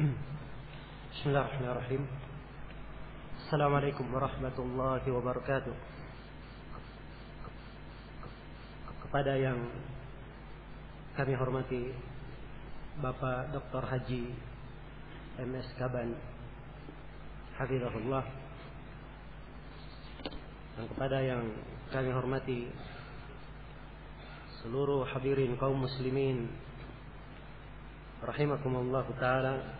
Bismillahirrahmanirrahim. Assalamualaikum warahmatullahi wabarakatuh. Kepada yang kami hormati Bapak Dr. Haji MS Kaban Hafizahullah dan kepada yang kami hormati seluruh hadirin kaum muslimin rahimakumullah taala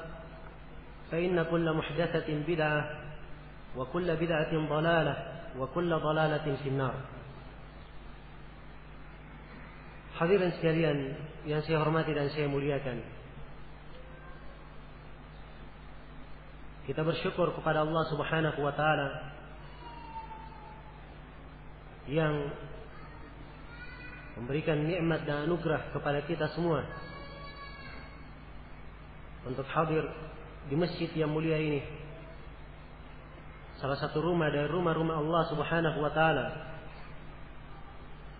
فإن كل محدثة بدعة وكل بدعة ضلالة وكل ضلالة في النار Hadirin sekalian yang saya hormati dan saya muliakan. Kita bersyukur kepada Allah Subhanahu wa taala yang memberikan nikmat dan anugerah kepada kita semua untuk hadir di masjid yang mulia ini. Salah satu rumah dari rumah-rumah Allah Subhanahu wa taala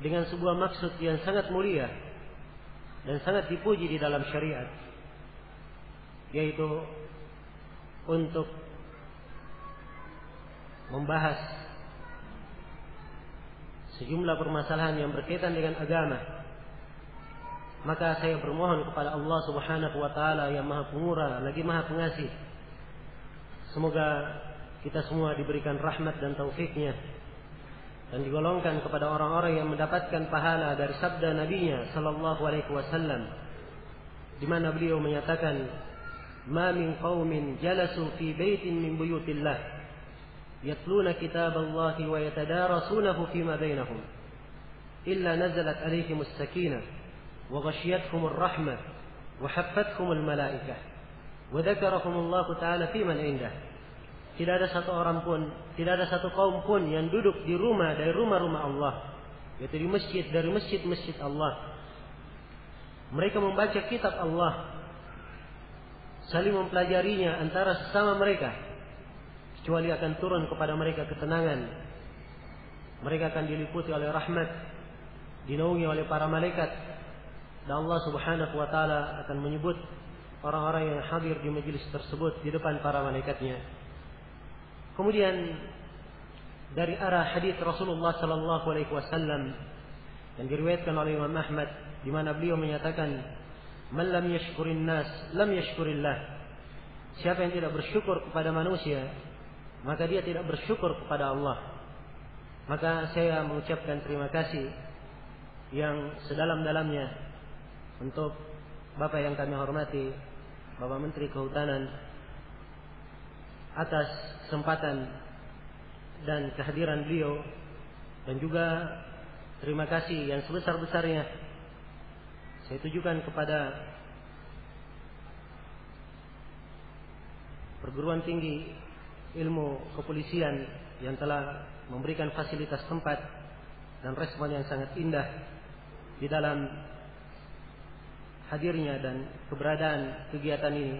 dengan sebuah maksud yang sangat mulia dan sangat dipuji di dalam syariat yaitu untuk membahas sejumlah permasalahan yang berkaitan dengan agama maka saya bermohon kepada Allah Subhanahu wa taala yang Maha Pemurah lagi Maha Pengasih. Semoga kita semua diberikan rahmat dan taufiknya dan digolongkan kepada orang-orang yang mendapatkan pahala dari sabda nabinya sallallahu alaihi wasallam di mana beliau menyatakan ma min qaumin jalasu fi baitin min buyutillah yatluna kitab Allah wa yatadarasunahu fima bainahum illa nazalat alaihim as-sakinah wa haffathum al-malaikah wa dhakarahum Allah ta'ala fi man indah tidak ada satu orang pun, tidak ada satu kaum pun yang duduk di rumah dari rumah-rumah Allah, yaitu di masjid dari masjid-masjid Allah. Mereka membaca kitab Allah, saling mempelajarinya antara sesama mereka, kecuali akan turun kepada mereka ketenangan. Mereka akan diliputi oleh rahmat, dinaungi oleh para malaikat, dan Allah Subhanahu wa taala akan menyebut orang-orang yang hadir di majelis tersebut di depan para malaikatnya. Kemudian dari arah hadis Rasulullah sallallahu alaihi wasallam yang diriwayatkan oleh Imam Ahmad di mana beliau menyatakan man lam yashkurin nas lam yashkurillah siapa yang tidak bersyukur kepada manusia maka dia tidak bersyukur kepada Allah maka saya mengucapkan terima kasih yang sedalam-dalamnya untuk Bapak yang kami hormati Bapak Menteri Kehutanan atas kesempatan dan kehadiran beliau dan juga terima kasih yang sebesar-besarnya saya tujukan kepada perguruan tinggi ilmu kepolisian yang telah memberikan fasilitas tempat dan respon yang sangat indah di dalam hadirnya dan keberadaan kegiatan ini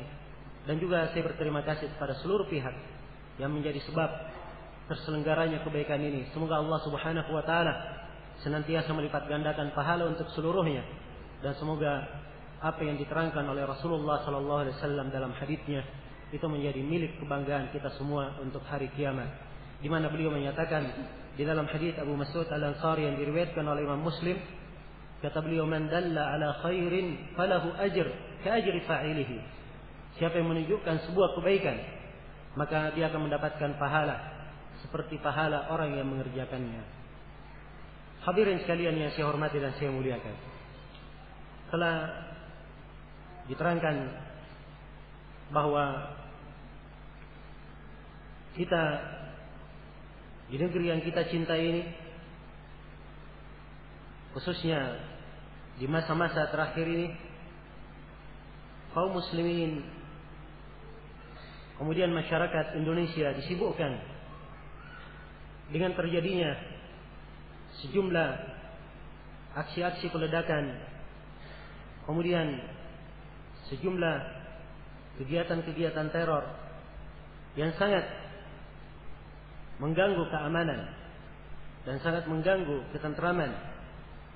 dan juga saya berterima kasih kepada seluruh pihak yang menjadi sebab terselenggaranya kebaikan ini. Semoga Allah Subhanahu wa taala senantiasa melipat gandakan pahala untuk seluruhnya dan semoga apa yang diterangkan oleh Rasulullah sallallahu alaihi wasallam dalam hadisnya itu menjadi milik kebanggaan kita semua untuk hari kiamat. Di mana beliau menyatakan di dalam hadis Abu Mas'ud Al-Ansari yang diriwayatkan oleh Imam Muslim kata beliau man dalla ala khairin falahu ajr ka ajri fa'ilihi. Siapa yang menunjukkan sebuah kebaikan maka dia akan mendapatkan pahala seperti pahala orang yang mengerjakannya. Hadirin sekalian yang saya hormati dan saya muliakan telah diterangkan bahwa kita di negeri yang kita cintai ini khususnya di masa-masa terakhir ini kaum muslimin kemudian masyarakat Indonesia disibukkan dengan terjadinya sejumlah aksi-aksi peledakan kemudian sejumlah kegiatan-kegiatan teror yang sangat mengganggu keamanan dan sangat mengganggu ketentraman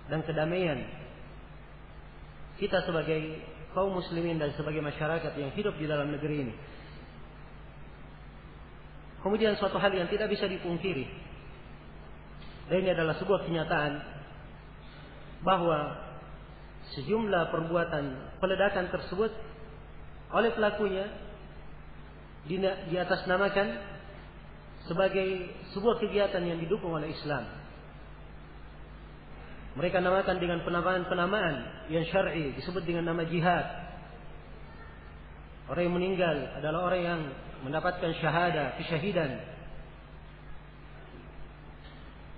dan kedamaian kita sebagai kaum muslimin dan sebagai masyarakat yang hidup di dalam negeri ini. Kemudian suatu hal yang tidak bisa dipungkiri. Dan ini adalah sebuah kenyataan bahwa sejumlah perbuatan peledakan tersebut oleh pelakunya di atas namakan sebagai sebuah kegiatan yang didukung oleh Islam. Mereka namakan dengan penamaan-penamaan yang syar'i disebut dengan nama jihad. Orang yang meninggal adalah orang yang mendapatkan syahada, kesyahidan.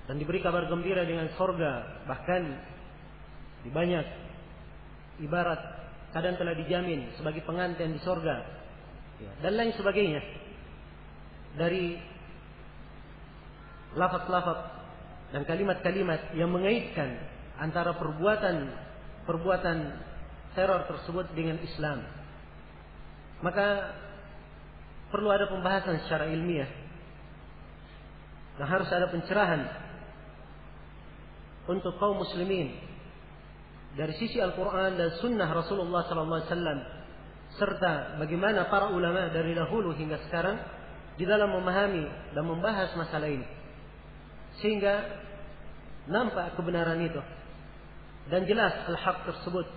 Dan diberi kabar gembira dengan sorga. Bahkan di banyak ibarat kadang telah dijamin sebagai pengantin di sorga. Ya, dan lain sebagainya. Dari lafaz-lafaz dan kalimat-kalimat yang mengaitkan antara perbuatan perbuatan teror tersebut dengan Islam. Maka perlu ada pembahasan secara ilmiah. Dan harus ada pencerahan untuk kaum muslimin dari sisi Al-Quran dan Sunnah Rasulullah SAW serta bagaimana para ulama dari dahulu hingga sekarang di dalam memahami dan membahas masalah ini. Sehingga nampak kebenaran itu. Dan jelas al-haq tersebut.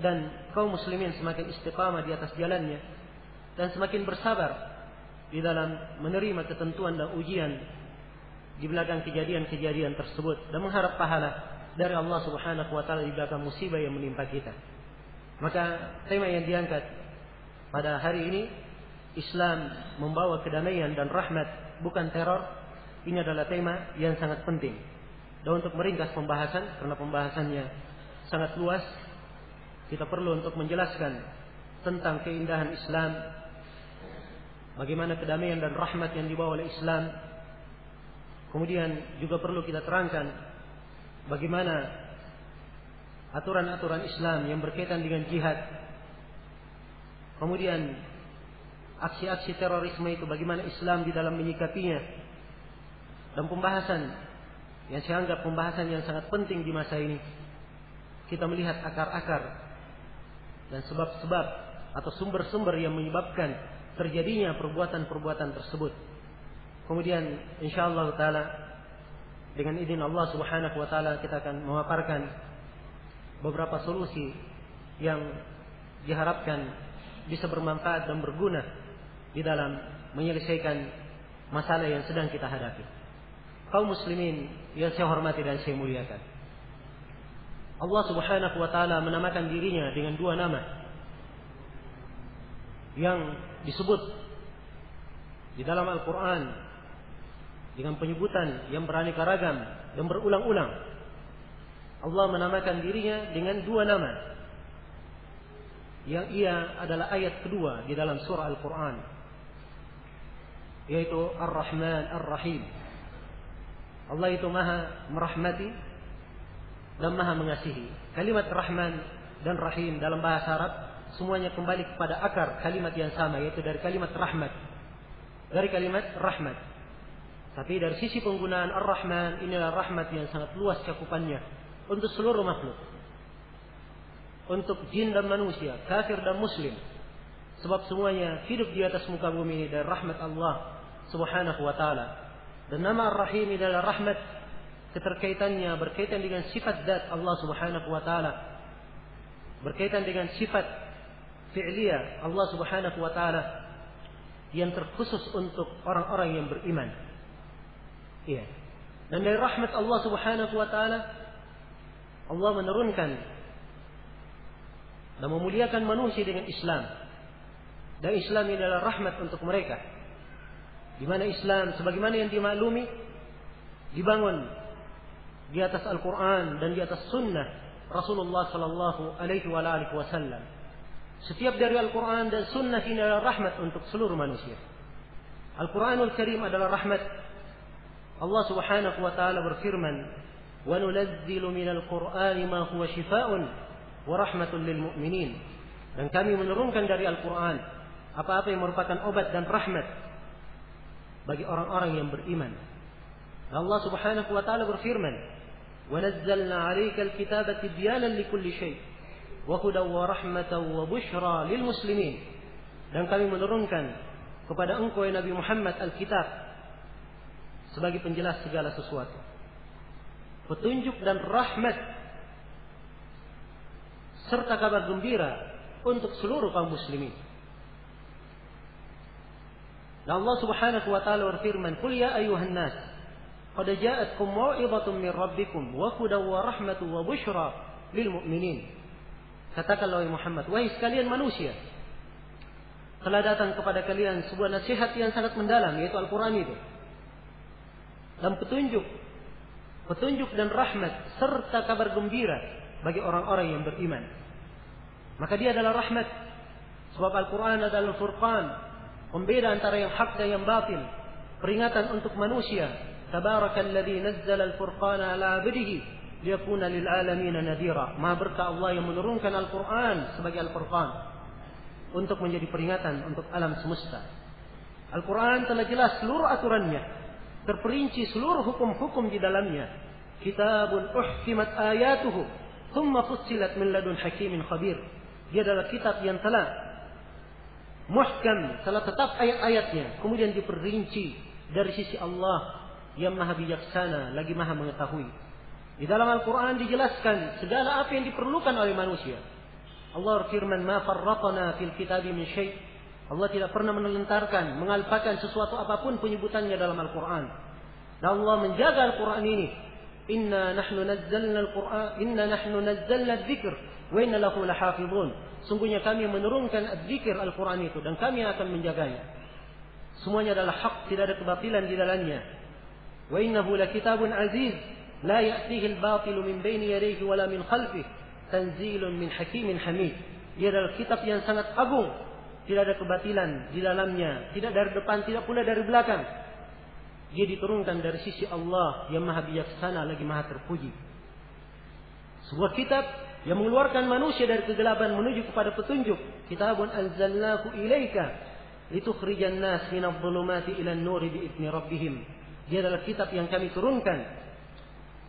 Dan kaum muslimin semakin istiqamah di atas jalannya. Dan semakin bersabar di dalam menerima ketentuan dan ujian di belakang kejadian-kejadian tersebut dan mengharap pahala dari Allah Subhanahu wa taala di belakang musibah yang menimpa kita. Maka tema yang diangkat pada hari ini Islam membawa kedamaian dan rahmat bukan teror ini adalah tema yang sangat penting. Dan untuk meringkas pembahasan, karena pembahasannya sangat luas, kita perlu untuk menjelaskan tentang keindahan Islam, bagaimana kedamaian dan rahmat yang dibawa oleh Islam. Kemudian juga perlu kita terangkan bagaimana aturan-aturan Islam yang berkaitan dengan jihad. Kemudian aksi-aksi terorisme itu bagaimana Islam di dalam menyikapinya dan pembahasan yang saya anggap pembahasan yang sangat penting di masa ini. Kita melihat akar-akar dan sebab-sebab atau sumber-sumber yang menyebabkan terjadinya perbuatan-perbuatan tersebut. Kemudian insyaallah taala dengan izin Allah Subhanahu wa taala kita akan memaparkan beberapa solusi yang diharapkan bisa bermanfaat dan berguna di dalam menyelesaikan masalah yang sedang kita hadapi kaum muslimin yang saya hormati dan saya muliakan. Allah Subhanahu wa taala menamakan dirinya dengan dua nama yang disebut di dalam Al-Qur'an dengan penyebutan yang beraneka ragam dan berulang-ulang. Allah menamakan dirinya dengan dua nama yang ia adalah ayat kedua di dalam surah Al-Qur'an yaitu Ar-Rahman Ar-Rahim Allah itu maha merahmati dan maha mengasihi. Kalimat Rahman dan Rahim dalam bahasa Arab semuanya kembali kepada akar kalimat yang sama yaitu dari kalimat rahmat. dari kalimat rahmat. Tapi dari sisi penggunaan Ar-Rahman inilah rahmat yang sangat luas cakupannya untuk seluruh makhluk. Untuk jin dan manusia, kafir dan muslim. Sebab semuanya hidup di atas muka bumi ini dari rahmat Allah Subhanahu wa taala. Dan nama Ar-Rahim adalah rahmat keterkaitannya berkaitan dengan sifat zat Allah Subhanahu wa taala. Berkaitan dengan sifat fi'liyah Allah Subhanahu wa taala yang terkhusus untuk orang-orang yang beriman. Iya. Dan dari rahmat Allah Subhanahu wa taala Allah menurunkan dan memuliakan manusia dengan Islam. Dan Islam ini adalah rahmat untuk mereka. Di mana Islam sebagaimana yang dimaklumi dibangun di atas Al-Qur'an dan di atas sunnah Rasulullah sallallahu alaihi wasallam. Setiap dari Al-Quran dan Sunnah ini adalah rahmat untuk seluruh manusia. Al-Quranul Karim adalah rahmat. Allah Subhanahu wa taala berfirman, "Wa nunazzilu minal Qur'ani ma huwa shifaa'un wa rahmatun lil mu'minin." Dan kami menurunkan dari Al-Quran apa-apa yang merupakan obat dan rahmat bagi orang-orang yang beriman. Allah Subhanahu wa taala berfirman, "Wa nazzalna 'alaikal kitaba tibyanan likulli syai'." wa hudaw wa rahmatan wa bushra lil muslimin dan kami menurunkan kepada engkau ya Nabi Muhammad Alkitab sebagai penjelas segala sesuatu petunjuk dan rahmat serta kabar gembira untuk seluruh kaum muslimin Dan Allah Subhanahu wa taala berfirman, "Qul ya ayuhan nas, qad ja'atkum mau'izatun min rabbikum wa hudaw wa rahmatun wa bushra lil mu'minin." Katakanlah Muhammad, wahai sekalian manusia, telah datang kepada kalian sebuah nasihat yang sangat mendalam yaitu Al-Qur'an itu. Dan petunjuk, petunjuk dan rahmat serta kabar gembira bagi orang-orang yang beriman. Maka dia adalah rahmat. Sebab Al-Qur'an adalah furqan, pembeda antara yang hak dan yang batil, peringatan untuk manusia. Tabarakalladzi nazzala al-furqana ala 'abdihi liyakuna lil alamin nadira. Maha berkah Allah yang menurunkan Al-Qur'an sebagai Al-Furqan untuk menjadi peringatan untuk alam semesta. Al-Qur'an telah jelas seluruh aturannya, terperinci seluruh hukum-hukum di dalamnya. Kitabun uhkimat ayatuhu, thumma fussilat min ladun hakimin khabir. Dia adalah kitab yang telah muhkam, telah tetap ayat-ayatnya, kemudian diperinci dari sisi Allah yang maha bijaksana, lagi maha mengetahui. Di dalam Al-Quran dijelaskan segala apa yang diperlukan oleh manusia. Allah berfirman, "Ma farratna fil kitabi min syai'." Allah tidak pernah menelentarkan, mengalpakan sesuatu apa pun penyebutannya dalam Al-Quran. Dan Allah menjaga Al-Quran ini. Inna nahnu nazzalna Al-Quran, inna nahnu nazzalna dzikr wa inna lahu lahafizun. Sungguhnya kami menurunkan zikir Al-Quran itu dan kami akan menjaganya. Semuanya adalah hak, tidak ada kebatilan di dalamnya. Wa innahu lakitabun aziz, la ya'tihi al-batilu min baini yadayhi wala min khalfih, tanzilun min hakimin hamid. Ia adalah kitab yang sangat agung, tidak ada kebatilan di dalamnya, tidak dari depan, tidak pula dari belakang. Dia diturunkan dari sisi Allah yang maha bijaksana lagi maha terpuji. Sebuah kitab yang mengeluarkan manusia dari kegelapan menuju kepada petunjuk kitabun anzalnahu ilaika litukhrijan nas minadh dhulumati ila an-nuri bi rabbihim dia adalah kitab yang kami turunkan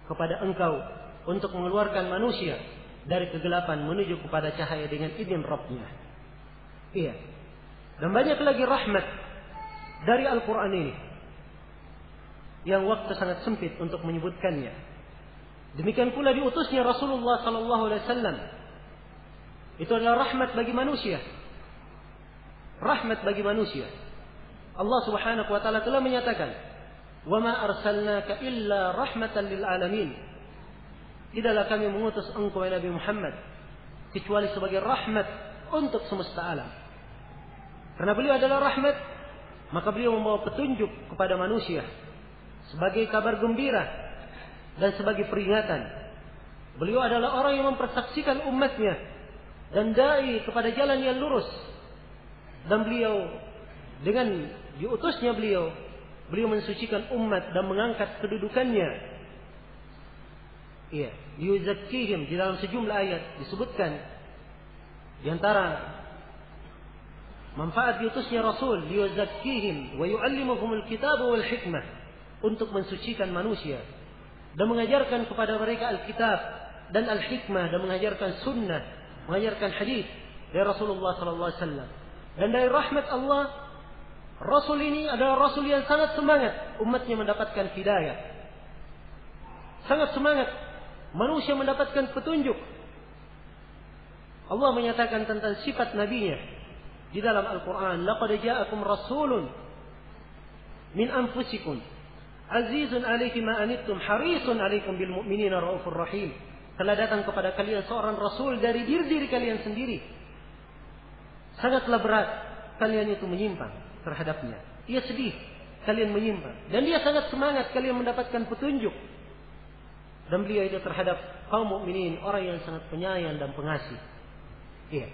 kepada engkau untuk mengeluarkan manusia dari kegelapan menuju kepada cahaya dengan izin Rabbnya. Iya. Dan banyak lagi rahmat dari Al-Quran ini. Yang waktu sangat sempit untuk menyebutkannya. Demikian pula diutusnya Rasulullah Sallallahu Alaihi Wasallam. Itu adalah rahmat bagi manusia. Rahmat bagi manusia. Allah Subhanahu Wa Taala telah menyatakan, "Wama arsalnaka illa rahmatan lil alamin." Tidaklah kami mengutus engkau Nabi Muhammad kecuali sebagai rahmat untuk semesta alam. Karena beliau adalah rahmat, maka beliau membawa petunjuk kepada manusia sebagai kabar gembira dan sebagai peringatan. Beliau adalah orang yang mempersaksikan umatnya dan dai kepada jalan yang lurus. Dan beliau dengan diutusnya beliau Beliau mensucikan umat dan mengangkat kedudukannya. Iya, yuzakkihim di dalam sejumlah ayat disebutkan di antara Manfaat diutusnya Rasul liyuzakkihim wa yu'allimuhumul kitab wal hikmah untuk mensucikan manusia dan mengajarkan kepada mereka Alkitab dan Al-Hikmah dan mengajarkan sunnah, mengajarkan hadis dari Rasulullah sallallahu alaihi wasallam. Dan dari rahmat Allah, Rasul ini adalah Rasul yang sangat semangat umatnya mendapatkan hidayah. Sangat semangat manusia mendapatkan petunjuk. Allah menyatakan tentang sifat nabinya di dalam Al-Quran. Laqad ja'akum rasulun min anfusikum. Azizun alaihi ma anittum harisun alaikum bil mu'minina raufur rahim. Telah datang kepada kalian seorang rasul dari diri diri kalian sendiri. Sangatlah berat kalian itu menyimpang terhadapnya. Ia sedih kalian menyimpang. Dan dia sangat semangat kalian mendapatkan petunjuk. Dan beliau itu terhadap kaum mukminin orang yang sangat penyayang dan pengasih. Iya.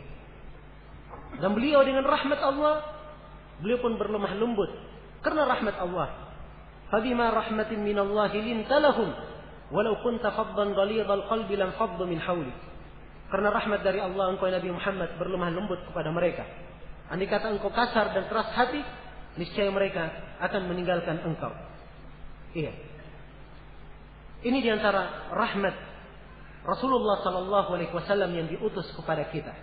Dan beliau dengan rahmat Allah, beliau pun berlemah lembut karena rahmat Allah. Fabima rahmatin min Allah linta lahum walau kunta faddan ghalidhal qalbi lam faddu min hawlik. Karena rahmat dari Allah engkau Nabi Muhammad berlemah lembut kepada mereka. Andai kata engkau kasar dan keras hati, niscaya mereka akan meninggalkan engkau. Iya. Ini di antara rahmat Rasulullah Sallallahu Alaihi Wasallam yang diutus kepada kita.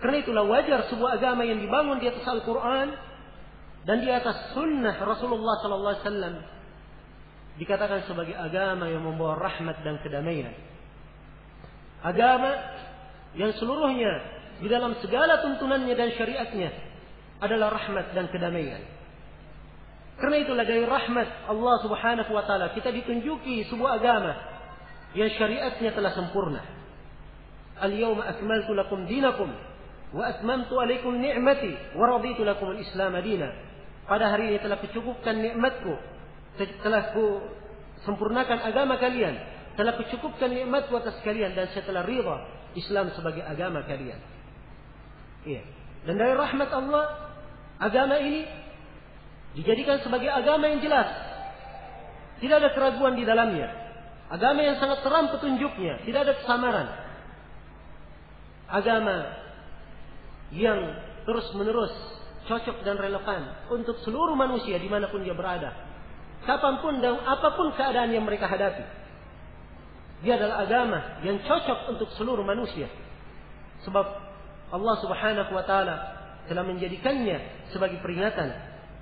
Karena itulah wajar sebuah agama yang dibangun di atas Al-Quran dan di atas sunnah Rasulullah Sallallahu Alaihi Wasallam dikatakan sebagai agama yang membawa rahmat dan kedamaian. Agama yang seluruhnya di dalam segala tuntunannya dan syariatnya adalah rahmat dan kedamaian. Karena itulah dari rahmat Allah Subhanahu wa taala kita ditunjuki sebuah agama yang syariatnya telah sempurna. Al-yawma akmaltu lakum dinakum wa atmamtu alaikum ni'mati wa raditu lakum al-islam dina. Pada hari ini telah kucukupkan nikmatku, telah ku sempurnakan agama kalian, telah kucukupkan nikmatku atas kalian dan saya telah ridha Islam sebagai agama kalian. Iya. Dan dari rahmat Allah, agama ini dijadikan sebagai agama yang jelas. Tidak ada keraguan di dalamnya. Agama yang sangat terang petunjuknya, tidak ada kesamaran. Agama yang terus menerus cocok dan relevan untuk seluruh manusia di mana pun dia berada. Kapan pun dan apa pun keadaan yang mereka hadapi. Dia adalah agama yang cocok untuk seluruh manusia. Sebab Allah subhanahu wa ta'ala telah menjadikannya sebagai peringatan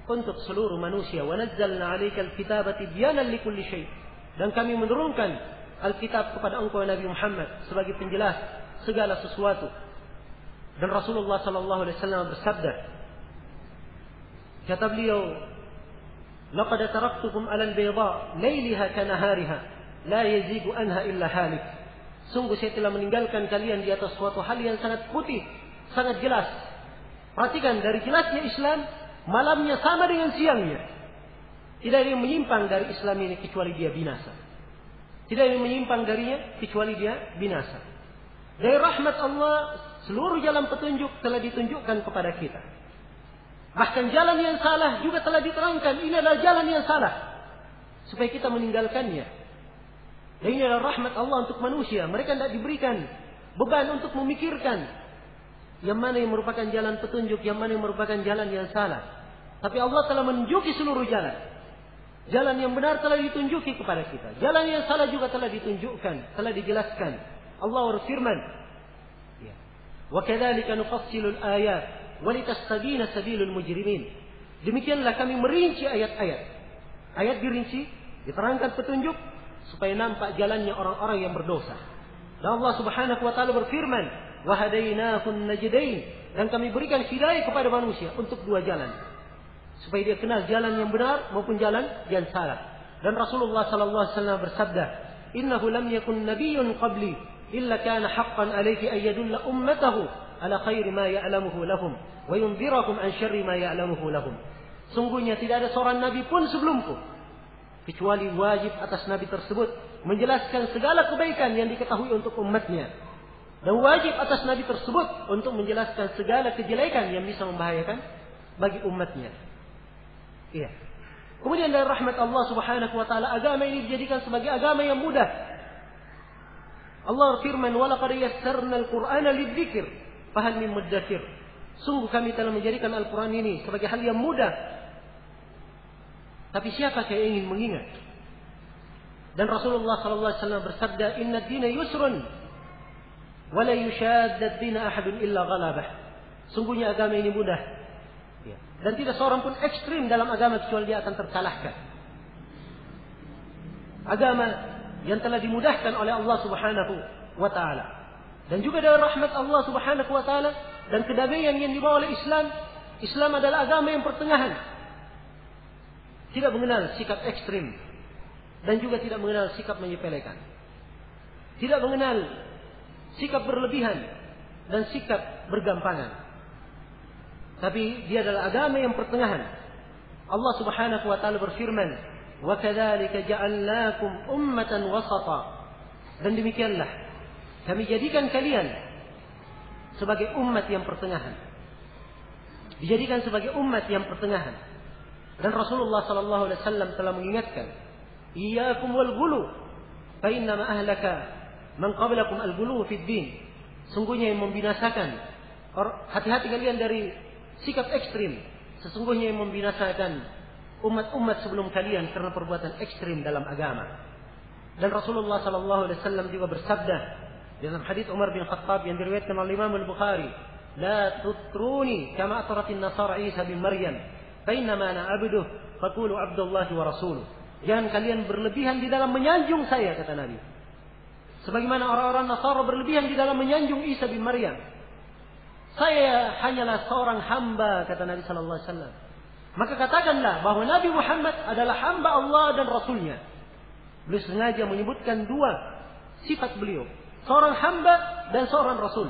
untuk seluruh manusia. Nazzalna alaikal kitaba tibyanan likulli syai. Dan kami menurunkan Alkitab kepada engkau Nabi Muhammad sebagai penjelas segala sesuatu dan Rasulullah sallallahu alaihi wasallam bersabda, kata beliau, "Laqad taraktukum 'ala al-bayda, layliha kanahariha, la yazigu anha illa halik." Sungguh saya telah meninggalkan kalian di atas suatu hal yang sangat putih, sangat jelas. Perhatikan dari jelasnya Islam, malamnya sama dengan siangnya. Tidak ada yang menyimpang dari Islam ini kecuali dia binasa. Tidak ada yang menyimpang darinya kecuali dia binasa. Dari rahmat Allah Seluruh jalan petunjuk telah ditunjukkan kepada kita. Bahkan jalan yang salah juga telah diterangkan. Ini adalah jalan yang salah. Supaya kita meninggalkannya. Dan ini adalah rahmat Allah untuk manusia. Mereka tidak diberikan beban untuk memikirkan. Yang mana yang merupakan jalan petunjuk. Yang mana yang merupakan jalan yang salah. Tapi Allah telah menunjuki seluruh jalan. Jalan yang benar telah ditunjuki kepada kita. Jalan yang salah juga telah ditunjukkan. Telah dijelaskan. Allah berfirman. وكذلك نفصل الآيات walitastabina sabilul mujrimin. Demikianlah kami merinci ayat-ayat. Ayat dirinci, diterangkan petunjuk supaya nampak jalannya orang-orang yang berdosa. Dan Allah Subhanahu wa taala berfirman, "Wa hadainahun najdain." Dan kami berikan hidayah kepada manusia untuk dua jalan. Supaya dia kenal jalan yang benar maupun jalan yang salah. Dan Rasulullah sallallahu alaihi wasallam bersabda, "Innahu lam yakun nabiyyun qabli illa kana haqqan alayhi ayyadulla ummatahu ala khairi ma ya'lamuhu lahum wa yunzirakum an syarri ma ya'lamuhu lahum. Sungguhnya tidak ada seorang nabi pun sebelumku kecuali wajib atas nabi tersebut menjelaskan segala kebaikan yang diketahui untuk umatnya dan wajib atas nabi tersebut untuk menjelaskan segala kejelekan yang bisa membahayakan bagi umatnya. Iya. Kemudian dari rahmat Allah Subhanahu wa taala agama ini dijadikan sebagai agama yang mudah. Allah firman, walaqad yassarna al-Qur'ana lidzikr." Fahal min mudzakir. Sungguh kami telah menjadikan Al-Quran ini sebagai hal yang mudah. Tapi siapa yang ingin mengingat? Dan Rasulullah SAW bersabda, Inna dina yusrun. Wala yushadda dina ahadun illa ghalabah. Sungguhnya agama ini mudah. Ya. Dan tidak seorang pun ekstrim dalam agama kecuali dia akan terkalahkan. Agama yang telah dimudahkan oleh Allah Subhanahu wa taala. Dan juga dari rahmat Allah Subhanahu wa taala dan kedamaian yang dibawa oleh Islam, Islam adalah agama yang pertengahan. Tidak mengenal sikap ekstrim dan juga tidak mengenal sikap menyepelekan. Tidak mengenal sikap berlebihan dan sikap bergampangan. Tapi dia adalah agama yang pertengahan. Allah Subhanahu wa taala berfirman, "Wa kadzalika ja'alnakum ummatan wasata." Dan demikianlah kami jadikan kalian sebagai umat yang pertengahan. Dijadikan sebagai umat yang pertengahan. Dan Rasulullah sallallahu alaihi wasallam telah mengingatkan, "Iyyakum wal ghulu, fa inna ma ahlaka man qablakum al ghulu fid din." Sungguhnya yang membinasakan hati-hati kalian dari sikap ekstrim. Sesungguhnya yang membinasakan umat-umat sebelum kalian karena perbuatan ekstrim dalam agama. Dan Rasulullah sallallahu alaihi wasallam juga bersabda dalam hadis Umar bin Khattab yang diriwayatkan oleh Imam Al-Bukhari, "La tutruni kama atratin Nasara Isa bin Maryam, fa inna ma ana abduh, faqulu Abdullah wa rasuluh." Jangan kalian berlebihan di dalam menyanjung saya kata Nabi. Sebagaimana orang-orang Nasara berlebihan di dalam menyanjung Isa bin Maryam. Saya hanyalah seorang hamba kata Nabi sallallahu alaihi wasallam. Maka katakanlah bahwa Nabi Muhammad adalah hamba Allah dan Rasulnya. Beliau sengaja menyebutkan dua sifat beliau. Seorang hamba dan seorang Rasul.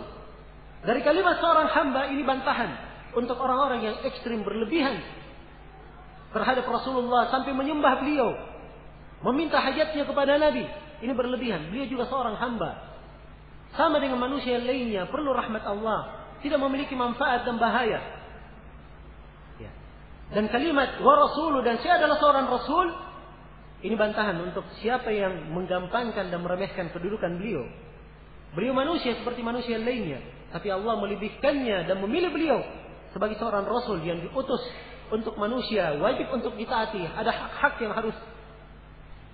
Dari kalimat seorang hamba ini bantahan untuk orang-orang yang ekstrim berlebihan terhadap Rasulullah sampai menyembah beliau. Meminta hajatnya kepada Nabi. Ini berlebihan. Beliau juga seorang hamba. Sama dengan manusia yang lainnya. Perlu rahmat Allah. Tidak memiliki manfaat dan bahaya. Dan kalimat wa rasulu dan saya adalah seorang rasul ini bantahan untuk siapa yang menggampangkan dan meremehkan kedudukan beliau. Beliau manusia seperti manusia lainnya, tapi Allah melebihkannya dan memilih beliau sebagai seorang rasul yang diutus untuk manusia, wajib untuk ditaati, ada hak-hak yang harus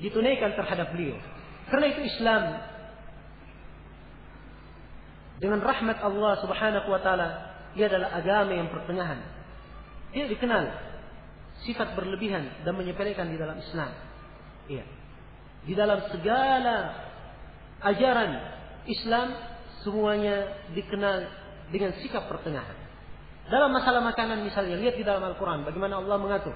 ditunaikan terhadap beliau. Karena itu Islam dengan rahmat Allah Subhanahu wa taala ia adalah agama yang pertengahan. Tidak dikenal sifat berlebihan dan menyepelekan di dalam Islam. Iya. Di dalam segala ajaran Islam semuanya dikenal dengan sikap pertengahan. Dalam masalah makanan misalnya, lihat di dalam Al-Quran bagaimana Allah mengatur.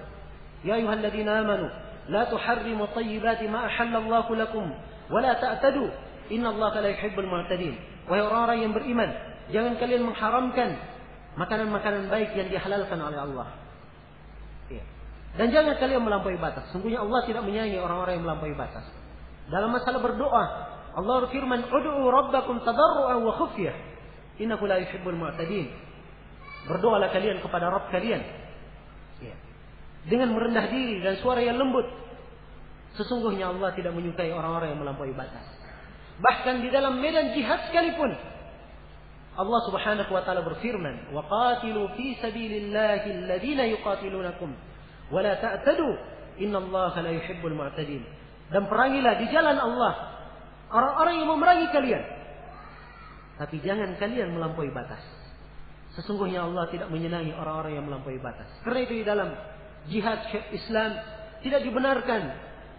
Ya ayuhalladzina amanu, la tuharrimu tayyibati ma ahallallahu lakum, wa la ta'tadu, inna Allah la yuhibbul mu'tadin. Wahai orang-orang yang beriman, jangan kalian mengharamkan makanan-makanan baik yang dihalalkan oleh Allah. Dan jangan kalian melampaui batas. Sungguhnya Allah tidak menyayangi orang-orang yang melampaui batas. Dalam masalah berdoa, Allah berfirman, "Ud'u rabbakum tadarru'an wa khufyah, innahu la yuhibbul mu'tadin." Berdoalah kalian kepada Rabb kalian. Ya. Dengan merendah diri dan suara yang lembut. Sesungguhnya Allah tidak menyukai orang-orang yang melampaui batas. Bahkan di dalam medan jihad sekalipun Allah Subhanahu wa taala berfirman, "Wa qatilu fi sabilillahi alladziina yuqatilunakum wala ta'tadu innallaha la yuhibbul mu'tadin dan perangilah di jalan Allah orang-orang yang memerangi kalian. Tapi jangan kalian melampaui batas. Sesungguhnya Allah tidak menyenangi orang-orang yang melampaui batas. Karena itu di dalam jihad Islam tidak dibenarkan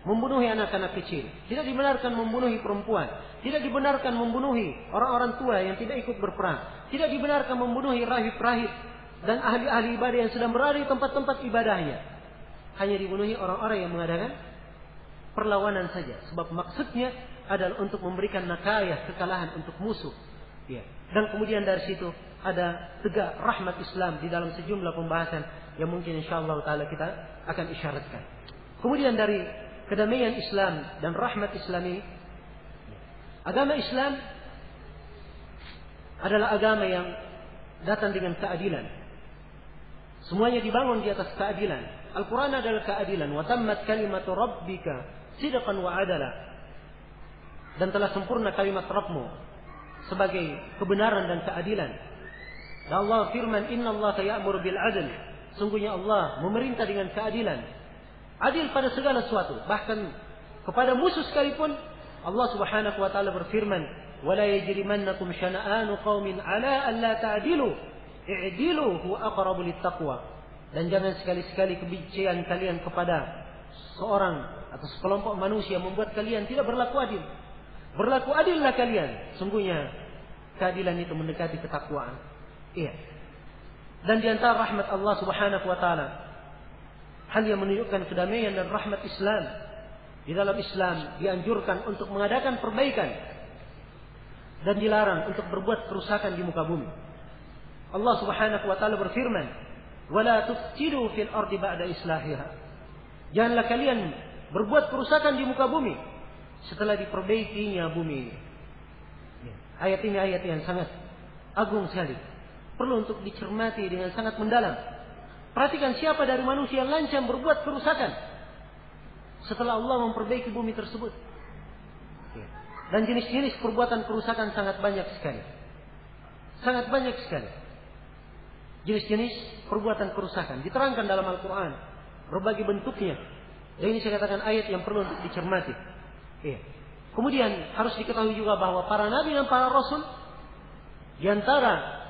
membunuhi anak-anak kecil, tidak dibenarkan membunuhi perempuan, tidak dibenarkan membunuhi orang-orang tua yang tidak ikut berperang, tidak dibenarkan membunuhi rahib-rahib dan ahli-ahli ibadah yang sedang berada di tempat-tempat ibadahnya. Hanya dibunuhi orang-orang yang mengadakan perlawanan saja. Sebab maksudnya adalah untuk memberikan nakayah, kekalahan untuk musuh. Ya. Dan kemudian dari situ ada tegak rahmat Islam di dalam sejumlah pembahasan yang mungkin insya Allah taala kita akan isyaratkan. Kemudian dari kedamaian Islam dan rahmat Islam ini, agama Islam adalah agama yang datang dengan keadilan. Semuanya dibangun di atas keadilan. Al-Quran adalah keadilan. Wa tammat kalimatu rabbika sidqan wa adala. Dan telah sempurna kalimat Rabbmu sebagai kebenaran dan keadilan. Dan Allah firman, Inna Allah ya'mur bil adl. Sungguhnya Allah memerintah dengan keadilan. Adil pada segala sesuatu. Bahkan kepada musuh sekalipun Allah Subhanahu wa taala berfirman, "Wala yajrimannakum syana'anu qaumin ala an la ta'dilu. I'dilu huwa aqrabu littaqwa." Dan jangan sekali-sekali kebencian kalian kepada seorang atau sekelompok manusia membuat kalian tidak berlaku adil. Berlaku adillah kalian. Sungguhnya keadilan itu mendekati ketakwaan. Iya. Dan di antara rahmat Allah Subhanahu wa taala hal yang menunjukkan kedamaian dan rahmat Islam. Di dalam Islam dianjurkan untuk mengadakan perbaikan dan dilarang untuk berbuat kerusakan di muka bumi. Allah Subhanahu wa taala berfirman, "Wala tufsidu fil ardi ba'da islahiha." Janganlah kalian berbuat kerusakan di muka bumi setelah diperbaikinya bumi ini. Ya. Ayat ini ayat yang sangat agung sekali. Perlu untuk dicermati dengan sangat mendalam. Perhatikan siapa dari manusia yang lancang berbuat kerusakan. Setelah Allah memperbaiki bumi tersebut. Ya. Dan jenis-jenis perbuatan kerusakan sangat banyak sekali. Sangat banyak sekali. Jenis-jenis perbuatan kerusakan. Diterangkan dalam Al-Quran. Berbagai bentuknya. Dan ini saya katakan ayat yang perlu untuk dicermati. Iya. Kemudian harus diketahui juga bahwa para nabi dan para rasul di antara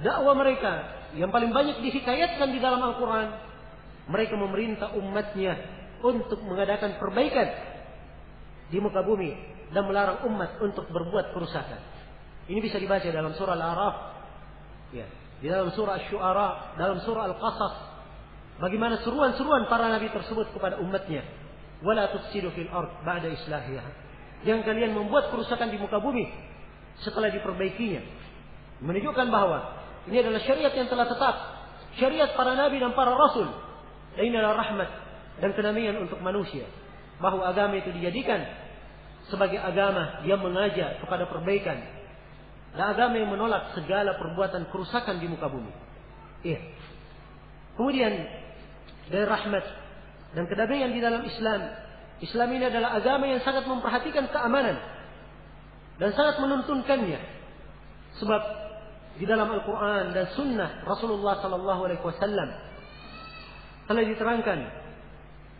dakwah mereka yang paling banyak dihikayatkan di dalam Al-Quran, mereka memerintah umatnya untuk mengadakan perbaikan di muka bumi dan melarang umat untuk berbuat kerusakan. Ini bisa dibaca dalam surah Al-A'raf, ya, di dalam surah Asy-Syu'ara, dalam surah Al-Qasas. Bagaimana seruan-seruan para nabi tersebut kepada umatnya wala tufsidu fil ard ba'da islahiha. Yang kalian membuat kerusakan di muka bumi setelah diperbaikinya. Menunjukkan bahwa ini adalah syariat yang telah tetap. Syariat para nabi dan para rasul. Dan ini adalah rahmat dan kedamaian untuk manusia. Bahwa agama itu dijadikan sebagai agama yang mengajak kepada perbaikan. Dan agama yang menolak segala perbuatan kerusakan di muka bumi. Iya. Kemudian dari rahmat dan kedamaian di dalam Islam. Islam ini adalah agama yang sangat memperhatikan keamanan dan sangat menuntunkannya. Sebab di dalam Al-Quran dan Sunnah Rasulullah Sallallahu Alaihi Wasallam telah diterangkan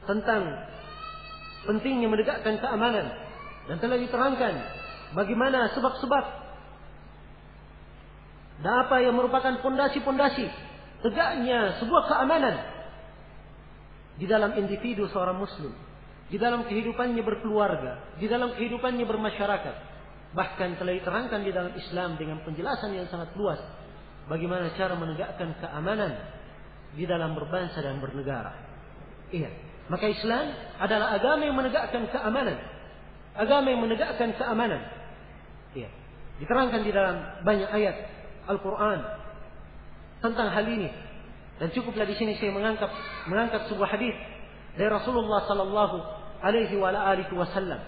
tentang pentingnya menegakkan keamanan dan telah diterangkan bagaimana sebab-sebab dan apa yang merupakan pondasi-pondasi tegaknya sebuah keamanan di dalam individu seorang muslim, di dalam kehidupannya berkeluarga, di dalam kehidupannya bermasyarakat. Bahkan telah diterangkan di dalam Islam dengan penjelasan yang sangat luas bagaimana cara menegakkan keamanan di dalam berbangsa dan bernegara. Iya, maka Islam adalah agama yang menegakkan keamanan. Agama yang menegakkan keamanan. Iya. Diterangkan di dalam banyak ayat Al-Quran tentang hal ini dan cukuplah di sini saya mengangkat mengangkat sebuah hadis dari Rasulullah sallallahu alaihi wa alihi wasallam.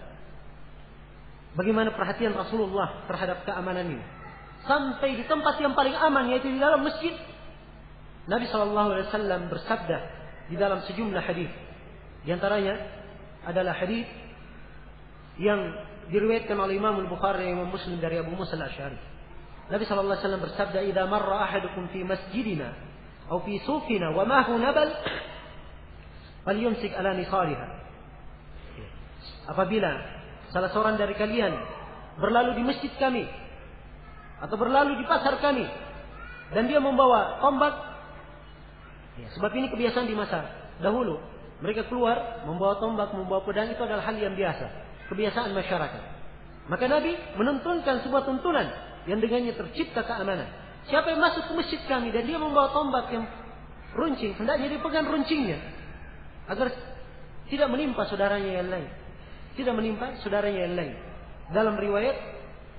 Bagaimana perhatian Rasulullah terhadap keamanan ini? Sampai di tempat yang paling aman yaitu di dalam masjid. Nabi sallallahu alaihi wasallam bersabda di dalam sejumlah hadis. Di antaranya adalah hadis yang diriwayatkan oleh Imam Al-Bukhari dan Imam Muslim dari Abu Musa Al-Asy'ari. Nabi sallallahu alaihi wasallam bersabda, "Idza marra ahadukum fi masjidina أو في سوقنا ومعه نبل فليمسك على نصارها apabila salah seorang dari kalian berlalu di masjid kami atau berlalu di pasar kami dan dia membawa tombak ya, sebab ini kebiasaan di masa dahulu mereka keluar membawa tombak membawa pedang itu adalah hal yang biasa kebiasaan masyarakat maka Nabi menuntunkan sebuah tuntunan yang dengannya tercipta keamanan Siapa yang masuk ke masjid kami dan dia membawa tombak yang runcing, hendaknya dia pegang runcingnya agar tidak menimpa saudaranya yang lain. Tidak menimpa saudaranya yang lain. Dalam riwayat,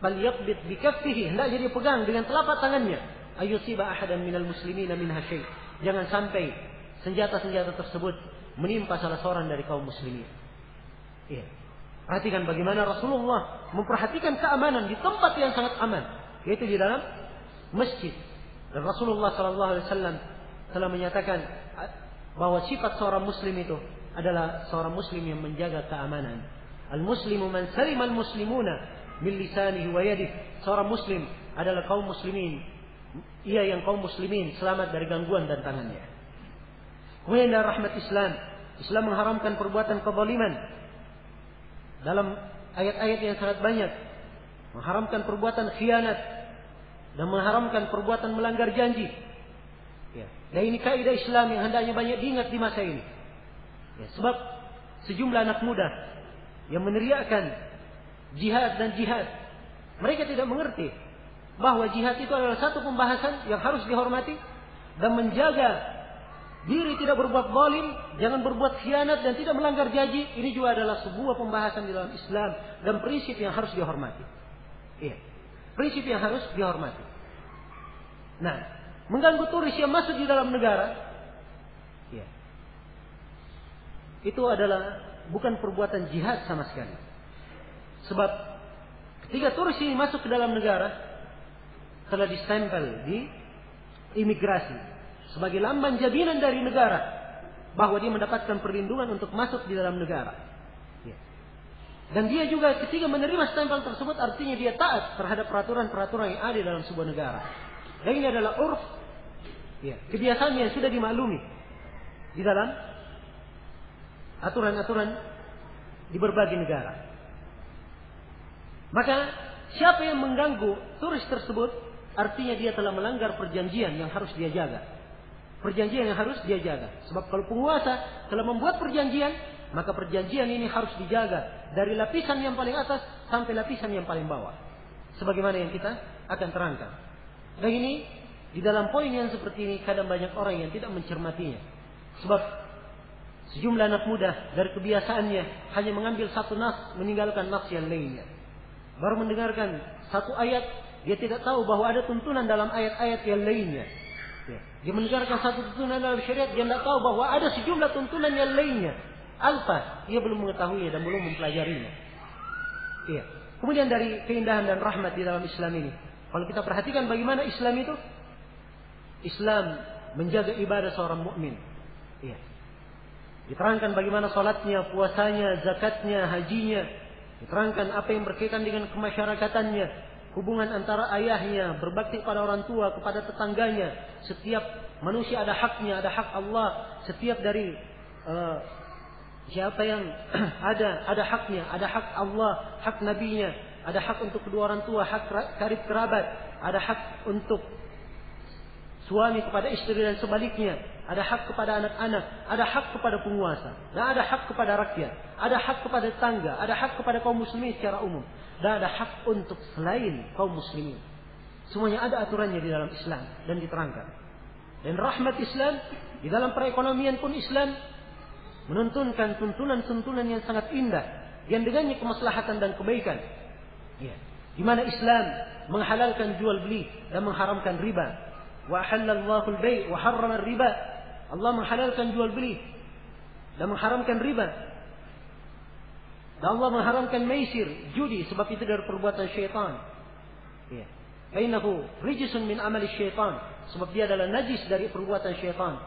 bal yaqbid bi hendaknya dia pegang dengan telapak tangannya. Ayusiba ahadan minal muslimin min hasyai. Jangan sampai senjata-senjata tersebut menimpa salah seorang dari kaum muslimin. Iya. Perhatikan bagaimana Rasulullah memperhatikan keamanan di tempat yang sangat aman, yaitu di dalam masjid. Dan Rasulullah Sallallahu Alaihi Wasallam telah menyatakan bahwa sifat seorang muslim itu adalah seorang muslim yang menjaga keamanan. Al muslimu man salim al muslimuna min lisanihi wa yadih. Seorang muslim adalah kaum muslimin ia yang kaum muslimin selamat dari gangguan dan tangannya. Kemudian rahmat Islam, Islam mengharamkan perbuatan kezaliman dalam ayat-ayat yang sangat banyak, mengharamkan perbuatan khianat dan mengharamkan perbuatan melanggar janji. Ya. Dan ini kaidah Islam yang hendaknya banyak diingat di masa ini. Ya, sebab sejumlah anak muda yang meneriakkan jihad dan jihad, mereka tidak mengerti bahwa jihad itu adalah satu pembahasan yang harus dihormati dan menjaga diri tidak berbuat zalim, jangan berbuat khianat dan tidak melanggar janji. Ini juga adalah sebuah pembahasan di dalam Islam dan prinsip yang harus dihormati. Iya. Prinsip yang harus dihormati. Nah, mengganggu turis yang masuk di dalam negara, iya. Itu adalah bukan perbuatan jihad sama sekali. Sebab ketika turis ini masuk ke dalam negara, telah distempel di imigrasi sebagai lambang jaminan dari negara bahwa dia mendapatkan perlindungan untuk masuk di dalam negara. Dan dia juga ketika menerima stempel tersebut artinya dia taat terhadap peraturan-peraturan yang ada dalam sebuah negara. Dan ini adalah urf, ya, kebiasaan yang sudah dimaklumi di dalam aturan-aturan di berbagai negara. Maka siapa yang mengganggu turis tersebut artinya dia telah melanggar perjanjian yang harus dia jaga. Perjanjian yang harus dia jaga. Sebab kalau penguasa telah membuat perjanjian, maka perjanjian ini harus dijaga dari lapisan yang paling atas sampai lapisan yang paling bawah. Sebagaimana yang kita akan terangkan. Dan ini di dalam poin yang seperti ini kadang banyak orang yang tidak mencermatinya. Sebab sejumlah anak muda dari kebiasaannya hanya mengambil satu nas meninggalkan nas yang lainnya. Baru mendengarkan satu ayat dia tidak tahu bahwa ada tuntunan dalam ayat-ayat yang lainnya. Ya. Dia mendengarkan satu tuntunan dalam syariat, dia tidak tahu bahwa ada sejumlah tuntunan yang lainnya. Alfa, dia belum mengetahui dan belum mempelajarinya. Iya. Kemudian dari keindahan dan rahmat di dalam Islam ini. Kalau kita perhatikan bagaimana Islam itu, Islam menjaga ibadah seorang mukmin. Iya. Diterangkan bagaimana sholatnya, puasanya, zakatnya, hajinya. Diterangkan apa yang berkaitan dengan kemasyarakatannya, hubungan antara ayahnya, berbakti kepada orang tua, kepada tetangganya. Setiap manusia ada haknya, ada hak Allah. Setiap dari uh, siapa yang ada, ada haknya, ada hak Allah, hak nabinya, ada hak untuk kedua orang tua, hak karib kerabat, ada hak untuk suami kepada istri dan sebaliknya, ada hak kepada anak-anak, ada hak kepada penguasa, dan ada hak kepada rakyat, ada hak kepada tangga, ada hak kepada kaum muslimin secara umum, dan ada hak untuk selain kaum muslimin. Semuanya ada aturannya di dalam Islam dan diterangkan. Dan rahmat Islam di dalam perekonomian pun Islam menuntunkan tuntunan-tuntunan yang sangat indah yang dengannya kemaslahatan dan kebaikan. Ya. Di mana Islam menghalalkan jual beli dan mengharamkan riba. Wa halallahu al-bai' wa harrama riba Allah menghalalkan jual beli dan mengharamkan riba. Dan Allah mengharamkan maisir, judi sebab itu dari perbuatan syaitan. Ya. Fainahu rijsun min amali syaitan sebab dia adalah najis dari perbuatan syaitan.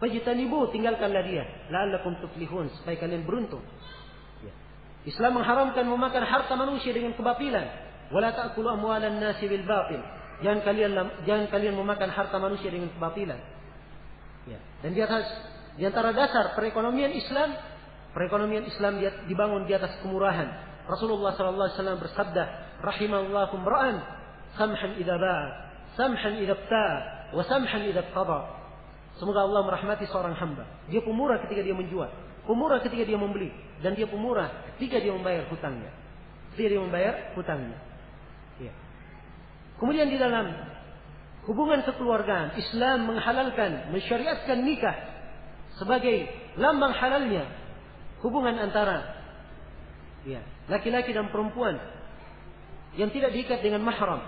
Fajtanibu tinggalkanlah dia la'allakum tuflihun supaya kalian beruntung. Ya. Islam mengharamkan memakan harta manusia dengan kebatilan. Wala ta'kulu amwalan nasi bil batil. Jangan kalian jangan kalian memakan harta manusia dengan kebatilan. Ya. Dan di atas di antara dasar perekonomian Islam, perekonomian Islam dibangun di atas kemurahan. Rasulullah sallallahu alaihi wasallam bersabda, "Rahimallahu ra'an samhan idza ba'a, samhan idza wa samhan idza qada." Semoga Allah merahmati seorang hamba. Dia pemurah ketika dia menjual, pemurah ketika dia membeli, dan dia pemurah ketika dia membayar hutangnya. Ketika dia membayar hutangnya. Ya. Kemudian di dalam hubungan kekeluargaan. Islam menghalalkan, mensyariatkan nikah sebagai lambang halalnya hubungan antara ya, laki-laki dan perempuan yang tidak diikat dengan mahram.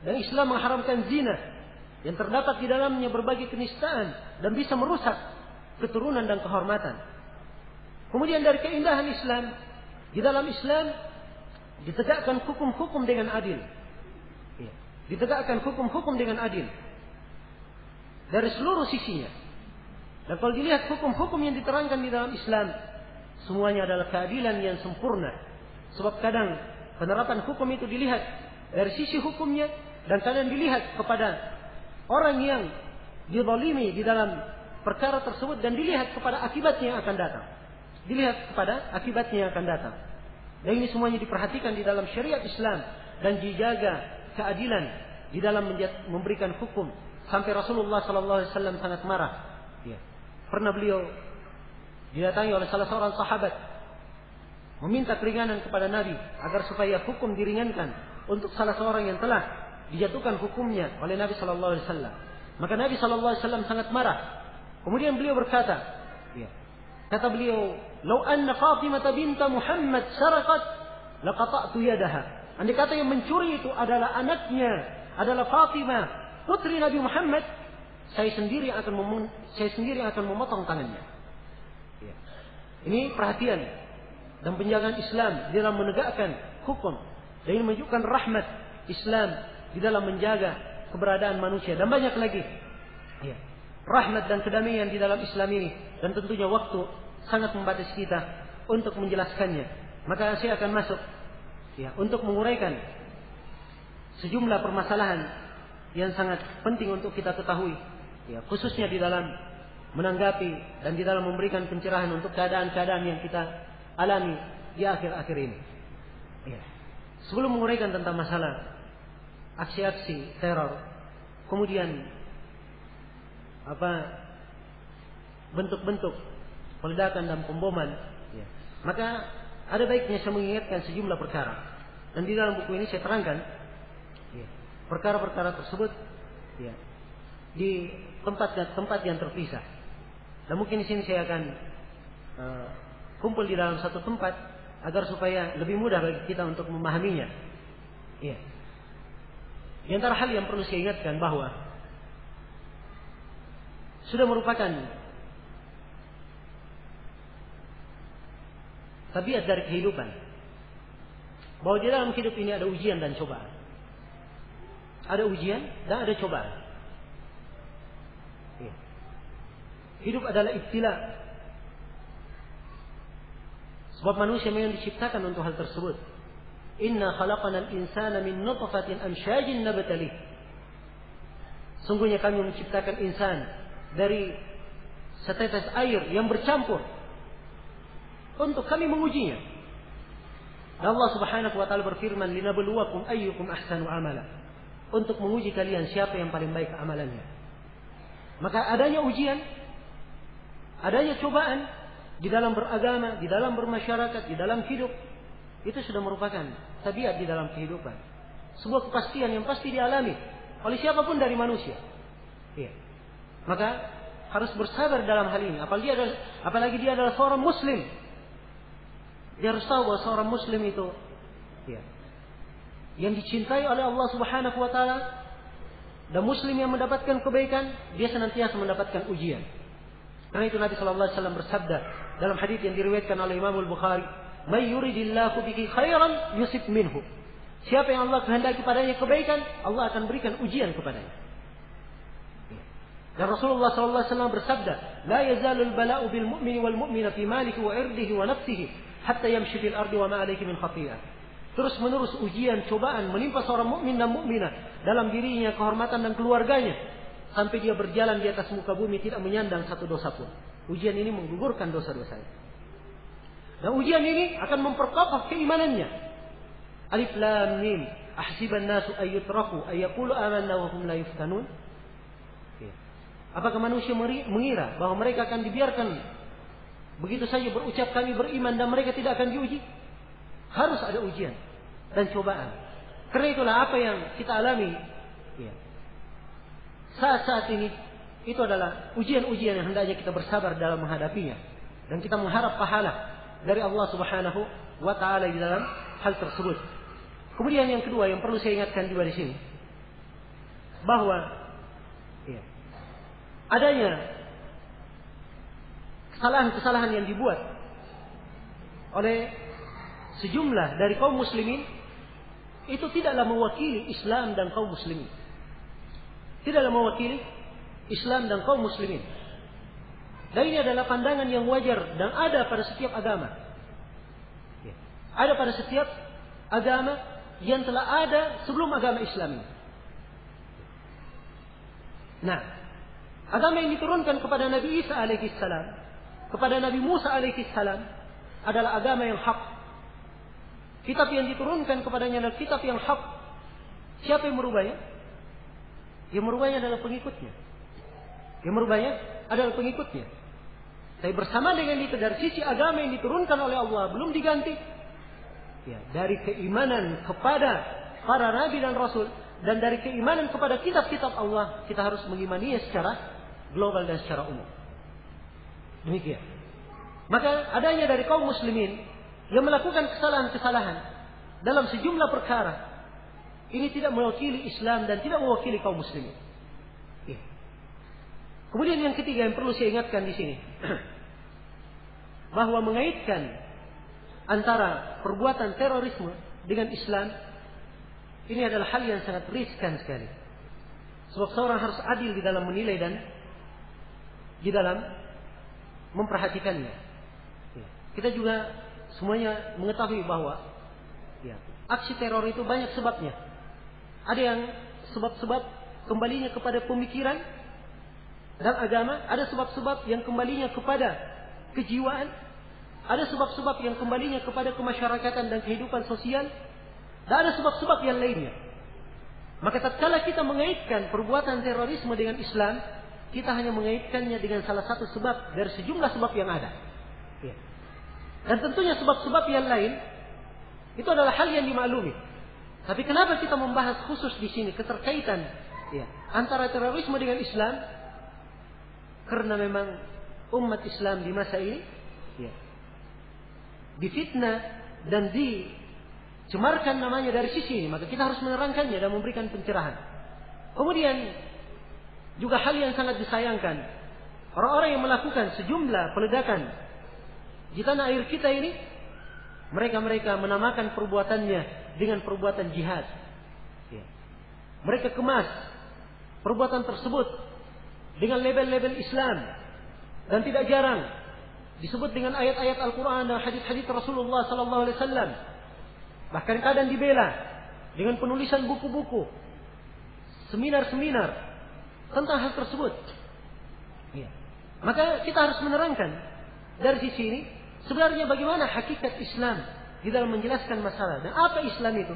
Dan Islam mengharamkan zina yang terdapat di dalamnya berbagai kenistaan dan bisa merusak keturunan dan kehormatan. Kemudian dari keindahan Islam, di dalam Islam ditegakkan hukum-hukum dengan adil. Ditegakkan hukum-hukum dengan adil. Dari seluruh sisinya. Dan kalau dilihat hukum-hukum yang diterangkan di dalam Islam. Semuanya adalah keadilan yang sempurna. Sebab kadang penerapan hukum itu dilihat dari sisi hukumnya. Dan kalian dilihat kepada orang yang dizalimi di dalam perkara tersebut dan dilihat kepada akibatnya yang akan datang. Dilihat kepada akibatnya yang akan datang. Dan ini semuanya diperhatikan di dalam syariat Islam dan dijaga keadilan di dalam memberikan hukum sampai Rasulullah Sallallahu Alaihi Wasallam sangat marah. Ya. Pernah beliau didatangi oleh salah seorang sahabat meminta keringanan kepada Nabi agar supaya hukum diringankan untuk salah seorang yang telah dijatuhkan hukumnya oleh Nabi Sallallahu Alaihi Wasallam. Maka Nabi Sallallahu Alaihi Wasallam sangat marah. Kemudian beliau berkata, ya, kata beliau, "Lau anna Fatimah binta Muhammad sarqat, laqata'tu yadaha." Andai kata yang mencuri itu adalah anaknya, adalah Fatimah, putri Nabi Muhammad, saya sendiri akan saya sendiri akan memotong tangannya. Ya. Ini perhatian dan penjagaan Islam dalam menegakkan hukum dan menunjukkan rahmat Islam di dalam menjaga keberadaan manusia dan banyak lagi. Ya. Rahmat dan kedamaian di dalam Islam ini dan tentunya waktu sangat membatasi kita untuk menjelaskannya. Maka saya akan masuk ya untuk menguraikan sejumlah permasalahan yang sangat penting untuk kita ketahui ya khususnya di dalam menanggapi dan di dalam memberikan pencerahan untuk keadaan-keadaan yang kita alami di akhir-akhir ini. Ya. Sebelum menguraikan tentang masalah aksi-aksi teror, kemudian apa bentuk-bentuk peledakan dan pemboman, ya. maka ada baiknya saya mengingatkan sejumlah perkara. Dan di dalam buku ini saya terangkan ya, perkara-perkara tersebut ya, di tempat-tempat yang terpisah. Dan mungkin di sini saya akan uh, kumpul di dalam satu tempat agar supaya lebih mudah bagi kita untuk memahaminya. Iya. Di antara hal yang perlu saya ingatkan bahwa sudah merupakan tabiat dari kehidupan. Bahwa di dalam hidup ini ada ujian dan cobaan. Ada ujian dan ada cobaan. Iya. Hidup adalah ibtila, Sebab manusia memang diciptakan untuk hal tersebut. Inna khalaqanal insana min nutfatin amsyajin nabtalih. Sungguhnya kami menciptakan insan dari setetes air yang bercampur untuk kami mengujinya. Dan Allah Subhanahu wa taala berfirman, "Linabluwakum ayyukum ahsanu amala." Untuk menguji kalian siapa yang paling baik amalannya. Maka adanya ujian, adanya cobaan di dalam beragama, di dalam bermasyarakat, di dalam hidup, itu sudah merupakan tabiat di dalam kehidupan. Sebuah kepastian yang pasti dialami oleh siapa pun dari manusia. Iya. Maka harus bersabar dalam hal ini. Apalagi dia adalah, apalagi dia adalah seorang muslim. Dia harus tahu bahwa seorang muslim itu ya, yang dicintai oleh Allah Subhanahu wa taala dan muslim yang mendapatkan kebaikan, dia senantiasa mendapatkan ujian. Karena itu Nabi Shallallahu alaihi wasallam bersabda, dalam hadis yang diriwayatkan oleh Imam Al-Bukhari, "May yuridillahu bihi khairan yusib minhu." Siapa yang Allah kehendaki padanya kebaikan, Allah akan berikan ujian kepadanya. Dan Rasulullah wasallam bersabda, "La yazalu al-bala'u bil mu'mini wal mu'mina fi malihi wa irdihi wa nafsihi hatta yamshi fil ardi wa ma alayhi min khati'ah." Terus menerus ujian, cobaan menimpa seorang mukmin dan mukminah dalam dirinya, kehormatan dan keluarganya sampai dia berjalan di atas muka bumi tidak menyandang satu dosa pun. Ujian ini menggugurkan dosa-dosanya. Dan ujian ini akan memperkokoh keimanannya. Alif lam mim. Ahsiban nasu ayyutraku ayyakulu amanna wa hum la yuftanun. Ya. Apakah manusia mengira bahwa mereka akan dibiarkan begitu saja berucap kami beriman dan mereka tidak akan diuji? Harus ada ujian dan cobaan. Karena itulah apa yang kita alami ya. saat-saat ini itu adalah ujian-ujian yang hendaknya kita bersabar dalam menghadapinya dan kita mengharap pahala dari Allah Subhanahu wa taala di dalam hal tersebut. Kemudian yang kedua yang perlu saya ingatkan juga di sini bahwa ya, adanya kesalahan-kesalahan yang dibuat oleh sejumlah dari kaum muslimin itu tidaklah mewakili Islam dan kaum muslimin. Tidaklah mewakili Islam dan kaum muslimin. Dan ini adalah pandangan yang wajar dan ada pada setiap agama. Ya. Ada pada setiap agama yang telah ada sebelum agama Islam. Nah, agama yang diturunkan kepada Nabi Isa alaihissalam, kepada Nabi Musa alaihissalam adalah agama yang hak. Kitab yang diturunkan kepadanya adalah kitab yang hak. Siapa yang merubahnya? Yang merubahnya adalah pengikutnya. Yang merubahnya adalah pengikutnya. Tapi bersama dengan itu dari sisi agama yang diturunkan oleh Allah belum diganti. Ya, dari keimanan kepada para nabi dan rasul dan dari keimanan kepada kitab-kitab Allah kita harus mengimaninya secara global dan secara umum. Demikian. Maka adanya dari kaum muslimin yang melakukan kesalahan-kesalahan dalam sejumlah perkara ini tidak mewakili Islam dan tidak mewakili kaum muslimin. Kemudian yang ketiga yang perlu saya ingatkan di sini bahwa mengaitkan antara perbuatan terorisme dengan Islam ini adalah hal yang sangat riskan sekali. Sebab seorang harus adil di dalam menilai dan di dalam memperhatikannya. Ya. Kita juga semuanya mengetahui bahwa ya, aksi teror itu banyak sebabnya. Ada yang sebab-sebab kembalinya kepada pemikiran dan agama, ada sebab-sebab yang kembalinya kepada kejiwaan, ada sebab-sebab yang kembalinya kepada kemasyarakatan dan kehidupan sosial, dan ada sebab-sebab yang lainnya. Maka tatkala kita mengaitkan perbuatan terorisme dengan Islam, kita hanya mengaitkannya dengan salah satu sebab dari sejumlah sebab yang ada. Ya. Dan tentunya sebab-sebab yang lain itu adalah hal yang dimaklumi. Tapi kenapa kita membahas khusus di sini keterkaitan ya, antara terorisme dengan Islam? Karena memang umat Islam di masa ini ya, difitnah dan di cemarkan namanya dari sisi ini, maka kita harus menerangkannya dan memberikan pencerahan. Kemudian juga hal yang sangat disayangkan, orang-orang yang melakukan sejumlah peledakan di tanah air kita ini, mereka-mereka menamakan perbuatannya dengan perbuatan jihad. Ya. Mereka kemas perbuatan tersebut dengan label-label Islam dan tidak jarang disebut dengan ayat-ayat Al-Quran dan hadis-hadis Rasulullah Sallallahu Alaihi Wasallam Bahkan kadang dibela dengan penulisan buku-buku, seminar-seminar tentang hal tersebut. Ya. Maka kita harus menerangkan dari sisi ini sebenarnya bagaimana hakikat Islam di dalam menjelaskan masalah dan apa Islam itu?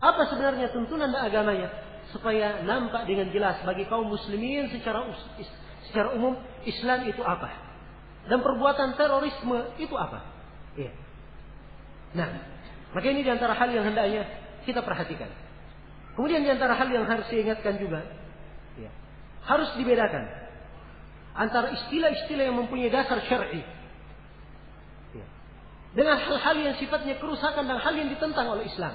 Apa sebenarnya tuntunan dan agamanya supaya nampak dengan jelas bagi kaum muslimin secara secara umum Islam itu apa dan perbuatan terorisme itu apa? Ya. Nah, maka ini di antara hal yang hendaknya kita perhatikan. Kemudian di antara hal yang harus diingatkan juga, ya, harus dibedakan antara istilah-istilah yang mempunyai dasar syar'i ya, dengan hal-hal yang sifatnya kerusakan dan hal yang ditentang oleh Islam.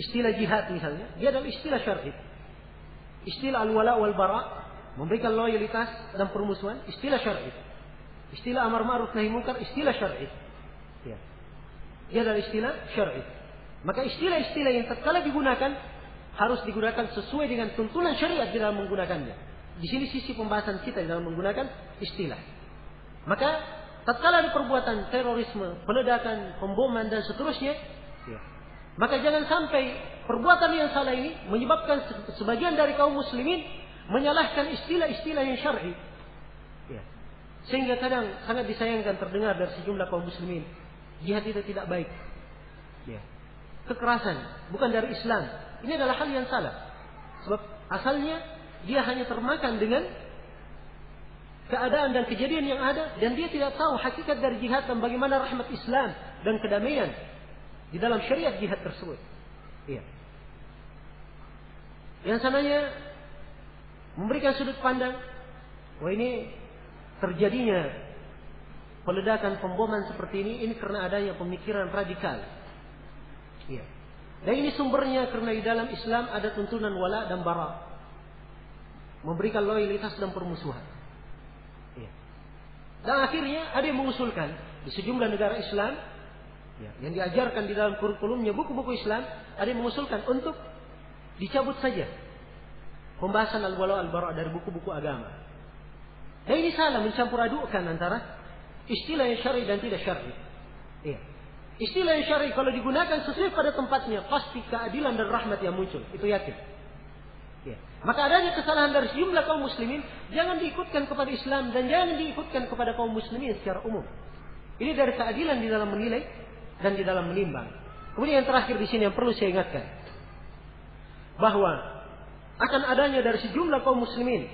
Istilah jihad misalnya, dia adalah istilah syar'i. Istilah al-wala wal bara memberikan loyalitas dan permusuhan, istilah syar'i. Istilah amar ma'ruf nahi munkar, istilah syar'i. Ya. Dia adalah istilah syar'i. Maka istilah-istilah yang tatkala digunakan harus digunakan sesuai dengan tuntunan syariat di dalam menggunakannya. Di sini sisi pembahasan kita di dalam menggunakan istilah. Maka tatkala ada perbuatan terorisme, peledakan, pemboman dan seterusnya, ya, maka jangan sampai perbuatan yang salah ini menyebabkan sebagian dari kaum muslimin menyalahkan istilah-istilah yang syar'i. Ya. Sehingga kadang sangat disayangkan terdengar dari sejumlah kaum muslimin Jihad itu tidak baik. Ya. Kekerasan bukan dari Islam. Ini adalah hal yang salah. Sebab asalnya dia hanya termakan dengan keadaan dan kejadian yang ada dan dia tidak tahu hakikat dari jihad dan bagaimana rahmat Islam dan kedamaian di dalam syariat jihad tersebut. Iya. Yang sananya memberikan sudut pandang, wah ini terjadinya peledakan pemboman seperti ini ini karena adanya pemikiran radikal. Ya. Dan ini sumbernya karena di dalam Islam ada tuntunan wala dan bara. Memberikan loyalitas dan permusuhan. Ya. Dan akhirnya ada yang mengusulkan di sejumlah negara Islam ya, yang diajarkan di dalam kurikulumnya buku-buku Islam ada yang mengusulkan untuk dicabut saja pembahasan al-wala al-bara dari buku-buku agama. Dan ini salah mencampur adukkan antara istilah yang syar'i dan tidak syar'i. Iya. Istilah yang syar'i kalau digunakan sesuai pada tempatnya pasti keadilan dan rahmat yang muncul. Itu yakin. Ya. Maka adanya kesalahan dari sejumlah kaum muslimin jangan diikutkan kepada Islam dan jangan diikutkan kepada kaum muslimin secara umum. Ini dari keadilan di dalam menilai dan di dalam menimbang. Kemudian yang terakhir di sini yang perlu saya ingatkan bahwa akan adanya dari sejumlah kaum muslimin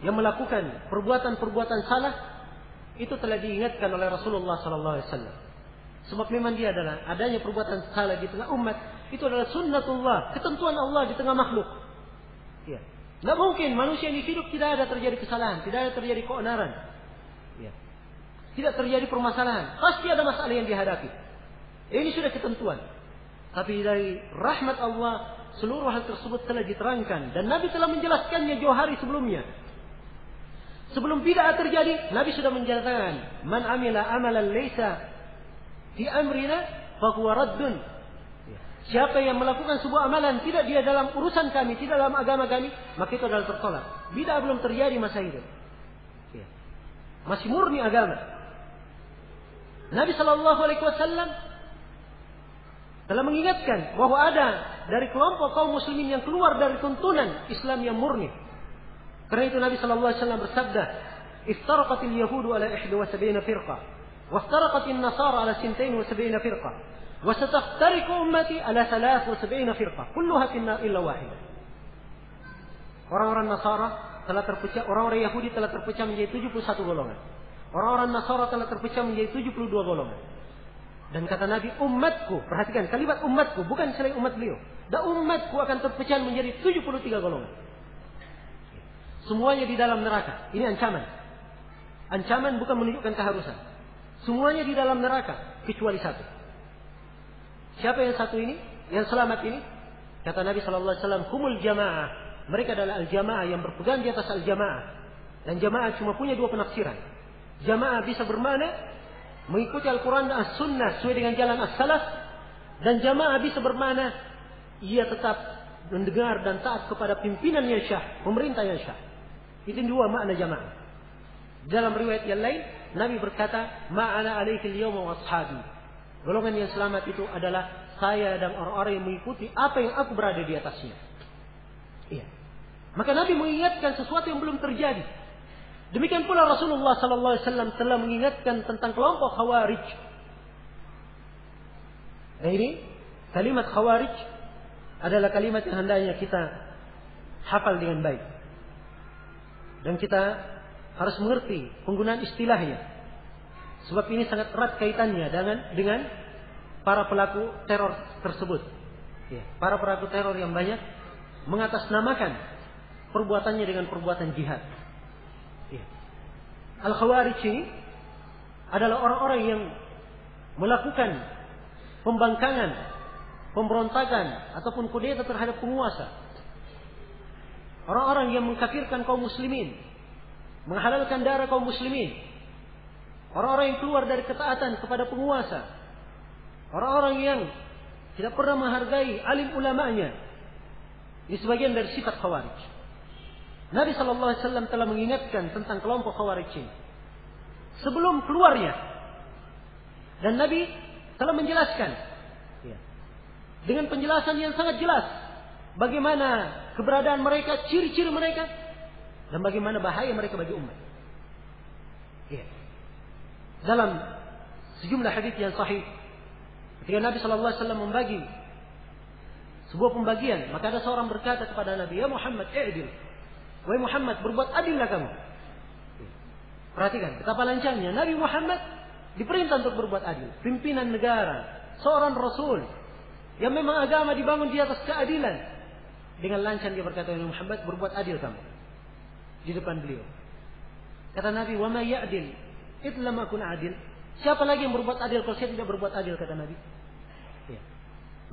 yang melakukan perbuatan-perbuatan salah itu telah diingatkan oleh Rasulullah sallallahu alaihi wasallam. Sebab memang dia adalah adanya perbuatan salah di tengah umat itu adalah sunnatullah, ketentuan Allah di tengah makhluk. Ya. Tidak mungkin manusia ini hidup tidak ada terjadi kesalahan, tidak ada terjadi keonaran. Tidak terjadi permasalahan. Pasti ada masalah yang dihadapi. Ini sudah ketentuan. Tapi dari rahmat Allah, seluruh hal tersebut telah diterangkan. Dan Nabi telah menjelaskannya jauh hari sebelumnya. Sebelum bid'ah terjadi, Nabi sudah menjelaskan, "Man amila amalan laysa fi amrina fahuwa raddun." Siapa yang melakukan sebuah amalan tidak dia dalam urusan kami, tidak dalam agama kami, maka itu adalah tertolak. Bid'ah belum terjadi masa itu. Masih murni agama. Nabi Shallallahu Alaihi Wasallam telah mengingatkan bahwa ada dari kelompok kaum muslimin yang keluar dari tuntunan Islam yang murni. Karena itu Nabi Shallallahu Alaihi Wasallam bersabda, "Iftaraqatil Yahudu ala 71 firqah, waftaraqatil Nasara ala 72 firqah, وستفترق أمتي على 73 فرقة كلها في النار إلا واحدة Orang-orang Nasara telah terpecah, orang-orang Yahudi telah terpecah menjadi 71 golongan. Orang-orang Nasara telah terpecah menjadi 72 golongan. Dan kata Nabi, umatku, perhatikan kalimat umatku, bukan selain umat beliau. Dan umatku akan terpecah menjadi 73 golongan. Semuanya di dalam neraka. Ini ancaman. Ancaman bukan menunjukkan keharusan. Semuanya di dalam neraka, kecuali satu. Siapa yang satu ini? Yang selamat ini? Kata Nabi Shallallahu Alaihi Wasallam, kumul jamaah. Mereka adalah al-jamaah yang berpegang di atas al-jamaah. Dan jamaah cuma punya dua penafsiran. Jamaah bisa bermana mengikuti Al-Quran dan As-Sunnah sesuai dengan jalan As-Salaf. Dan jamaah bisa bermana ia tetap mendengar dan taat kepada pimpinan yang syah, pemerintah yang syah. Itu dua makna jamaah. Dalam riwayat yang lain, Nabi berkata, Ma'ana alaihi al-yawma wa. Golongan yang selamat itu adalah saya dan orang-orang yang mengikuti apa yang aku berada di atasnya. Iya. Maka Nabi mengingatkan sesuatu yang belum terjadi. Demikian pula Rasulullah sallallahu alaihi wasallam telah mengingatkan tentang kelompok Khawarij. Nah ini kalimat Khawarij adalah kalimat yang hendaknya kita hafal dengan baik. Dan kita harus mengerti penggunaan istilahnya. Sebab ini sangat erat kaitannya dengan dengan para pelaku teror tersebut. Ya, para pelaku teror yang banyak mengatasnamakan perbuatannya dengan perbuatan jihad. Al-Khawarij ini adalah orang-orang yang melakukan pembangkangan, pemberontakan ataupun kudeta terhadap penguasa. Orang-orang yang mengkafirkan kaum muslimin, menghalalkan darah kaum muslimin, Orang-orang yang keluar dari ketaatan kepada penguasa. Orang-orang yang tidak pernah menghargai alim ulamanya. Ini sebagian dari sifat khawarij. Nabi Shallallahu Alaihi Wasallam telah mengingatkan tentang kelompok khawarij. Sebelum keluarnya. Dan Nabi telah menjelaskan. Ya, dengan penjelasan yang sangat jelas. Bagaimana keberadaan mereka, ciri-ciri mereka. Dan bagaimana bahaya mereka bagi umat. Ya dalam sejumlah hadis yang sahih ketika Nabi Shallallahu Alaihi Wasallam membagi sebuah pembagian maka ada seorang berkata kepada Nabi ya Muhammad i'dil wahai Muhammad berbuat adillah kamu perhatikan betapa lancangnya Nabi Muhammad diperintah untuk berbuat adil pimpinan negara seorang rasul yang memang agama dibangun di atas keadilan dengan lancang dia berkata Nabi Muhammad berbuat adil kamu di depan beliau kata Nabi wa ma ya'dil akun adil. Siapa lagi yang berbuat adil kalau saya tidak berbuat adil kata Nabi? Ya.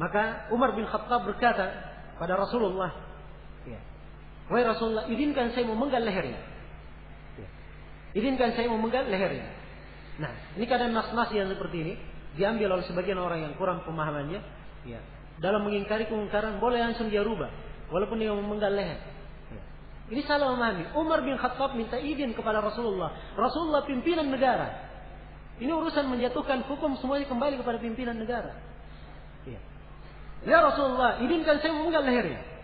Maka Umar bin Khattab berkata pada Rasulullah. Wahai Rasulullah, izinkan saya memenggal lehernya. Ya. Izinkan saya memenggal lehernya. Nah, ini keadaan nas-nas yang seperti ini diambil oleh sebagian orang yang kurang pemahamannya. Ya. Dalam mengingkari kemungkaran boleh langsung dia rubah, walaupun dia memenggal leher. Ini salah memahami. Umar bin Khattab minta izin kepada Rasulullah. Rasulullah pimpinan negara. Ini urusan menjatuhkan hukum semuanya kembali kepada pimpinan negara. Ya, ya Rasulullah, izinkan saya memenggal lehernya.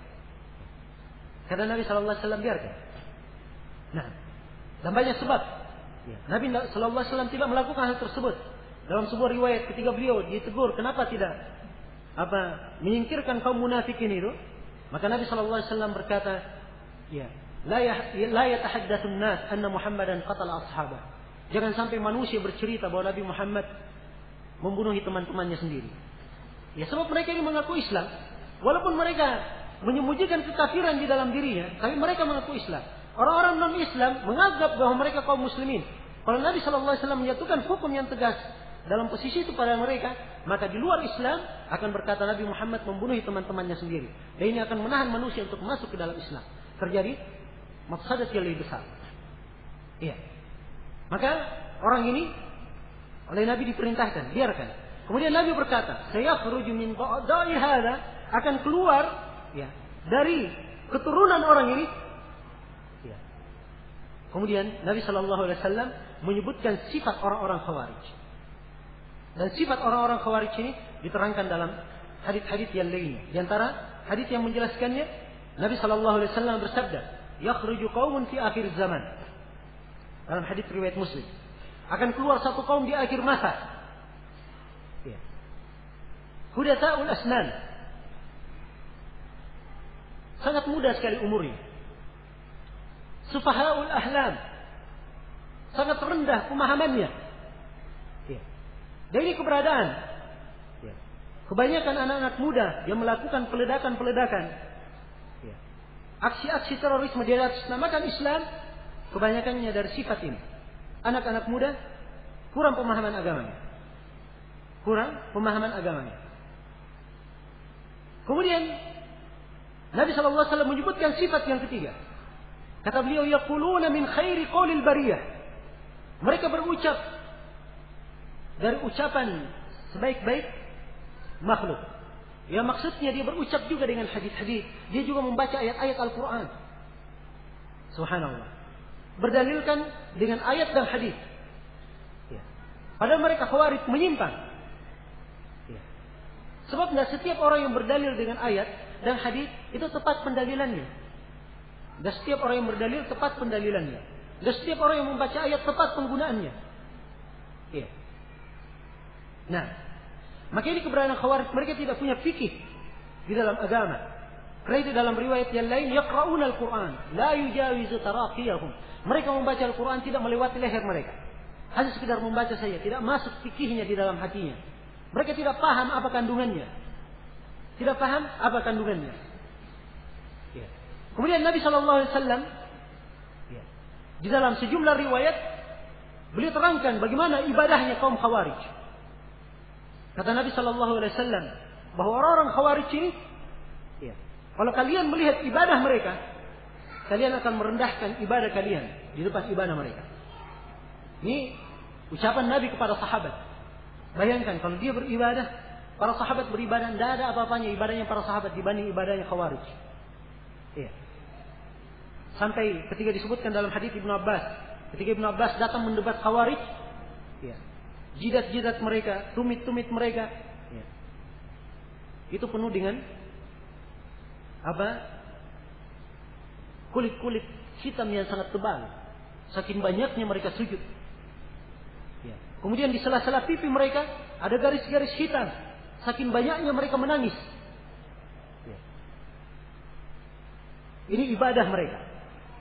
Kata Nabi Shallallahu Alaihi Wasallam biarkan. Nah, dan banyak sebab. Ya. Nabi Shallallahu Alaihi Wasallam tidak melakukan hal tersebut. Dalam sebuah riwayat ketika beliau ditegur, kenapa tidak apa menyingkirkan kaum munafikin itu? Maka Nabi Shallallahu Alaihi Wasallam berkata, ya, la la yatahaddatsun nas anna Muhammadan qatala ashabah. Jangan sampai manusia bercerita bahwa Nabi Muhammad membunuh teman-temannya sendiri. Ya sebab mereka ini mengaku Islam. Walaupun mereka menyembunyikan kekafiran di dalam dirinya, tapi mereka mengaku Islam. Orang-orang non-Islam menganggap bahwa mereka kaum muslimin. Kalau Nabi Shallallahu Alaihi menyatukan hukum yang tegas dalam posisi itu pada mereka, maka di luar Islam akan berkata Nabi Muhammad membunuh teman-temannya sendiri. Dan ini akan menahan manusia untuk masuk ke dalam Islam. Terjadi maksadat yang lebih besar. Iya. Maka orang ini oleh Nabi diperintahkan, biarkan. Kemudian Nabi berkata, saya min hada akan keluar ya dari keturunan orang ini. Ya. Kemudian Nabi Shallallahu Alaihi Wasallam menyebutkan sifat orang-orang khawarij. Dan sifat orang-orang khawarij ini diterangkan dalam hadis-hadis yang lainnya. Di antara hadis yang menjelaskannya, Nabi Shallallahu Alaihi Wasallam bersabda, "Yakhruju qaumun fi akhir zaman." Dalam hadis riwayat Muslim, akan keluar satu kaum di akhir masa. Ya. Asnan. Sangat muda sekali umurnya. Sufahaul ahlam. Sangat rendah pemahamannya. Ya. Dan ini keberadaan. Ya. Kebanyakan anak-anak muda yang melakukan peledakan-peledakan. Ya. Aksi-aksi terorisme di atas namakan Islam. Kebanyakannya dari sifat ini anak-anak muda kurang pemahaman agamanya. Kurang pemahaman agamanya. Kemudian Nabi SAW menyebutkan sifat yang ketiga. Kata beliau, Yaquluna min khairi qawlil bariyah. Mereka berucap dari ucapan sebaik-baik makhluk. Ya maksudnya dia berucap juga dengan hadis-hadis. Dia juga membaca ayat-ayat Al-Quran. Subhanallah berdalilkan dengan ayat dan hadis. Ya. Padahal mereka khawarij menyimpang. Ya. Sebab tidak setiap orang yang berdalil dengan ayat dan hadis itu tepat pendalilannya. Dan setiap orang yang berdalil tepat pendalilannya. Dan setiap orang yang membaca ayat tepat penggunaannya. Ya. Nah, maka ini keberadaan khawarij mereka tidak punya fikih di dalam agama. Karena itu dalam riwayat yang lain yaqra'una al-Qur'an la yujawizu taraqiyahum. Mereka membaca Al-Qur'an tidak melewati leher mereka. Hanya sekedar membaca saja, tidak masuk fikihnya di dalam hatinya. Mereka tidak paham apa kandungannya. Tidak paham apa kandungannya. Ya. Kemudian Nabi Wasallam ya, di dalam sejumlah riwayat beliau terangkan bagaimana ibadahnya kaum Khawarij. Kata Nabi Shallallahu Alaihi bahwa orang-orang Khawarij ini ya, kalau kalian melihat ibadah mereka, kalian akan merendahkan ibadah kalian di depan ibadah mereka. Ini ucapan Nabi kepada sahabat. Bayangkan kalau dia beribadah, para sahabat beribadah, tidak ada apa-apanya ibadahnya para sahabat dibanding ibadahnya khawarij. Iya. Sampai ketika disebutkan dalam hadis Ibnu Abbas, ketika Ibnu Abbas datang mendebat khawarij, iya. jidat-jidat mereka, tumit-tumit mereka, iya. itu penuh dengan apa kulit-kulit hitam yang sangat tebal saking banyaknya mereka sujud ya. kemudian di sela-sela pipi mereka ada garis-garis hitam saking banyaknya mereka menangis ya. ini ibadah mereka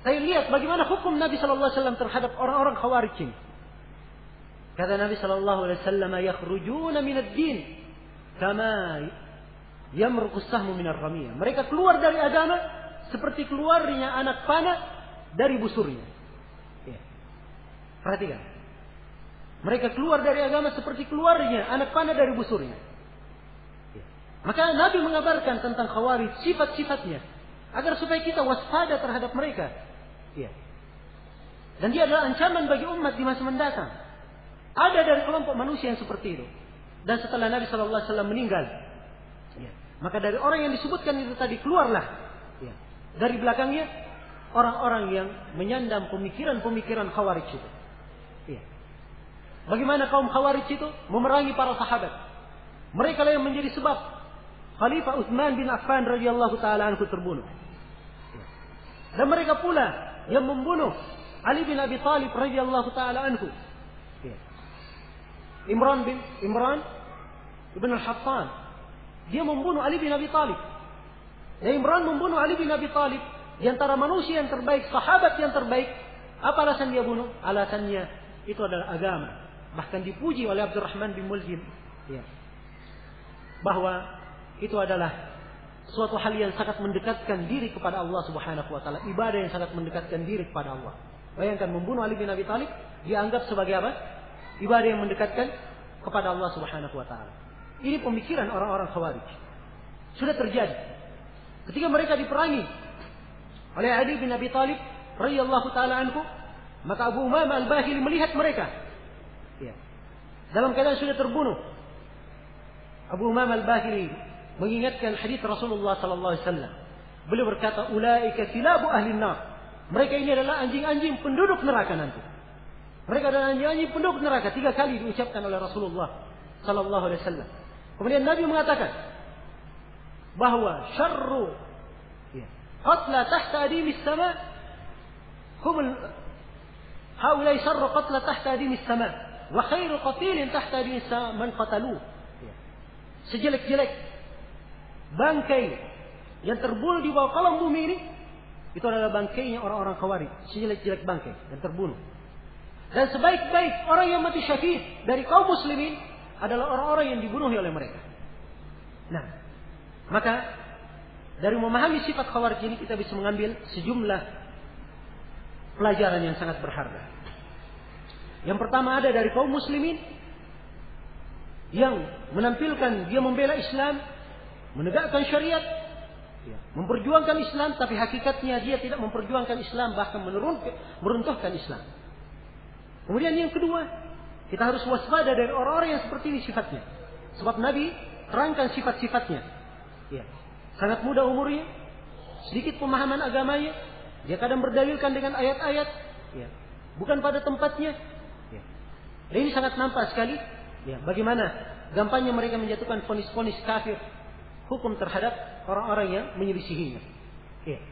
saya lihat bagaimana hukum Nabi Shallallahu Alaihi Wasallam terhadap orang-orang khawarij ini kata Nabi Shallallahu Alaihi Wasallam yakhrujuna min ad-din kama Yamruqus sahmu minar ramiyah. Mereka keluar dari agama seperti keluarnya anak panah dari busurnya. Ya. Perhatikan. Mereka keluar dari agama seperti keluarnya anak panah dari busurnya. Ya. Maka Nabi mengabarkan tentang khawarij sifat-sifatnya agar supaya kita waspada terhadap mereka. Ya. Dan dia adalah ancaman bagi umat di masa mendatang. Ada dari kelompok manusia yang seperti itu. Dan setelah Nabi Shallallahu Alaihi Wasallam meninggal, maka dari orang yang disebutkan itu tadi keluarlah ya, dari belakangnya orang-orang yang menyandang pemikiran-pemikiran khawarij itu. Ya. Bagaimana kaum khawarij itu memerangi para sahabat? Mereka lah yang menjadi sebab Khalifah Utsman bin Affan radhiyallahu taala anhu terbunuh. Dan mereka pula yang membunuh Ali bin Abi Thalib radhiyallahu taala anhu. Imran bin Imran ibn al-Hattan. Dia membunuh Ali bin Abi Thalib. Dan Imran membunuh Ali bin Abi Thalib di antara manusia yang terbaik, sahabat yang terbaik. Apa alasan dia bunuh? Alasannya itu adalah agama. Bahkan dipuji oleh Abdurrahman bin Muljim. Ya. Bahwa itu adalah suatu hal yang sangat mendekatkan diri kepada Allah Subhanahu wa taala, ibadah yang sangat mendekatkan diri kepada Allah. Bayangkan membunuh Ali bin Abi Thalib dianggap sebagai apa? Ibadah yang mendekatkan kepada Allah Subhanahu wa taala. Ini pemikiran orang-orang Khawarij. Sudah terjadi. Ketika mereka diperangi oleh Ali bin Abi Thalib radhiyallahu taala anhu, maka Abu Umamah Al-Bahili melihat mereka. Ya. Dalam keadaan sudah terbunuh. Abu Umamah Al-Bahili mengingatkan hadis Rasulullah sallallahu alaihi wasallam. Beliau berkata, "Ulaika kilabu ahli nar." Mereka ini adalah anjing-anjing penduduk neraka nanti. Mereka adalah anjing-anjing penduduk neraka. Tiga kali diucapkan oleh Rasulullah sallallahu alaihi wasallam. Kemudian Nabi mengatakan bahwa syarru ya, qatla tahta adimis sama hum haulai syarru qatla tahta adimis sama wa khairu qatilin tahta adimis sama man qatalu. Ya. Sejelek-jelek bangkai yang terbunuh di bawah kolong bumi ini itu adalah bangkainya orang-orang khawarij, sejelek-jelek bangkai yang terbunuh. Dan sebaik-baik orang yang mati syahid dari kaum muslimin adalah orang-orang yang dibunuh oleh mereka. Nah, maka dari memahami sifat khawarij ini kita bisa mengambil sejumlah pelajaran yang sangat berharga. Yang pertama ada dari kaum muslimin yang menampilkan dia membela Islam menegakkan syariat, ya, memperjuangkan Islam, tapi hakikatnya dia tidak memperjuangkan Islam, bahkan meruntuhkan Islam. Kemudian yang kedua, kita harus waspada dari orang-orang yang seperti ini sifatnya. Sebab Nabi terangkan sifat-sifatnya. Ya. Sangat muda umurnya, sedikit pemahaman agamanya, dia kadang berdalilkan dengan ayat-ayat, ya. bukan pada tempatnya. Ya. Dan ini sangat nampak sekali, ya. bagaimana gampangnya mereka menjatuhkan fonis-fonis kafir hukum terhadap orang-orang yang menyelisihinya. Ya.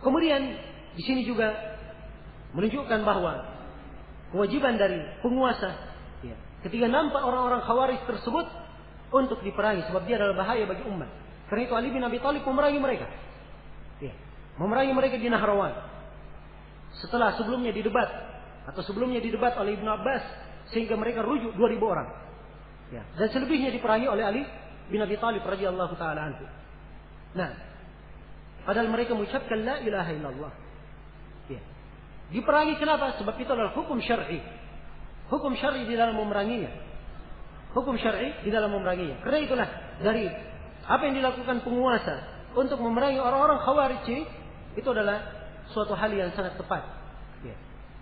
Kemudian di sini juga menunjukkan bahwa kewajiban dari penguasa ya, ketika nampak orang-orang khawarij tersebut untuk diperangi sebab dia adalah bahaya bagi umat. Karena itu Ali bin Abi Thalib memerangi mereka. Ya, memerangi mereka di Nahrawan. Setelah sebelumnya didebat atau sebelumnya didebat oleh Ibnu Abbas sehingga mereka rujuk 2000 orang. Ya, dan selebihnya diperangi oleh Ali bin Abi Talib radhiyallahu taala anhu. Nah, padahal mereka mengucapkan la ilaha illallah. Ya. Diperangi kenapa? Sebab itu adalah hukum syar'i. Hukum syar'i di dalam memeranginya. Hukum syar'i di dalam memeranginya. Karena itulah dari apa yang dilakukan penguasa untuk memerangi orang-orang khawarij itu adalah suatu hal yang sangat tepat. Ya.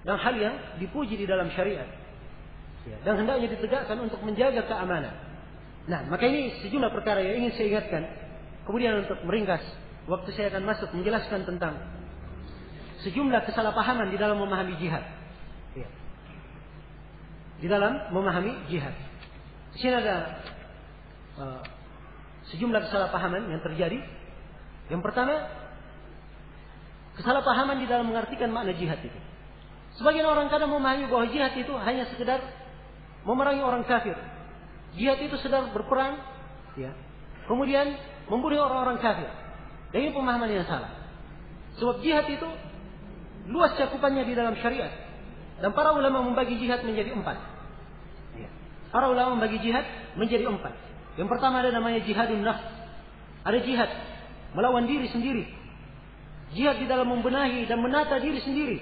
Dan hal yang dipuji di dalam syariat. Ya. Dan hendaknya ditegakkan untuk menjaga keamanan. Nah, maka ini sejumlah perkara yang ingin saya ingatkan. Kemudian untuk meringkas, waktu saya akan masuk menjelaskan tentang sejumlah kesalahpahaman di dalam memahami jihad. Ya. Di dalam memahami jihad. Di sini ada uh, sejumlah kesalahpahaman yang terjadi. Yang pertama, kesalahpahaman di dalam mengartikan makna jihad itu. Sebagian orang kadang memahami bahwa jihad itu hanya sekedar memerangi orang kafir, Jihad itu sedang berperang, ya. Kemudian membunuh orang-orang kafir. Dan ini pemahaman yang salah. Sebab jihad itu luas cakupannya di dalam syariat. Dan para ulama membagi jihad menjadi empat. Ya. Para ulama membagi jihad menjadi empat. Yang pertama ada namanya jihadun nafs. Ada jihad melawan diri sendiri. Jihad di dalam membenahi dan menata diri sendiri.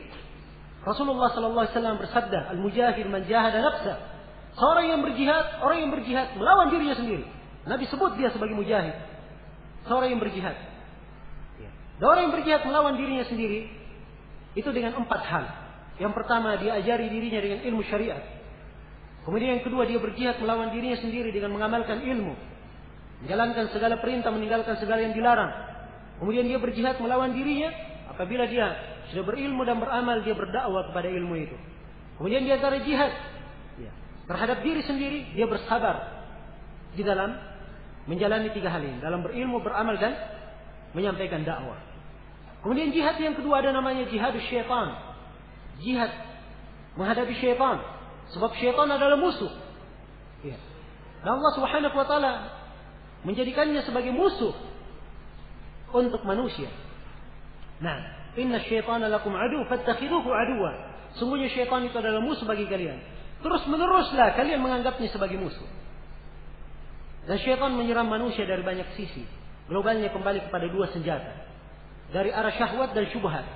Rasulullah sallallahu alaihi wasallam bersabda, "Al-mujahid man jahada nafsa Seorang yang berjihad, orang yang berjihad melawan dirinya sendiri. Nabi sebut dia sebagai mujahid. Seorang yang berjihad. Ya. Dan orang yang berjihad melawan dirinya sendiri itu dengan empat hal. Yang pertama dia ajari dirinya dengan ilmu syariat. Kemudian yang kedua dia berjihad melawan dirinya sendiri dengan mengamalkan ilmu. Menjalankan segala perintah, meninggalkan segala yang dilarang. Kemudian dia berjihad melawan dirinya apabila dia sudah berilmu dan beramal dia berdakwah kepada ilmu itu. Kemudian dia antara jihad terhadap diri sendiri, dia bersabar di dalam menjalani tiga hal ini. Dalam berilmu, beramal, dan menyampaikan dakwah. Kemudian jihad yang kedua ada namanya jihad syaitan. Jihad menghadapi syaitan. Sebab syaitan adalah musuh. Ya. Dan Allah Subhanahu wa taala menjadikannya sebagai musuh untuk manusia. Nah, inna syaitana lakum adu fattakhiduhu aduwa. Sungguhnya syaitan itu adalah musuh bagi kalian. Terus meneruslah kalian menganggapnya sebagai musuh. Dan syaitan menyerang manusia dari banyak sisi. Globalnya kembali kepada dua senjata dari arah syahwat dan syubhat.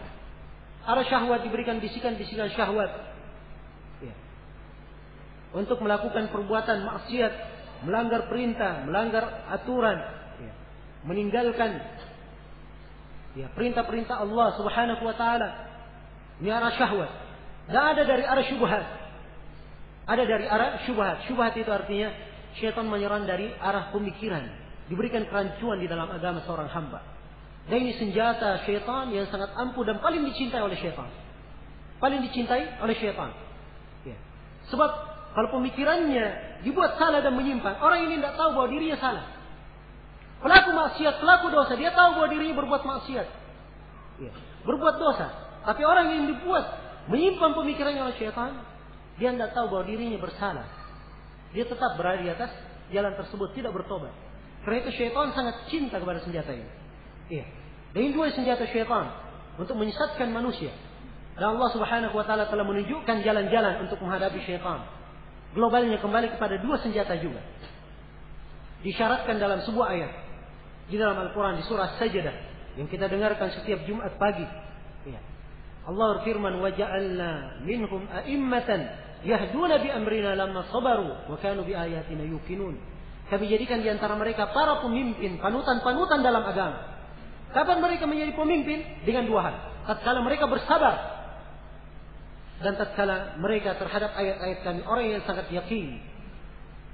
Arah syahwat diberikan bisikan-bisikan syahwat. Ya. Untuk melakukan perbuatan maksiat, melanggar perintah, melanggar aturan, ya. meninggalkan ya perintah-perintah Allah Subhanahu wa taala. Ini arah syahwat. Dan ada dari arah syubhat. Ada dari arah syubhat. Syubhat itu artinya syaitan menyerang dari arah pemikiran. Diberikan kerancuan di dalam agama seorang hamba. Dan ini senjata syaitan yang sangat ampuh dan paling dicintai oleh syaitan. Paling dicintai oleh syaitan. Ya. Sebab kalau pemikirannya dibuat salah dan menyimpang, orang ini tidak tahu bahwa dirinya salah. Pelaku maksiat, pelaku dosa, dia tahu bahwa dirinya berbuat maksiat. Ya. Berbuat dosa. Tapi orang yang dibuat menyimpang pemikirannya oleh syaitan, dia tidak tahu bahwa dirinya bersalah. Dia tetap berada di atas jalan tersebut, tidak bertobat. Karena itu syaitan sangat cinta kepada senjata ini. Iya. Dan ini dua senjata syaitan untuk menyesatkan manusia. Dan Allah Subhanahu wa taala telah menunjukkan jalan-jalan untuk menghadapi syaitan. Globalnya kembali kepada dua senjata juga. Disyaratkan dalam sebuah ayat di dalam Al-Qur'an di surah Sajdah yang kita dengarkan setiap Jumat pagi. Ya. Allah berfirman wa ja'alna minhum a'immatan yahduna bi amrina lamma sabaru wa kanu bi ayatina yuqinun. Kami jadikan di antara mereka para pemimpin, panutan-panutan dalam agama Kapan mereka menjadi pemimpin? Dengan dua hal. Tatkala mereka bersabar. Dan tatkala mereka terhadap ayat-ayat kami. Orang yang sangat yakin.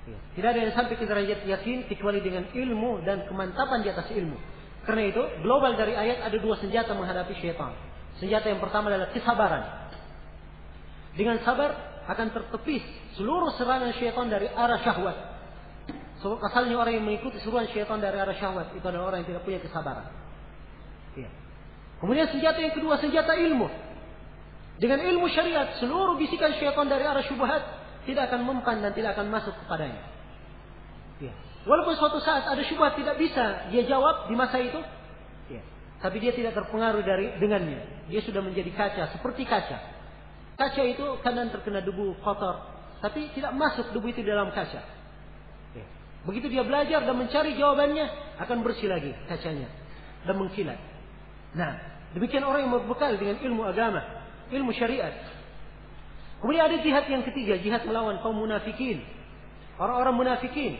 Ya. Tidak ada yang sampai ke derajat yakin kecuali dengan ilmu dan kemantapan di atas ilmu. Karena itu, global dari ayat ada dua senjata menghadapi syaitan. Senjata yang pertama adalah kesabaran. Dengan sabar akan tertepis seluruh serangan syaitan dari arah syahwat. So, asalnya orang yang mengikuti seruan syaitan dari arah syahwat itu adalah orang yang tidak punya kesabaran. Ya. Kemudian senjata yang kedua senjata ilmu. Dengan ilmu syariat seluruh bisikan syaitan dari arah syubhat tidak akan mempan dan tidak akan masuk kepadanya. Ya. Walaupun suatu saat ada syubhat tidak bisa dia jawab di masa itu, ya. tapi dia tidak terpengaruh dari dengannya. Dia sudah menjadi kaca seperti kaca. Kaca itu kadang terkena debu kotor, tapi tidak masuk debu itu dalam kaca. Begitu dia belajar dan mencari jawabannya, akan bersih lagi kacanya dan mengkilat. Nah, demikian orang yang berbekal dengan ilmu agama, ilmu syariat. Kemudian ada jihad yang ketiga, jihad melawan kaum munafikin. Orang-orang munafikin.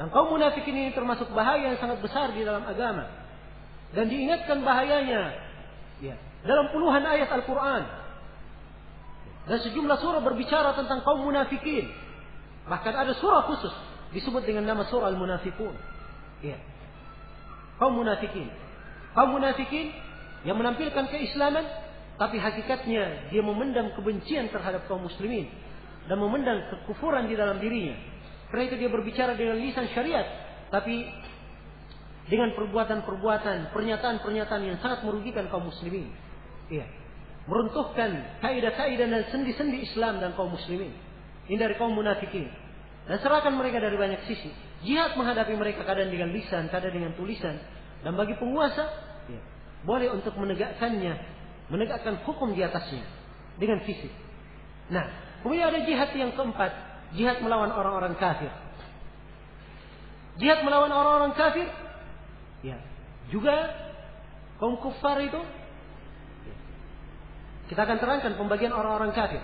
Dan kaum munafikin ini termasuk bahaya yang sangat besar di dalam agama. Dan diingatkan bahayanya ya, dalam puluhan ayat Al-Quran. Dan sejumlah surah berbicara tentang kaum munafikin. Bahkan ada surah khusus disebut dengan nama surah Al-Munafikun. Ya. Kaum munafikin kaum munafikin yang menampilkan keislaman tapi hakikatnya dia memendam kebencian terhadap kaum muslimin dan memendam kekufuran di dalam dirinya. Karena itu dia berbicara dengan lisan syariat tapi dengan perbuatan-perbuatan, pernyataan-pernyataan yang sangat merugikan kaum muslimin. Iya. Meruntuhkan kaidah-kaidah dan sendi-sendi Islam dan kaum muslimin. Ini dari kaum munafikin. Dan serahkan mereka dari banyak sisi. Jihad menghadapi mereka kadang dengan lisan, kadang dengan tulisan, dan bagi penguasa, ya, boleh untuk menegakkannya, menegakkan hukum di atasnya dengan fisik. Nah, kemudian ada jihad yang keempat, jihad melawan orang-orang kafir. Jihad melawan orang-orang kafir, ya, juga kaum kufar itu. Kita akan terangkan pembagian orang-orang kafir.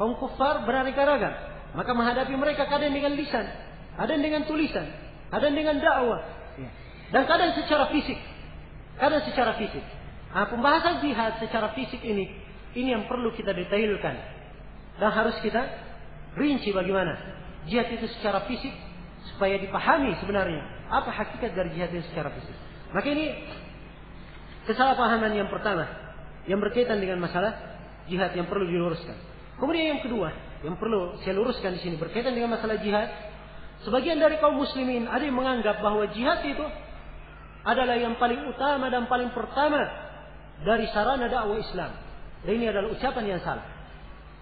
Kaum kufar beraneka ragam. Maka menghadapi mereka kadang dengan lisan, ada dengan tulisan, ada dengan dakwah, ya. Dan kadang secara fisik. Kadang secara fisik. Nah, pembahasan jihad secara fisik ini, ini yang perlu kita detailkan. Dan harus kita rinci bagaimana. Jihad itu secara fisik, supaya dipahami sebenarnya. Apa hakikat dari jihad itu secara fisik. Maka ini kesalahpahaman yang pertama. Yang berkaitan dengan masalah jihad yang perlu diluruskan. Kemudian yang kedua, yang perlu saya luruskan di sini berkaitan dengan masalah jihad. Sebagian dari kaum muslimin ada yang menganggap bahwa jihad itu adalah yang paling utama dan paling pertama dari sarana dakwah Islam. Dan ini adalah ucapan yang salah.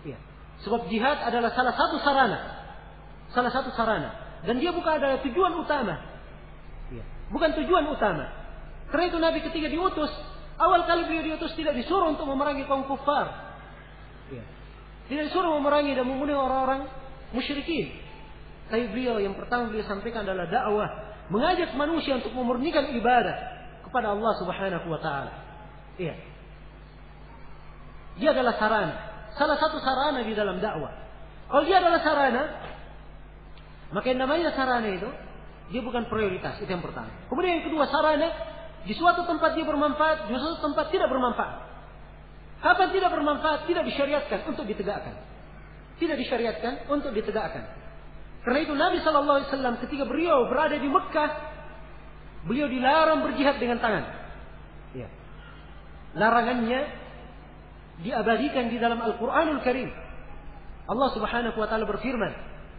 Ya. Sebab jihad adalah salah satu sarana. Salah satu sarana. Dan dia bukan adalah tujuan utama. Ya. Bukan tujuan utama. Karena itu Nabi ketika diutus, awal kali beliau diutus tidak disuruh untuk memerangi kaum kufar. Ya. Tidak disuruh memerangi dan membunuh orang-orang musyrikin. Tapi beliau yang pertama beliau sampaikan adalah dakwah, mengajak manusia untuk memurnikan ibadah kepada Allah Subhanahu wa taala. Iya. Dia adalah sarana, salah satu sarana di dalam dakwah. Kalau dia adalah sarana, maka yang namanya sarana itu dia bukan prioritas, itu yang pertama. Kemudian yang kedua sarana, di suatu tempat dia bermanfaat, di suatu tempat tidak bermanfaat. Kapan tidak bermanfaat? Tidak disyariatkan untuk ditegakkan. Tidak disyariatkan untuk ditegakkan. Karena itu Nabi Wasallam ketika beliau berada di Mekah, beliau dilarang berjihad dengan tangan. Ya. Larangannya diabadikan di dalam Al-Quranul Karim. Allah Subhanahu wa taala berfirman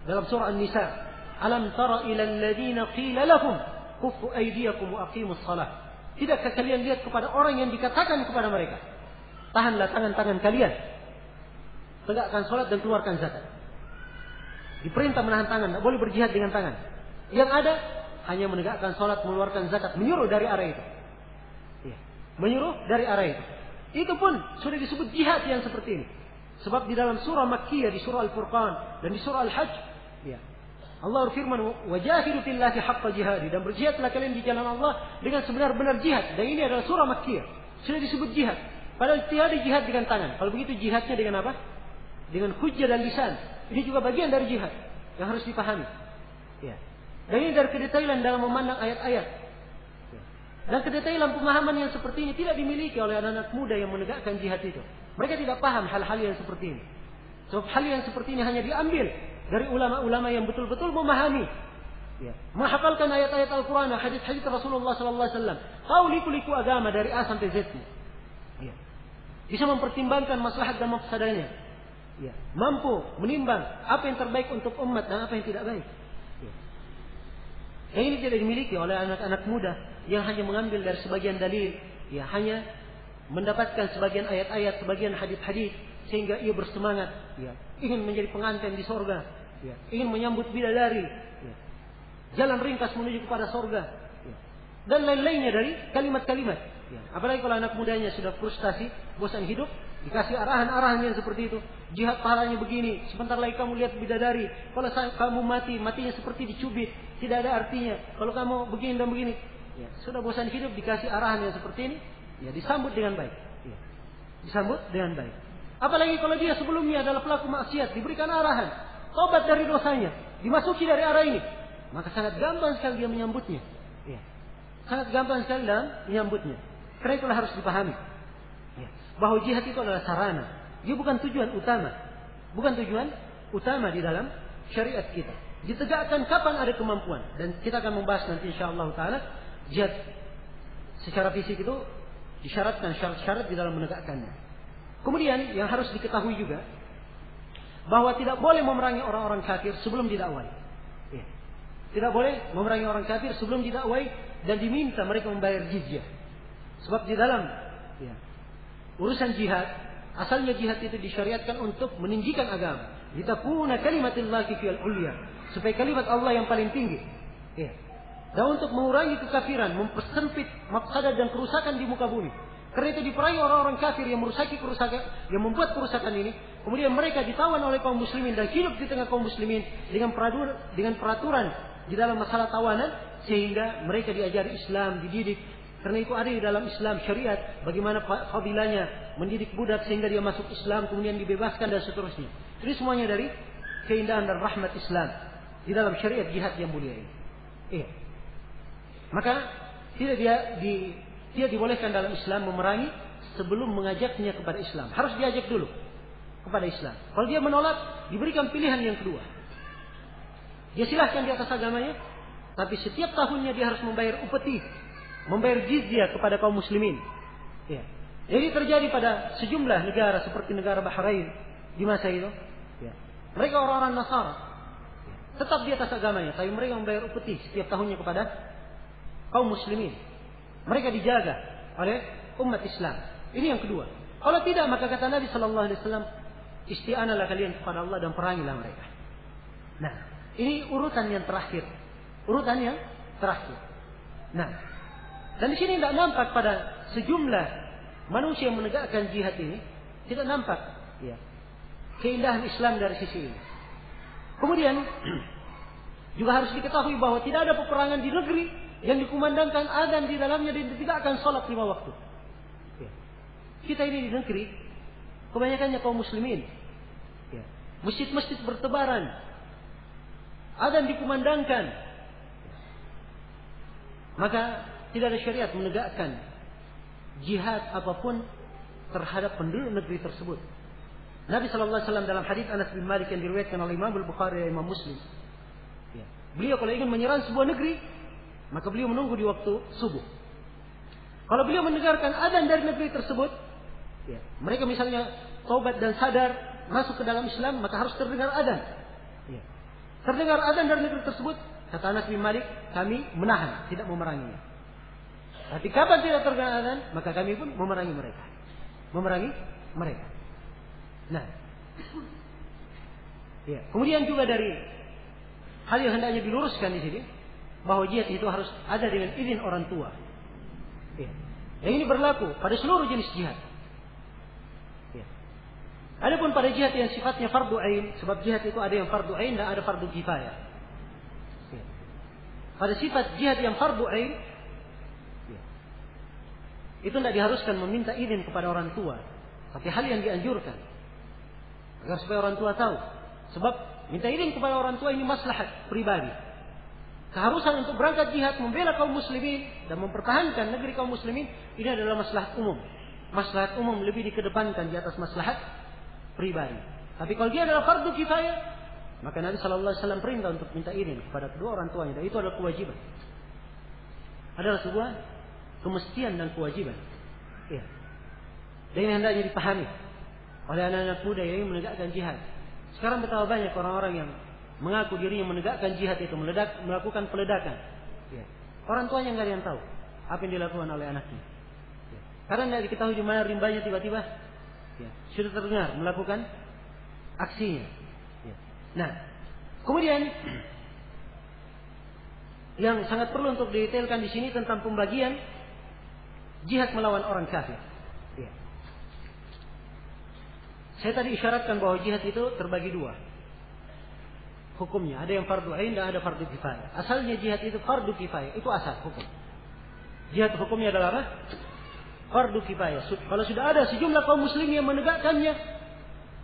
dalam surah An-Nisa, "Alam tara ila alladziina qila lahum kuffu aydiyakum wa aqimus shalah." Tidakkah kalian lihat kepada orang yang dikatakan kepada mereka, tahanlah tangan-tangan kalian, tegakkan salat dan keluarkan zakat. Diperintah menahan tangan, tidak boleh berjihad dengan tangan. Yang ada hanya menegakkan sholat, mengeluarkan zakat, menyuruh dari arah itu. Ya. Menyuruh dari arah itu. Itu pun sudah disebut jihad yang seperti ini. Sebab di dalam surah Makkiyah, di surah Al-Furqan, dan di surah Al-Hajj, ya. Allah berfirman, "Wajahidu fillahi haqqa jihadi" dan berjihadlah kalian di jalan Allah dengan sebenar-benar jihad. Dan ini adalah surah Makkiyah. Sudah disebut jihad. Padahal tiada jihad dengan tangan. Kalau begitu jihadnya dengan apa? Dengan hujjah dan lisan. Ini juga bagian dari jihad yang harus dipahami. Ya. Dan ini dari kedetailan dalam memandang ayat-ayat. Ya. Dan kedetailan pemahaman yang seperti ini tidak dimiliki oleh anak-anak muda yang menegakkan jihad itu. Mereka tidak paham hal-hal yang seperti ini. Sebab hal yang seperti ini hanya diambil dari ulama-ulama yang betul-betul memahami. Ya. Menghafalkan ayat-ayat Al-Quran, hadis-hadis Rasulullah SAW. Tahu liku-liku agama dari A sampai Z. Ya. Bisa mempertimbangkan maslahat dan mafsadanya ya, mampu menimbang apa yang terbaik untuk umat dan apa yang tidak baik. Ya. Yang ini tidak dimiliki oleh anak-anak muda yang hanya mengambil dari sebagian dalil, ya hanya mendapatkan sebagian ayat-ayat, sebagian hadis-hadis sehingga ia bersemangat, ya, ingin menjadi pengantin di sorga, ya, ingin menyambut bidadari, ya, jalan ringkas menuju kepada sorga, ya, dan lain-lainnya dari kalimat-kalimat. Ya. Apalagi kalau anak mudanya sudah frustasi, bosan hidup, dikasih arahan-arahan yang seperti itu. Jihad pahalanya begini, sebentar lagi kamu lihat bidadari. Kalau kamu mati, matinya seperti dicubit, tidak ada artinya. Kalau kamu begini dan begini, ya, sudah bosan hidup dikasih arahan yang seperti ini, ya disambut dengan baik. Ya. Disambut dengan baik. Apalagi kalau dia sebelumnya adalah pelaku maksiat, diberikan arahan, tobat dari dosanya, dimasuki dari arah ini, maka sangat gampang sekali dia menyambutnya. Ya. Sangat gampang sekali dalam menyambutnya. Karena itulah harus dipahami. Ya. Bahwa jihad itu adalah sarana. Dia bukan tujuan utama. Bukan tujuan utama di dalam syariat kita. Ditegakkan kapan ada kemampuan. Dan kita akan membahas nanti insya Allah ta'ala. Jihad secara fisik itu disyaratkan syarat-syarat di dalam menegakkannya. Kemudian yang harus diketahui juga. Bahwa tidak boleh memerangi orang-orang kafir sebelum didakwai. Ya. Tidak boleh memerangi orang kafir sebelum didakwai dan diminta mereka membayar jizyah. Sebab di dalam ya, urusan jihad, asalnya jihad itu disyariatkan untuk meninggikan agama. Litakuna kalimatillahi fil ulya. Supaya kalimat Allah yang paling tinggi. Ya. Dan untuk mengurangi kekafiran, mempersempit mafsadah dan kerusakan di muka bumi. Karena itu diperangi orang-orang kafir yang merusaki kerusakan, yang membuat kerusakan ini. Kemudian mereka ditawan oleh kaum muslimin dan hidup di tengah kaum muslimin dengan peraturan, dengan peraturan di dalam masalah tawanan sehingga mereka diajari Islam, dididik karena itu ada di dalam Islam syariat bagaimana fadilahnya mendidik budak sehingga dia masuk Islam kemudian dibebaskan dan seterusnya. Ini semuanya dari keindahan dan rahmat Islam di dalam syariat jihad yang mulia ini. Iya. Maka tidak dia di dia dibolehkan dalam Islam memerangi sebelum mengajaknya kepada Islam. Harus diajak dulu kepada Islam. Kalau dia menolak, diberikan pilihan yang kedua. Dia silahkan di atas agamanya, tapi setiap tahunnya dia harus membayar upeti membayar jizyah kepada kaum muslimin. Ya. Jadi terjadi pada sejumlah negara seperti negara Bahrain di masa itu. Ya. Mereka orang-orang Nasara. Ya. Tetap di atas agamanya, tapi mereka membayar upeti setiap tahunnya kepada kaum muslimin. Mereka dijaga oleh umat Islam. Ini yang kedua. Kalau tidak maka kata Nabi Shallallahu Alaihi Wasallam isti'analah kalian kepada Allah dan perangilah mereka. Nah, ini urutan yang terakhir. Urutan yang terakhir. Nah, dan di sini tidak nampak pada sejumlah manusia yang menegakkan jihad ini tidak nampak ya, keindahan Islam dari sisi ini. Kemudian juga harus diketahui bahwa tidak ada peperangan di negeri yang dikumandangkan adan di dalamnya dan akan sholat lima waktu. Ya. Kita ini di negeri kebanyakannya kaum muslimin. Ya. Masjid-masjid bertebaran. Adan dikumandangkan. Maka tidak ada syariat menegakkan jihad apa pun terhadap penduduk negeri tersebut. Nabi Wasallam dalam hadis Anas bin Malik yang diriwayatkan oleh Imam Bukhari dan Imam Muslim. Ya. Beliau kalau ingin menyerang sebuah negeri, maka beliau menunggu di waktu subuh. Kalau beliau mendengarkan adzan dari negeri tersebut, ya, mereka misalnya taubat dan sadar masuk ke dalam Islam, maka harus terdengar adzan. Ya. Terdengar adzan dari negeri tersebut, kata Anas bin Malik, kami menahan, tidak memeranginya. Tapi kapan tidak terdengar azan, maka kami pun memerangi mereka. Memerangi mereka. Nah. Ya. Kemudian juga dari hal yang hendaknya diluruskan di sini bahwa jihad itu harus ada dengan izin orang tua. Ya. Yang ini berlaku pada seluruh jenis jihad. Ya. Adapun pada jihad yang sifatnya fardu ain, sebab jihad itu ada yang fardu ain dan ada fardu kifayah. Ya. Pada sifat jihad yang fardu ain, itu tidak diharuskan meminta izin kepada orang tua. Tapi hal yang dianjurkan. Agar supaya orang tua tahu. Sebab minta izin kepada orang tua ini maslahat pribadi. Keharusan untuk berangkat jihad membela kaum muslimin dan mempertahankan negeri kaum muslimin ini adalah maslahat umum. Maslahat umum lebih dikedepankan di atas maslahat pribadi. Tapi kalau dia adalah fardu kifayah, maka Nabi Shallallahu Alaihi Wasallam perintah untuk minta izin kepada kedua orang tuanya dan itu adalah kewajiban. Adalah sebuah kemestian dan kewajiban. Ya. Dan ini hendaknya dipahami oleh anak-anak muda yang menegakkan jihad. Sekarang betapa banyak orang-orang yang mengaku dirinya menegakkan jihad itu, meledak, melakukan peledakan. Ya. Orang tuanya nggak ada yang tahu apa yang dilakukan oleh anaknya. Ya. Karena tidak diketahui di mana rimbanya tiba-tiba ya, sudah terdengar melakukan aksinya. Ya. Nah, kemudian yang sangat perlu untuk didetailkan di sini tentang pembagian jihad melawan orang kafir. Ya. Saya tadi isyaratkan bahwa jihad itu terbagi dua. Hukumnya ada yang fardu ain dan ada fardu kifayah. Asalnya jihad itu fardu kifayah, itu asal hukum. Jihad hukumnya adalah apa? Fardu kifayah. Kalau sudah ada sejumlah kaum muslimin yang menegakkannya,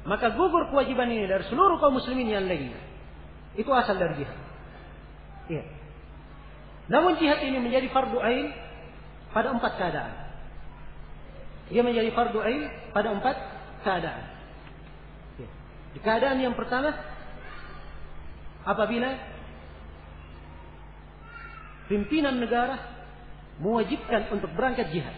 maka gugur kewajiban ini dari seluruh kaum muslimin yang lainnya. Itu asal dari jihad. Ya. Namun jihad ini menjadi fardu ain pada empat keadaan. Dia menjadi fardu ain pada empat keadaan. Ya. Di keadaan yang pertama, apabila pimpinan negara mewajibkan untuk berangkat jihad.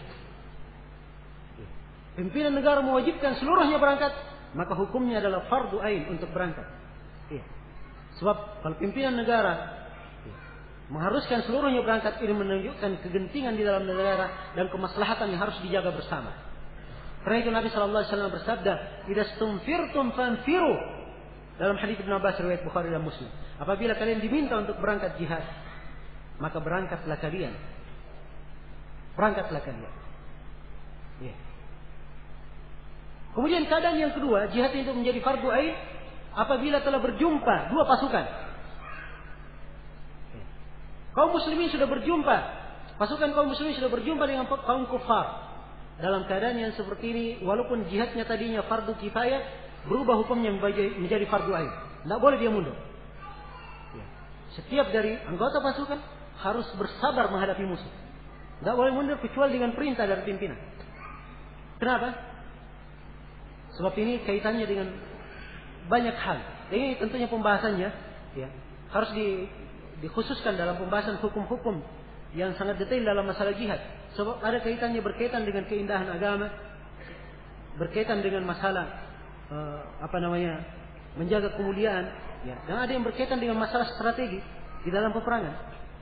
Pimpinan negara mewajibkan seluruhnya berangkat, maka hukumnya adalah fardu ain untuk berangkat. Ya. Sebab kalau pimpinan negara mengharuskan seluruhnya berangkat ini menunjukkan kegentingan di dalam negara dan kemaslahatan yang harus dijaga bersama. Karena itu Nabi Shallallahu Alaihi Wasallam bersabda, "Tidak stumfirtum fanfiru." Dalam hadis Ibn Abbas riwayat Bukhari dan Muslim. Apabila kalian diminta untuk berangkat jihad, maka berangkatlah kalian. Berangkatlah kalian. Ya. Kemudian keadaan yang kedua, jihad itu menjadi fardu ain apabila telah berjumpa dua pasukan Kaum muslimin sudah berjumpa. Pasukan kaum muslimin sudah berjumpa dengan kaum kufar. Dalam keadaan yang seperti ini, walaupun jihadnya tadinya fardu kifayah, berubah hukumnya menjadi fardu ain. Tidak boleh dia mundur. Ya. Setiap dari anggota pasukan harus bersabar menghadapi musuh. Tidak boleh mundur kecuali dengan perintah dari pimpinan. Kenapa? Sebab ini kaitannya dengan banyak hal. Ini tentunya pembahasannya ya, harus di, dikhususkan dalam pembahasan hukum-hukum yang sangat detail dalam masalah jihad. Sebab ada kaitannya berkaitan dengan keindahan agama, berkaitan dengan masalah uh, apa namanya menjaga kemuliaan, ya. dan ada yang berkaitan dengan masalah strategi di dalam peperangan.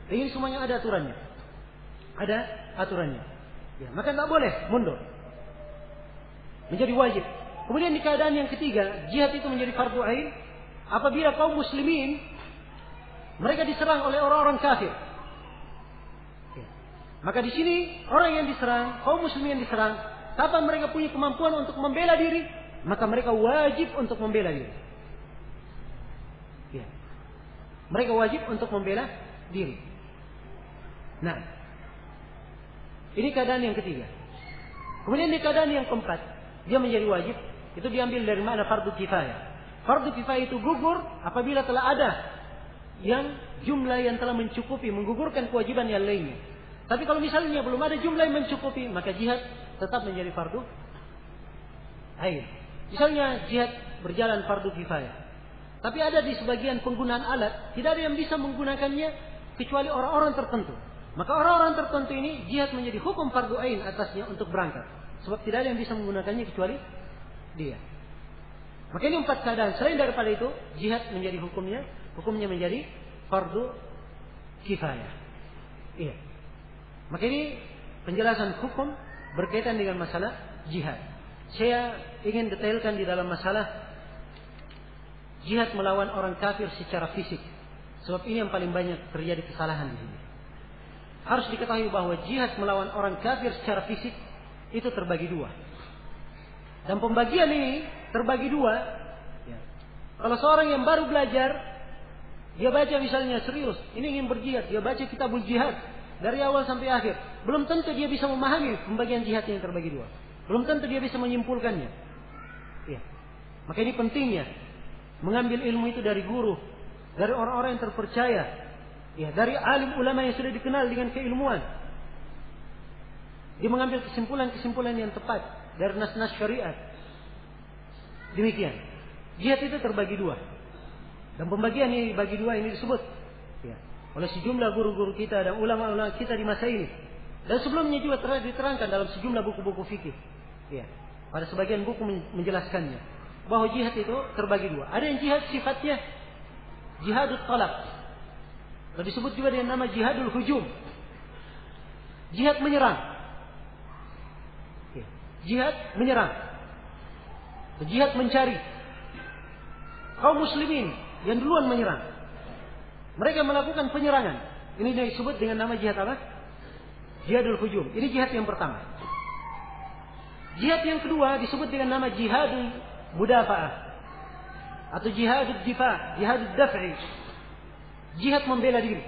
Dan ini semuanya ada aturannya. Ada aturannya. Ya, maka tidak boleh mundur. Menjadi wajib. Kemudian di keadaan yang ketiga, jihad itu menjadi fardu ain apabila kaum muslimin mereka diserang oleh orang-orang kafir. Ya. Maka di sini orang yang diserang, kaum muslimin yang diserang, kapan mereka punya kemampuan untuk membela diri, maka mereka wajib untuk membela diri. Ya. Mereka wajib untuk membela diri. Nah, ini keadaan yang ketiga. Kemudian di keadaan yang keempat, dia menjadi wajib itu diambil dari mana fardu kifayah. Fardu kifayah itu gugur apabila telah ada yang jumlah yang telah mencukupi menggugurkan kewajiban yang lainnya. Tapi kalau misalnya belum ada jumlah yang mencukupi, maka jihad tetap menjadi fardu air. Misalnya jihad berjalan fardu kifayah. Tapi ada di sebagian penggunaan alat, tidak ada yang bisa menggunakannya kecuali orang-orang tertentu. Maka orang-orang tertentu ini jihad menjadi hukum fardu ain atasnya untuk berangkat. Sebab tidak ada yang bisa menggunakannya kecuali dia. Maka ini empat keadaan. Selain daripada itu, jihad menjadi hukumnya, hukumnya menjadi fardu kifayah. Iya. Maka ini penjelasan hukum berkaitan dengan masalah jihad. Saya ingin detailkan di dalam masalah jihad melawan orang kafir secara fisik. Sebab ini yang paling banyak terjadi kesalahan di sini. Harus diketahui bahwa jihad melawan orang kafir secara fisik itu terbagi dua. Dan pembagian ini terbagi dua. Ya. Kalau seorang yang baru belajar, dia baca misalnya serius, ini ingin berjihad, dia baca kitab jihad dari awal sampai akhir. Belum tentu dia bisa memahami pembagian jihad yang terbagi dua. Belum tentu dia bisa menyimpulkannya. Ya. Maka ini pentingnya mengambil ilmu itu dari guru, dari orang-orang yang terpercaya, ya, dari alim ulama yang sudah dikenal dengan keilmuan. Dia mengambil kesimpulan-kesimpulan yang tepat dari nas-nas syariat. Demikian. Jihad itu terbagi dua. Dan pembagian ini bagi dua ini disebut ya, oleh sejumlah guru-guru kita dan ulama-ulama kita di masa ini. Dan sebelumnya juga telah diterangkan dalam sejumlah buku-buku fikih. Ya, pada sebagian buku menjelaskannya bahwa jihad itu terbagi dua. Ada yang jihad sifatnya jihadul talab. Dan disebut juga dengan nama jihadul hujum. Jihad menyerang. Jihad menyerang. Jihad mencari. Kaum muslimin yang duluan menyerang. Mereka melakukan penyerangan. Ini disebut dengan nama jihad apa? Jihadul hujum. Ini jihad yang pertama. Jihad yang kedua disebut dengan nama jihadul mudafa'ah. Atau jihadul difa, jihadul daf'i. Jihad membela diri.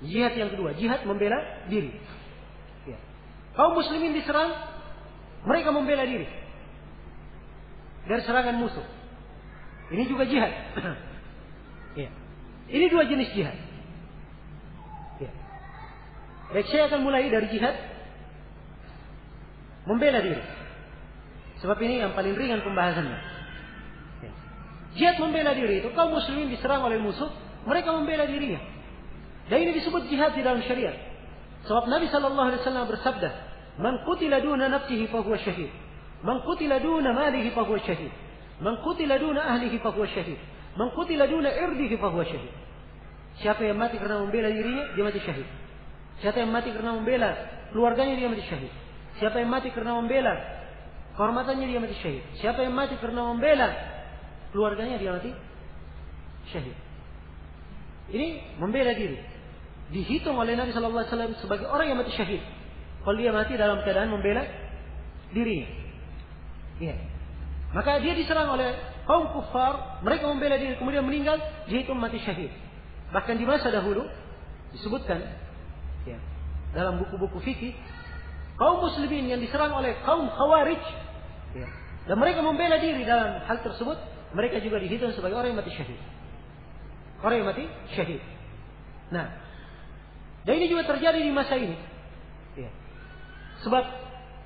Jihad yang kedua, jihad membela diri. Kaum muslimin diserang, mereka membela diri dari serangan musuh. Ini juga jihad. ya. Ini dua jenis jihad. Ya. Baik, saya akan mulai dari jihad membela diri. Sebab ini yang paling ringan pembahasannya. Ya. Jihad membela diri itu kaum muslimin diserang oleh musuh, mereka membela dirinya. Dan ini disebut jihad di dalam syariat. Sebab Nabi Shallallahu Alaihi Wasallam bersabda, "Man qutila duna nafsihi fahuwa syahid. Man qutila duna malihi fahuwa syahid. Man qutila duna ahlihi fahuwa syahid. Man qutila duna irdihi fahuwa syahid." Siapa yang mati karena membela dirinya, dia mati syahid. Siapa yang mati karena membela keluarganya, dia mati syahid. Siapa yang mati karena membela kehormatannya, dia mati syahid. Siapa yang mati karena membela keluarganya, dia mati syahid. Ini membela diri dihitung oleh Nabi Shallallahu Alaihi Wasallam sebagai orang yang mati syahid. Kalau dia mati dalam keadaan membela dirinya. Ya. Maka dia diserang oleh kaum kufar, mereka membela diri, kemudian meninggal, dihitung mati syahid. Bahkan di masa dahulu disebutkan ya, dalam buku-buku fikih kaum muslimin yang diserang oleh kaum khawarij ya, dan mereka membela diri dalam hal tersebut, mereka juga dihitung sebagai orang yang mati syahid. Orang yang mati syahid. Nah, dan ini juga terjadi di masa ini. Ya. Sebab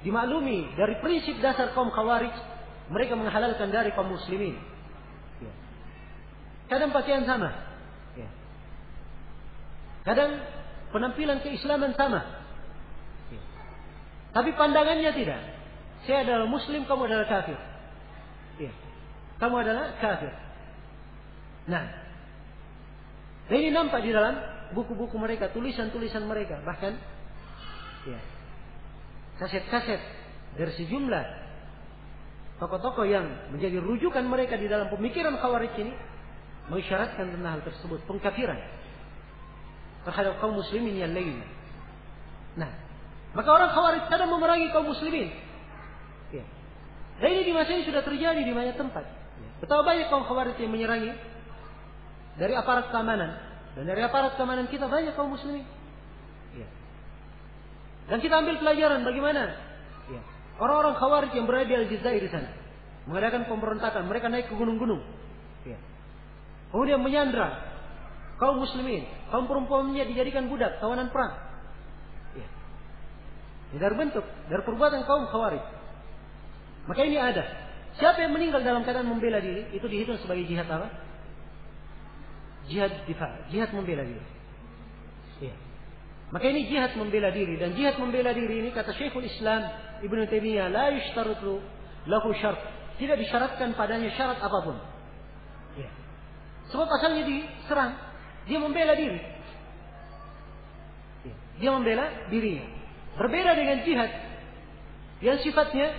dimaklumi dari prinsip dasar kaum khawarij, mereka menghalalkan dari kaum muslimin. Ya. Kadang pakaian sama. Ya. Kadang penampilan keislaman sama. Tapi pandangannya tidak. Saya adalah muslim, kamu adalah kafir. Ya. Kamu adalah kafir. Nah, dan ini nampak di dalam buku-buku mereka, tulisan-tulisan mereka, bahkan ya, kaset-kaset dari sejumlah tokoh-tokoh yang menjadi rujukan mereka di dalam pemikiran khawarij ini mengisyaratkan tentang hal tersebut pengkafiran terhadap kaum muslimin yang lain. Nah, maka orang khawarij kadang memerangi kaum muslimin. Ya. Dan ini di masa ini sudah terjadi di banyak tempat. Ya. Betapa banyak kaum khawarij yang menyerangi dari aparat keamanan dan dari aparat keamanan kita banyak kaum muslimin. Ya. Dan kita ambil pelajaran bagaimana ya. orang-orang khawarij yang berada di Aljazair di sana mengadakan pemberontakan, mereka naik ke gunung-gunung. Ya. Kemudian menyandra kaum muslimin, kaum perempuannya dijadikan budak, tawanan perang. Ini dari bentuk, dari perbuatan kaum khawarij. Maka ini ada. Siapa yang meninggal dalam keadaan membela diri, itu dihitung sebagai jihad apa? Jihad difa, jihad membela diri. Ya. Maka ini jihad membela diri dan jihad membela diri ini kata Syekhul Islam Ibnu Taimiyah la yushtaratu lahu syarat. Tidak disyaratkan padanya syarat apa pun. Ya. Sebab asalnya diserang, dia membela diri. Dia membela dirinya. Berbeda dengan jihad. Yang sifatnya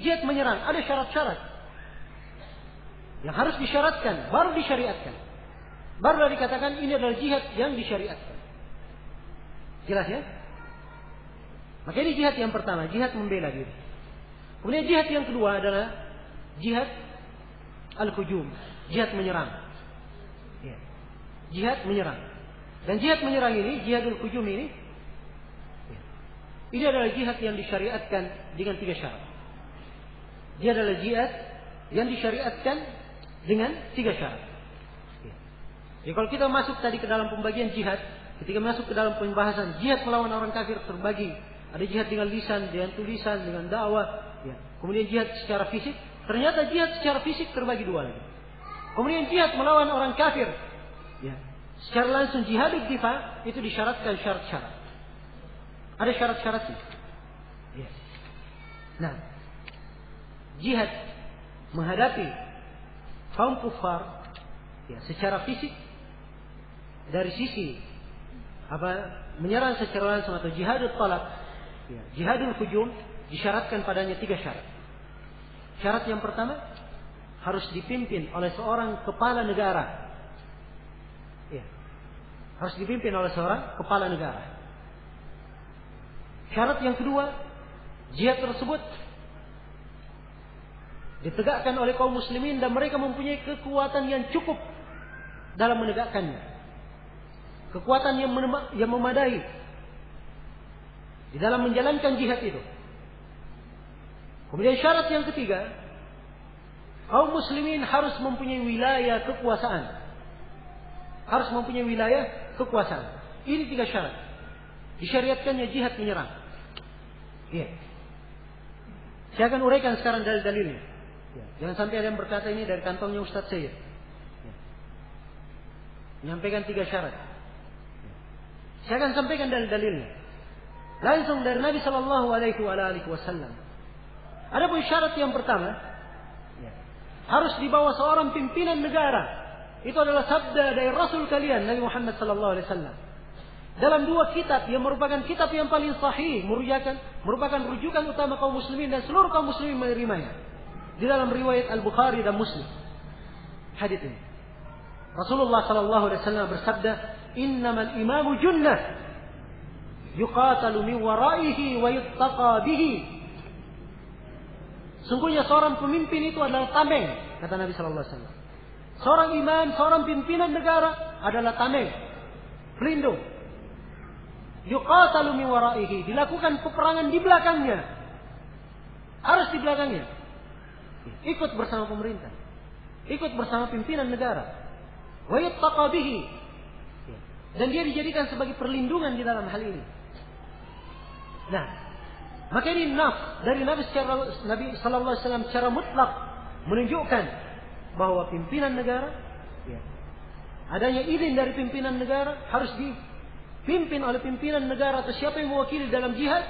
jihad menyerang. Ada syarat-syarat. Yang harus disyaratkan. Baru disyariatkan. Baru dikatakan ini adalah jihad yang disyariatkan. Jelas ya? Maka ini jihad yang pertama. Jihad membela diri. Kemudian jihad yang kedua adalah jihad al-hujum. Jihad menyerang jihad menyerang. Dan jihad menyerang ini, jihadul hujum ini, ini adalah jihad yang disyariatkan dengan tiga syarat. Dia adalah jihad yang disyariatkan dengan tiga syarat. Jadi kalau kita masuk tadi ke dalam pembagian jihad, ketika masuk ke dalam pembahasan jihad melawan orang kafir terbagi. Ada jihad dengan lisan, dengan tulisan, dengan dakwah. Ya. Kemudian jihad secara fisik. Ternyata jihad secara fisik terbagi dua lagi. Kemudian jihad melawan orang kafir Ya. Secara langsung jihad itu disyaratkan syarat-syarat. Ada syarat-syaratnya. Ya. Nah, jihad menghadapi kaum kufar ya, secara fisik dari sisi apa menyerang secara langsung atau jihadul talak ya, jihadul hujum disyaratkan padanya tiga syarat. Syarat yang pertama harus dipimpin oleh seorang kepala negara harus dipimpin oleh seorang kepala negara. Syarat yang kedua, jihad tersebut ditegakkan oleh kaum muslimin dan mereka mempunyai kekuatan yang cukup dalam menegakkannya. Kekuatan yang, yang memadai di dalam menjalankan jihad itu. Kemudian syarat yang ketiga, kaum muslimin harus mempunyai wilayah kekuasaan. Harus mempunyai wilayah kekuasaan. Ini tiga syarat. Disyariatkannya jihad menyerang. Iya. Saya akan uraikan sekarang dalil-dalilnya. Ya. Jangan sampai ada yang berkata ini dari kantongnya Ustadz saya. Ya. Menyampaikan tiga syarat. Ya. Saya akan sampaikan dalil-dalilnya. Langsung dari Nabi Shallallahu Alaihi Wasallam. Ada pun syarat yang pertama, ya. harus dibawa seorang pimpinan negara itu adalah sabda dari Rasul kalian Nabi Muhammad sallallahu alaihi wasallam. Dalam dua kitab yang merupakan kitab yang paling sahih, merupakan merupakan rujukan utama kaum muslimin dan seluruh kaum muslimin menerimanya. Di dalam riwayat Al-Bukhari dan Muslim. Hadis ini. Rasulullah sallallahu alaihi wasallam bersabda, "Innamal imamu junnah yuqatalu min waraihi wa yuttaqa bihi." Sungguhnya seorang pemimpin itu adalah tameng, kata Nabi sallallahu alaihi wasallam. Seorang imam, seorang pimpinan negara adalah tameng, pelindung. Yuqatalu min waraihi, dilakukan peperangan di belakangnya. Harus di belakangnya. Ikut bersama pemerintah. Ikut bersama pimpinan negara. Wa yattaqa bihi. Dan dia dijadikan sebagai perlindungan di dalam hal ini. Nah, maka ini naf dari Nabi secara alaihi wasallam secara mutlak menunjukkan bahwa pimpinan negara ya, adanya izin dari pimpinan negara harus dipimpin oleh pimpinan negara atau siapa yang mewakili dalam jihad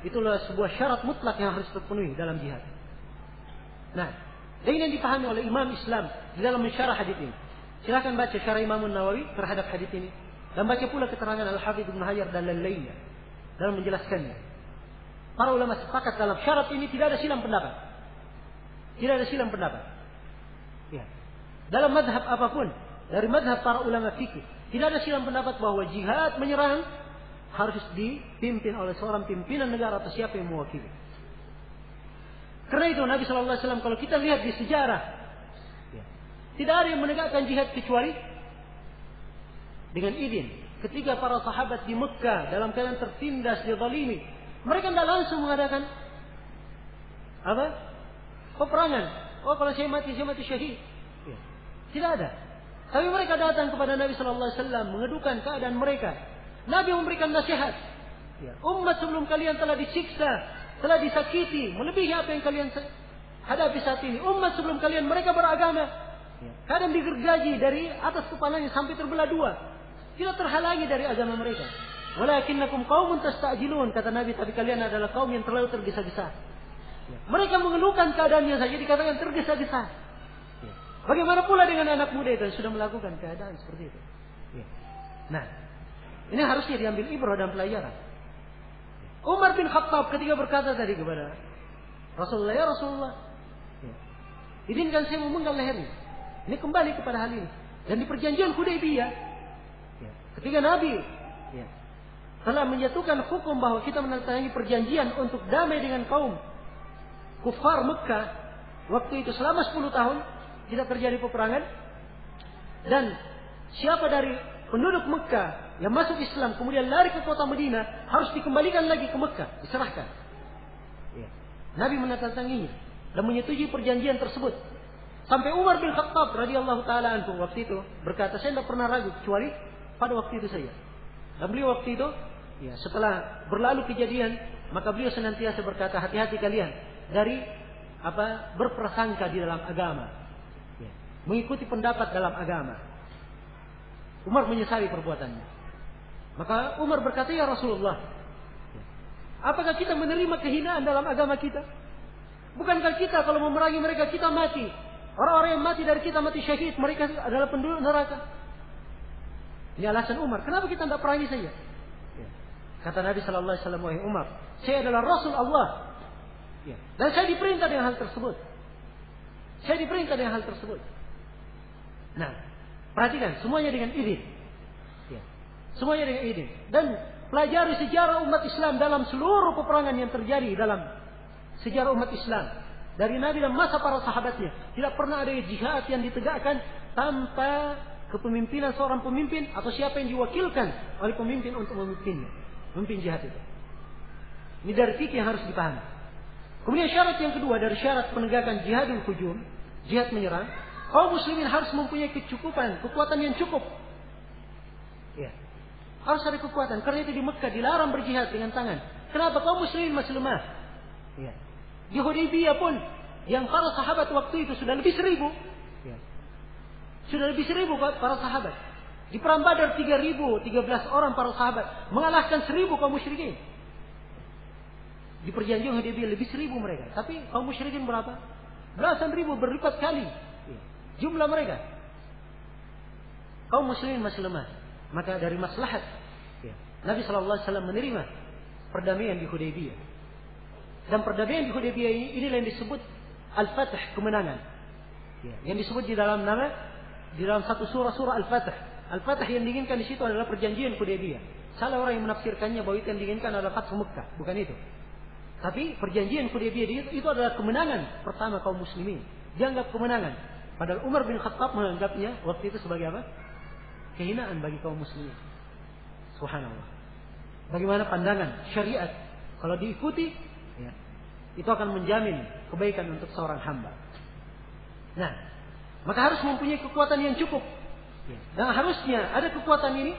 itulah sebuah syarat mutlak yang harus terpenuhi dalam jihad. Nah, dan ini yang dipahami oleh Imam Islam di dalam mensyarah hadis ini. Silakan baca syarah Imam Nawawi terhadap hadis ini. Dan baca pula keterangan Al-Hafidh Ibn Hajar dan lain-lainnya dalam menjelaskannya. Para ulama sepakat dalam syarat ini tidak ada silam pendapat. Tidak ada silam pendapat. Ya. Dalam madhab apa pun, dari madhab para ulama fikih, tidak ada silam pendapat bahwa jihad menyerang harus dipimpin oleh seorang pimpinan negara atau siapa yang mewakili. Karena itu Nabi Shallallahu Alaihi Wasallam kalau kita lihat di sejarah, ya, tidak ada yang menegakkan jihad kecuali dengan izin. Ketika para sahabat di Mekah dalam keadaan tertindas, dizalimi, mereka tidak langsung mengadakan apa? Peperangan. Oh kalau saya mati, saya mati syahid. Ya. Tidak ada. Tapi mereka datang kepada Nabi Shallallahu Alaihi Wasallam mengedukan keadaan mereka. Nabi memberikan nasihat. Ya. Umat sebelum kalian telah disiksa, telah disakiti, melebihi apa yang kalian hadapi saat ini. Umat sebelum kalian mereka beragama, ya. kadang digergaji dari atas kepalanya sampai terbelah dua. Tidak terhalangi dari agama mereka. Walakinnakum qaumun tastajilun kata Nabi tapi kalian adalah kaum yang terlalu tergesa-gesa. Ya. Mereka mengeluhkan keadaannya saja dikatakan tergesa-gesa. Bagaimana pula dengan anak muda itu yang sudah melakukan keadaan seperti itu? Ya. Nah, ini harusnya diambil ibrah dan pelajaran. Umar bin Khattab ketika berkata tadi kepada Rasulullah, ya Rasulullah, ya. izinkan saya memenggal lehernya. Ini kembali kepada hal ini. Dan di perjanjian Hudaybiyah, ya, ketika Nabi ya, telah menjatuhkan hukum bahwa kita menandatangani perjanjian untuk damai dengan kaum kufar Mekah waktu itu selama 10 tahun tidak terjadi peperangan. Dan siapa dari penduduk Mekah yang masuk Islam kemudian lari ke kota Medina harus dikembalikan lagi ke Mekah. Diserahkan. Ya. Nabi menandatanganinya dan menyetujui perjanjian tersebut. Sampai Umar bin Khattab radhiyallahu taala anhu waktu itu berkata saya tidak pernah ragu kecuali pada waktu itu saja. Dan beliau waktu itu Ya, setelah berlalu kejadian, maka beliau senantiasa berkata, hati-hati kalian dari apa berprasangka di dalam agama. Ya, mengikuti pendapat dalam agama. Umar menyesali perbuatannya. Maka Umar berkata, ya Rasulullah, ya, apakah kita menerima kehinaan dalam agama kita? Bukankah kita kalau memerangi mereka kita mati? Orang-orang yang mati dari kita mati syahid, mereka adalah penduduk neraka. Ini alasan Umar. Kenapa kita tidak perangi saja? Kata Nabi Shallallahu Alaihi Wasallam, Umar, saya adalah Rasul Allah. Ya. Dan saya diperintah dengan hal tersebut. Saya diperintah dengan hal tersebut. Nah, perhatikan semuanya dengan izin. Ya. Semuanya dengan izin. Dan pelajari sejarah umat Islam dalam seluruh peperangan yang terjadi dalam sejarah umat Islam. Dari Nabi dan masa para sahabatnya. Tidak pernah ada jihad yang ditegakkan tanpa kepemimpinan seorang pemimpin atau siapa yang diwakilkan oleh pemimpin untuk memimpinnya memimpin jihad itu. Ini dari fikih yang harus dipahami. Kemudian syarat yang kedua dari syarat penegakan jihadul hujum, jihad menyerang, kaum muslimin harus mempunyai kecukupan, kekuatan yang cukup. Ya. Harus ada kekuatan. Karena itu di Mekah dilarang berjihad dengan tangan. Kenapa kaum muslimin masih lemah? Ya. Di Hudaybiyah pun yang para sahabat waktu itu sudah lebih seribu. Ya. Sudah lebih seribu para sahabat. Di perang Badar 3000, 13 orang para sahabat mengalahkan 1000 kaum musyrikin. Di perjanjian Hudaybiyah lebih 1000 mereka. Tapi kaum musyrikin berapa? Belasan ribu berlipat kali jumlah mereka. Kaum muslimin masih lemah. Maka dari maslahat ya, Nabi Shallallahu Alaihi Wasallam menerima perdamaian di Hudaybiyah. Dan perdamaian di Hudaybiyah ini inilah yang disebut Al-Fatih kemenangan. Ya, yang disebut di dalam nama di dalam satu surah surah Al-Fatih Al-Fatah yang diinginkan di situ adalah perjanjian Hudaybiyah. Salah orang yang menafsirkannya bahwa itu yang diinginkan adalah Fathu Mekah, bukan itu. Tapi perjanjian Hudaybiyah itu adalah kemenangan pertama kaum muslimin. Dianggap kemenangan. Padahal Umar bin Khattab menganggapnya waktu itu sebagai apa? Kehinaan bagi kaum muslimin. Subhanallah. Bagaimana pandangan syariat kalau diikuti ya, itu akan menjamin kebaikan untuk seorang hamba. Nah, maka harus mempunyai kekuatan yang cukup Ya. Dan harusnya ada kekuatan ini,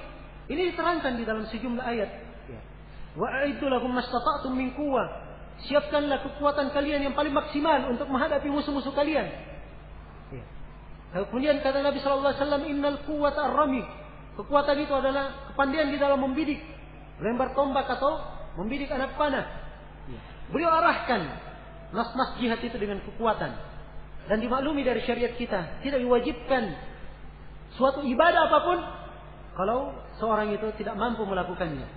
ini diterangkan di dalam sejumlah ayat. Ya. Wa itu lakum mastata'tum min. Siapkanlah kekuatan kalian yang paling maksimal untuk menghadapi musuh-musuh kalian. Kemudian kata Nabi Shallallahu Alaihi Wasallam, Innal quwwata ar-rami. Kekuatan itu adalah kepandaian di dalam membidik, lempar tombak atau membidik anak panah. Ya. Beliau arahkan nas-nas jihad itu dengan kekuatan. Dan dimaklumi dari syariat kita, tidak diwajibkan suatu ibadah apa pun kalau seorang itu tidak mampu melakukannya.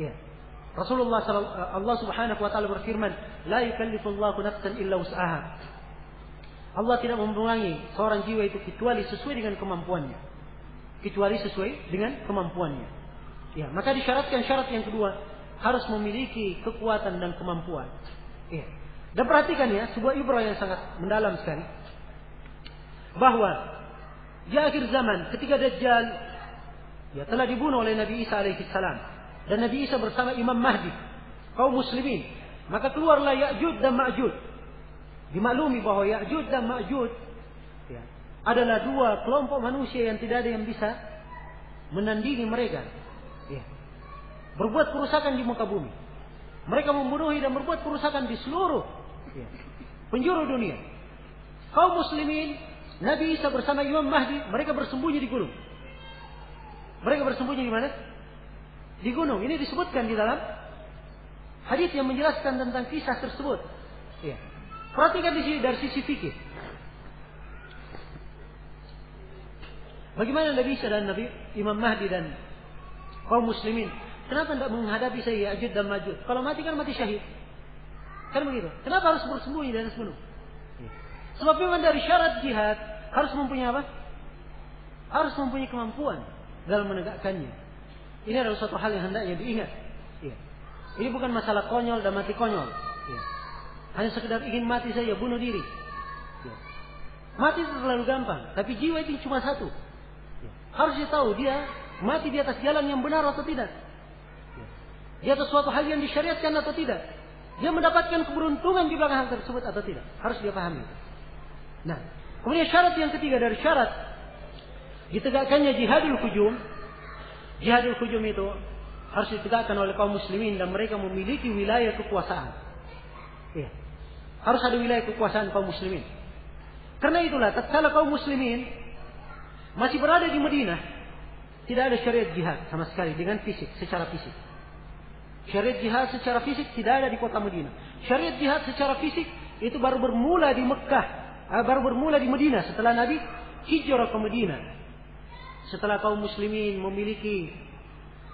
Ya. Rasulullah Allah Subhanahu wa taala berfirman, "La yukallifullahu nafsan illa wus'aha." Allah tidak membuangi seorang jiwa itu kecuali sesuai dengan kemampuannya. Kecuali sesuai dengan kemampuannya. Ya, maka disyaratkan syarat yang kedua harus memiliki kekuatan dan kemampuan. Ya. Dan perhatikan ya, sebuah ibrah yang sangat mendalam sekali. Bahwa di akhir zaman ketika Dajjal ya telah dibunuh oleh Nabi Isa alaihi salam dan Nabi Isa bersama Imam Mahdi, kaum muslimin. Maka keluarlah Ya'jud dan Ma'jud. Dimaklumi bahwa Ya'jud dan Ma'jud ya, adalah dua kelompok manusia yang tidak ada yang bisa menandingi mereka. Ya. Berbuat kerusakan di muka bumi. Mereka membunuhi dan berbuat kerusakan di seluruh ya, penjuru dunia. Kaum muslimin, Nabi Isa bersama Imam Mahdi, mereka bersembunyi di gunung. Mereka bersembunyi di mana? di gunung. Ini disebutkan di dalam hadis yang menjelaskan tentang kisah tersebut. Perhatikan di sini dari sisi fikih. Bagaimana Nabi Isa dan Nabi Imam Mahdi dan kaum muslimin Kenapa tidak menghadapi saya Ya'jud dan Majud? Kalau mati kan mati syahid. Kan begitu. Kenapa harus bersembunyi atas gunung? Sebab memang dari syarat jihad harus mempunyai apa? Harus mempunyai kemampuan dalam menegakkannya. Ini adalah suatu hal yang hendaknya diingat. Ya. Ini bukan masalah konyol dan mati konyol. Ya. Hanya sekedar ingin mati saja, bunuh diri. Ya. Mati itu terlalu gampang, tapi jiwa itu cuma satu. Ya. Harus dia tahu dia mati di atas jalan yang benar atau tidak. Ya. Di atas suatu hal yang disyariatkan atau tidak. Dia mendapatkan keberuntungan di belakang hal tersebut atau tidak. Harus dia pahami. Nah, kemudian syarat yang ketiga dari syarat ditegakkannya jihadul hujum Jihadul hujum itu harus ditegakkan oleh kaum muslimin dan mereka memiliki wilayah kekuasaan. Iya. Harus ada wilayah kekuasaan kaum muslimin. Karena itulah tatkala kaum muslimin masih berada di Madinah, tidak ada syariat jihad sama sekali dengan fisik, secara fisik. Syariat jihad secara fisik tidak ada di kota Madinah. Syariat jihad secara fisik itu baru bermula di Mekah, eh, baru bermula di Madinah setelah Nabi hijrah ke Madinah setelah kaum muslimin memiliki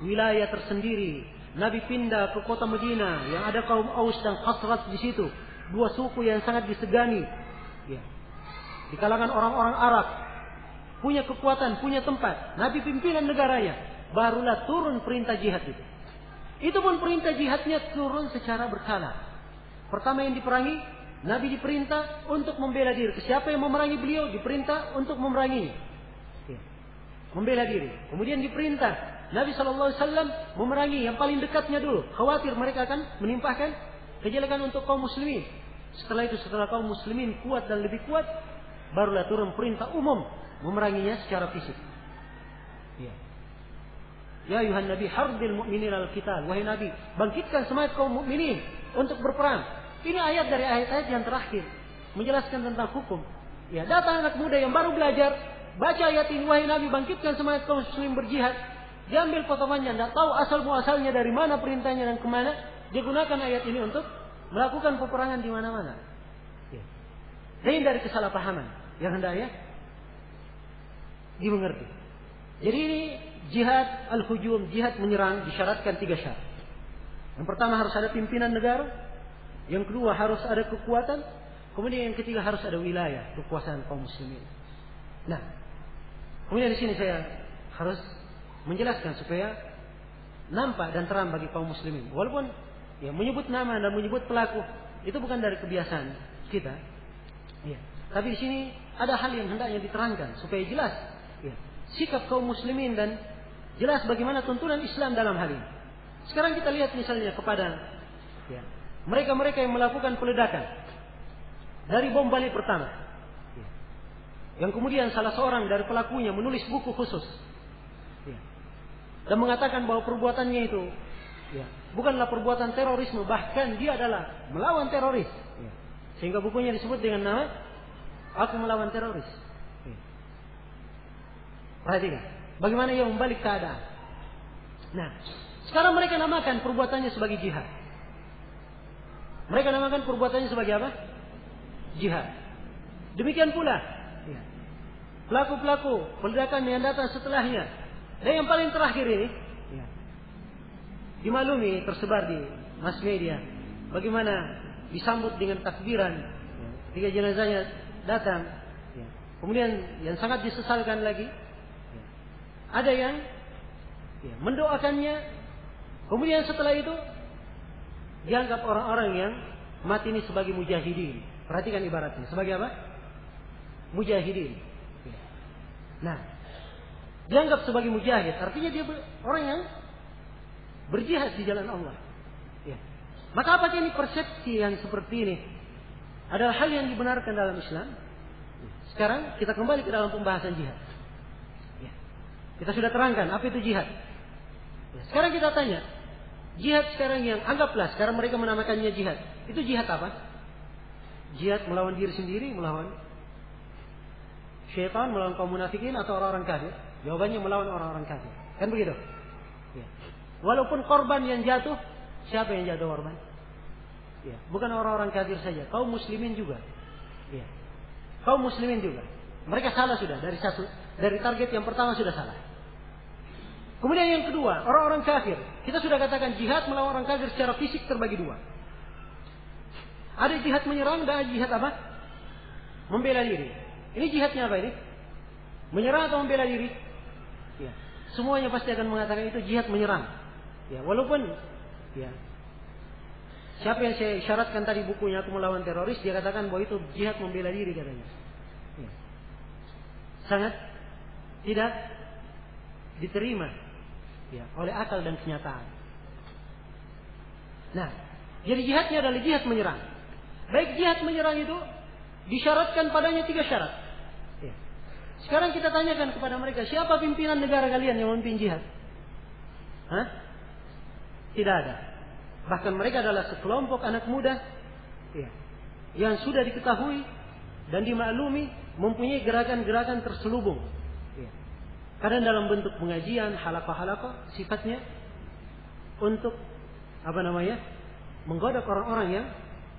wilayah tersendiri, Nabi pindah ke kota Medina yang ada kaum Aus dan Khazraj di situ, dua suku yang sangat disegani. Ya. Di kalangan orang-orang Arab punya kekuatan, punya tempat. Nabi pimpinan negaranya, barulah turun perintah jihad itu. Itu pun perintah jihadnya turun secara berkala. Pertama yang diperangi, Nabi diperintah untuk membela diri. Siapa yang memerangi beliau diperintah untuk memeranginya membela diri. Kemudian diperintah Nabi Wasallam memerangi yang paling dekatnya dulu. Khawatir mereka akan menimpahkan kejelekan untuk kaum muslimin. Setelah itu setelah kaum muslimin kuat dan lebih kuat, barulah turun perintah umum memeranginya secara fisik. Ya. Ya Yuhan Nabi hardil mu'minin al kita. Wahai Nabi, bangkitkan semangat kaum mukminin untuk berperang. Ini ayat dari ayat-ayat yang terakhir menjelaskan tentang hukum. Ya, datang anak muda yang baru belajar, Baca ayat ini, wahai Nabi, bangkitkan semangat kaum muslim berjihad. Diambil potongannya, tidak tahu asal muasalnya dari mana perintahnya dan ke mana. Dia gunakan ayat ini untuk melakukan peperangan di mana-mana. Ya. Dari kesalahpahaman yang hendaknya dimengerti. Jadi ini jihad al-hujum, jihad menyerang disyaratkan tiga syarat. Yang pertama harus ada pimpinan negara, yang kedua harus ada kekuatan, kemudian yang ketiga harus ada wilayah kekuasaan kaum muslimin. Nah, Kemudian di sini saya harus menjelaskan supaya nampak dan terang bagi kaum muslimin. Walaupun ya menyebut nama dan menyebut pelaku itu bukan dari kebiasaan kita. Ya. Tapi di sini ada hal yang hendaknya diterangkan supaya jelas ya, sikap kaum muslimin dan jelas bagaimana tuntunan Islam dalam hal ini. Sekarang kita lihat misalnya kepada ya, mereka-mereka yang melakukan peledakan dari bom Bali pertama. Yang kemudian salah seorang dari pelakunya menulis buku khusus. Ya. Dan mengatakan bahwa perbuatannya itu ya, bukanlah perbuatan terorisme. Bahkan dia adalah melawan teroris. Ya. Sehingga bukunya disebut dengan nama Aku melawan teroris. Ya. Perhatikan. Bagaimana ia membalik keadaan. Nah, sekarang mereka namakan perbuatannya sebagai jihad. Mereka namakan perbuatannya sebagai apa? Jihad. Demikian pula Pelaku-pelaku peledakan yang datang setelahnya Dan yang paling terakhir ini, ya, dimaklumi tersebar di mass media, bagaimana disambut dengan takbiran ketika jenazahnya datang. Kemudian yang sangat disesalkan lagi, ada yang ya, mendoakannya. Kemudian setelah itu dianggap orang-orang yang mati ini sebagai mujahidin. Perhatikan ibaratnya. Sebagai apa? Mujahidin. Nah, dianggap sebagai mujahid, artinya dia orang yang berjihad di jalan Allah. Ya. Maka apakah ini persepsi yang seperti ini adalah hal yang dibenarkan dalam Islam? Sekarang kita kembali ke dalam pembahasan jihad. Ya. Kita sudah terangkan apa itu jihad. Ya. Sekarang kita tanya, jihad sekarang yang anggaplah sekarang mereka menamakannya jihad. Itu jihad apa? Jihad melawan diri sendiri, melawan syaitan, melawan kaum munafikin atau orang-orang kafir? Jawabannya melawan orang-orang kafir. Kan begitu? Ya. Walaupun korban yang jatuh, siapa yang jatuh korban? Ya. Bukan orang-orang kafir saja, kaum muslimin juga. Ya. Kaum muslimin juga. Mereka salah sudah dari satu dari target yang pertama sudah salah. Kemudian yang kedua, orang-orang kafir. Kita sudah katakan jihad melawan orang kafir secara fisik terbagi dua. Ada jihad menyerang dan ada jihad apa? Membela diri. Ini jihadnya apa ini? Menyerang atau membela diri? Ya. Semuanya pasti akan mengatakan itu jihad menyerang. Ya, walaupun ya Siapa yang saya syaratkan tadi bukunya aku melawan teroris, dia katakan bahwa itu jihad membela diri katanya. Ya. Sangat tidak diterima ya, oleh akal dan kenyataan. Nah, jadi jihadnya adalah jihad menyerang. Baik jihad menyerang itu disyaratkan padanya tiga syarat. Sekarang kita tanyakan kepada mereka, siapa pimpinan negara kalian yang memimpin jihad? Hah? Tidak ada. Bahkan mereka adalah sekelompok anak muda ya, yang sudah diketahui dan dimaklumi mempunyai gerakan-gerakan terselubung. Ya. Karena dalam bentuk pengajian, halakah-halakah sifatnya untuk apa namanya menggoda orang-orang yang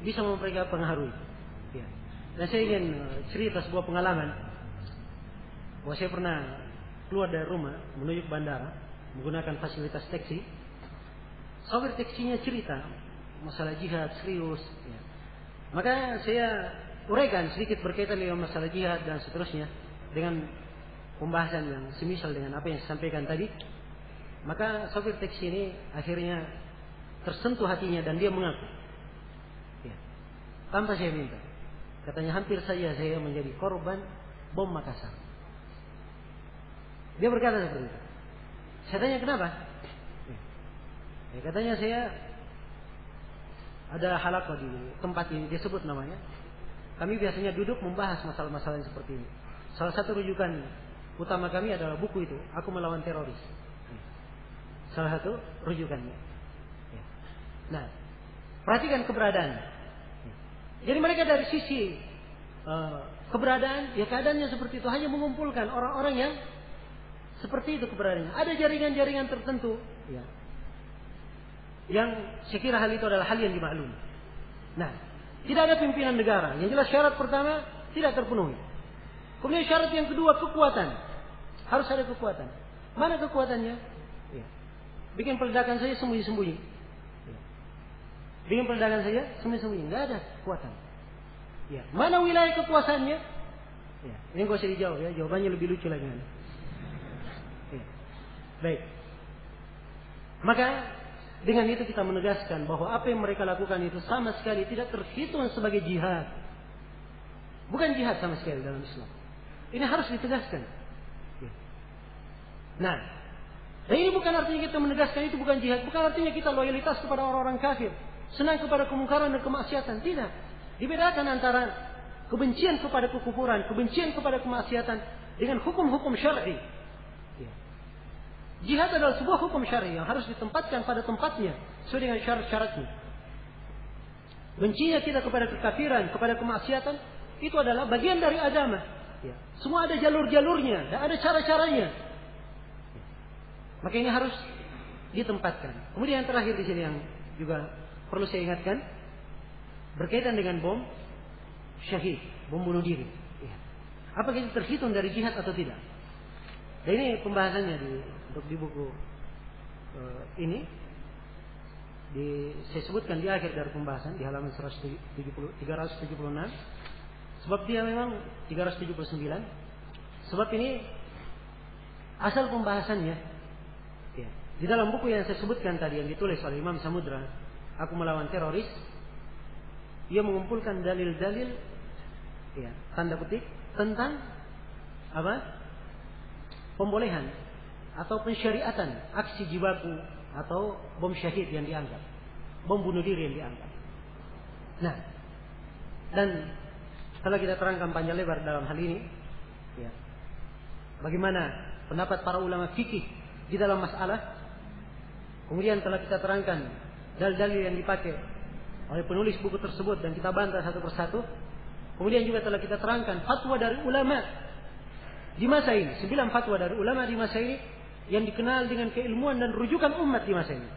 bisa mereka pengaruhi. Ya. Dan saya ingin eh, cerita sebuah pengalaman bahwa saya pernah keluar dari rumah menuju bandara menggunakan fasilitas taksi. Sopir taksinya cerita masalah jihad serius. Ya. Maka saya uraikan sedikit berkaitan dengan masalah jihad dan seterusnya dengan pembahasan yang semisal dengan apa yang saya sampaikan tadi. Maka sopir taksi ini akhirnya tersentuh hatinya dan dia mengaku. Ya. Tanpa saya minta. Katanya hampir saja saya menjadi korban bom Makassar. Dia berkata seperti itu. Saya tanya kenapa? Ya, katanya saya ada halakah di tempat ini, dia sebut namanya. Kami biasanya duduk membahas masalah-masalah yang seperti ini. Salah satu rujukan utama kami adalah buku itu, Aku Melawan Teroris. Salah satu rujukannya. Ya. Nah, perhatikan keberadaan. Jadi mereka dari sisi uh, keberadaan, ya keadaannya seperti itu hanya mengumpulkan orang-orang yang seperti itu keberadaannya. Ada jaringan-jaringan tertentu. Ya. Yang sekira hal itu adalah hal yang dimaklumi. Nah, tidak ada pimpinan negara. Yang jelas syarat pertama tidak terpenuhi. Kemudian syarat yang kedua kekuatan. Harus ada kekuatan. Mana kekuatannya? Ya. Bikin peledakan saja sembunyi-sembunyi. Ya. Bikin peledakan saja sembunyi-sembunyi. Tidak ada kekuatan. Ya. Mana wilayah kekuasaannya? Ya. Ini gak usah dijawab ya. Jawabannya lebih lucu lagi. Baik. Maka dengan itu kita menegaskan bahwa apa yang mereka lakukan itu sama sekali tidak terhitung sebagai jihad. Bukan jihad sama sekali dalam Islam. Ini harus ditegaskan. Ya. Nah, dan ini bukan artinya kita menegaskan itu bukan jihad. Bukan artinya kita loyalitas kepada orang-orang kafir. Senang kepada kemungkaran dan kemaksiatan. Tidak. Dibedakan antara kebencian kepada kekufuran, kebencian kepada kemaksiatan dengan hukum-hukum syar'i. Jihad adalah sebuah hukum syar'i yang harus ditempatkan pada tempatnya sesuai dengan syarat-syaratnya. Bencinya kita kepada kekafiran, kepada kemaksiatan, itu adalah bagian dari agama. Ya. Semua ada jalur-jalurnya dan ada cara-caranya. Maka ini harus ditempatkan. Kemudian yang terakhir di sini yang juga perlu saya ingatkan berkaitan dengan bom syahid, bom bunuh diri. Ya. Apakah itu terhitung dari jihad atau tidak? Dan ini pembahasannya di untuk di buku uh, ini. Di, saya sebutkan di akhir dari pembahasan di halaman 170, 376 sebab dia memang 379 sebab ini asal pembahasannya. Ya, di dalam buku yang saya sebutkan tadi yang ditulis oleh Imam Samudra aku melawan teroris ia mengumpulkan dalil-dalil ya, tanda petik tentang apa? Pembolehan atau pensyariatan aksi jiwaku atau bom syahid yang dianggap, bom bunuh diri yang dianggap. Nah, dan setelah kita terangkan panjang lebar dalam hal ini, ya, bagaimana pendapat para ulama fikih di dalam masalah, kemudian telah kita terangkan dalil-dalil yang dipakai oleh penulis buku tersebut dan kita bantah satu persatu. Kemudian juga telah kita terangkan fatwa dari ulama di masa ini, sembilan fatwa dari ulama di masa ini yang dikenal dengan keilmuan dan rujukan umat di masa ini.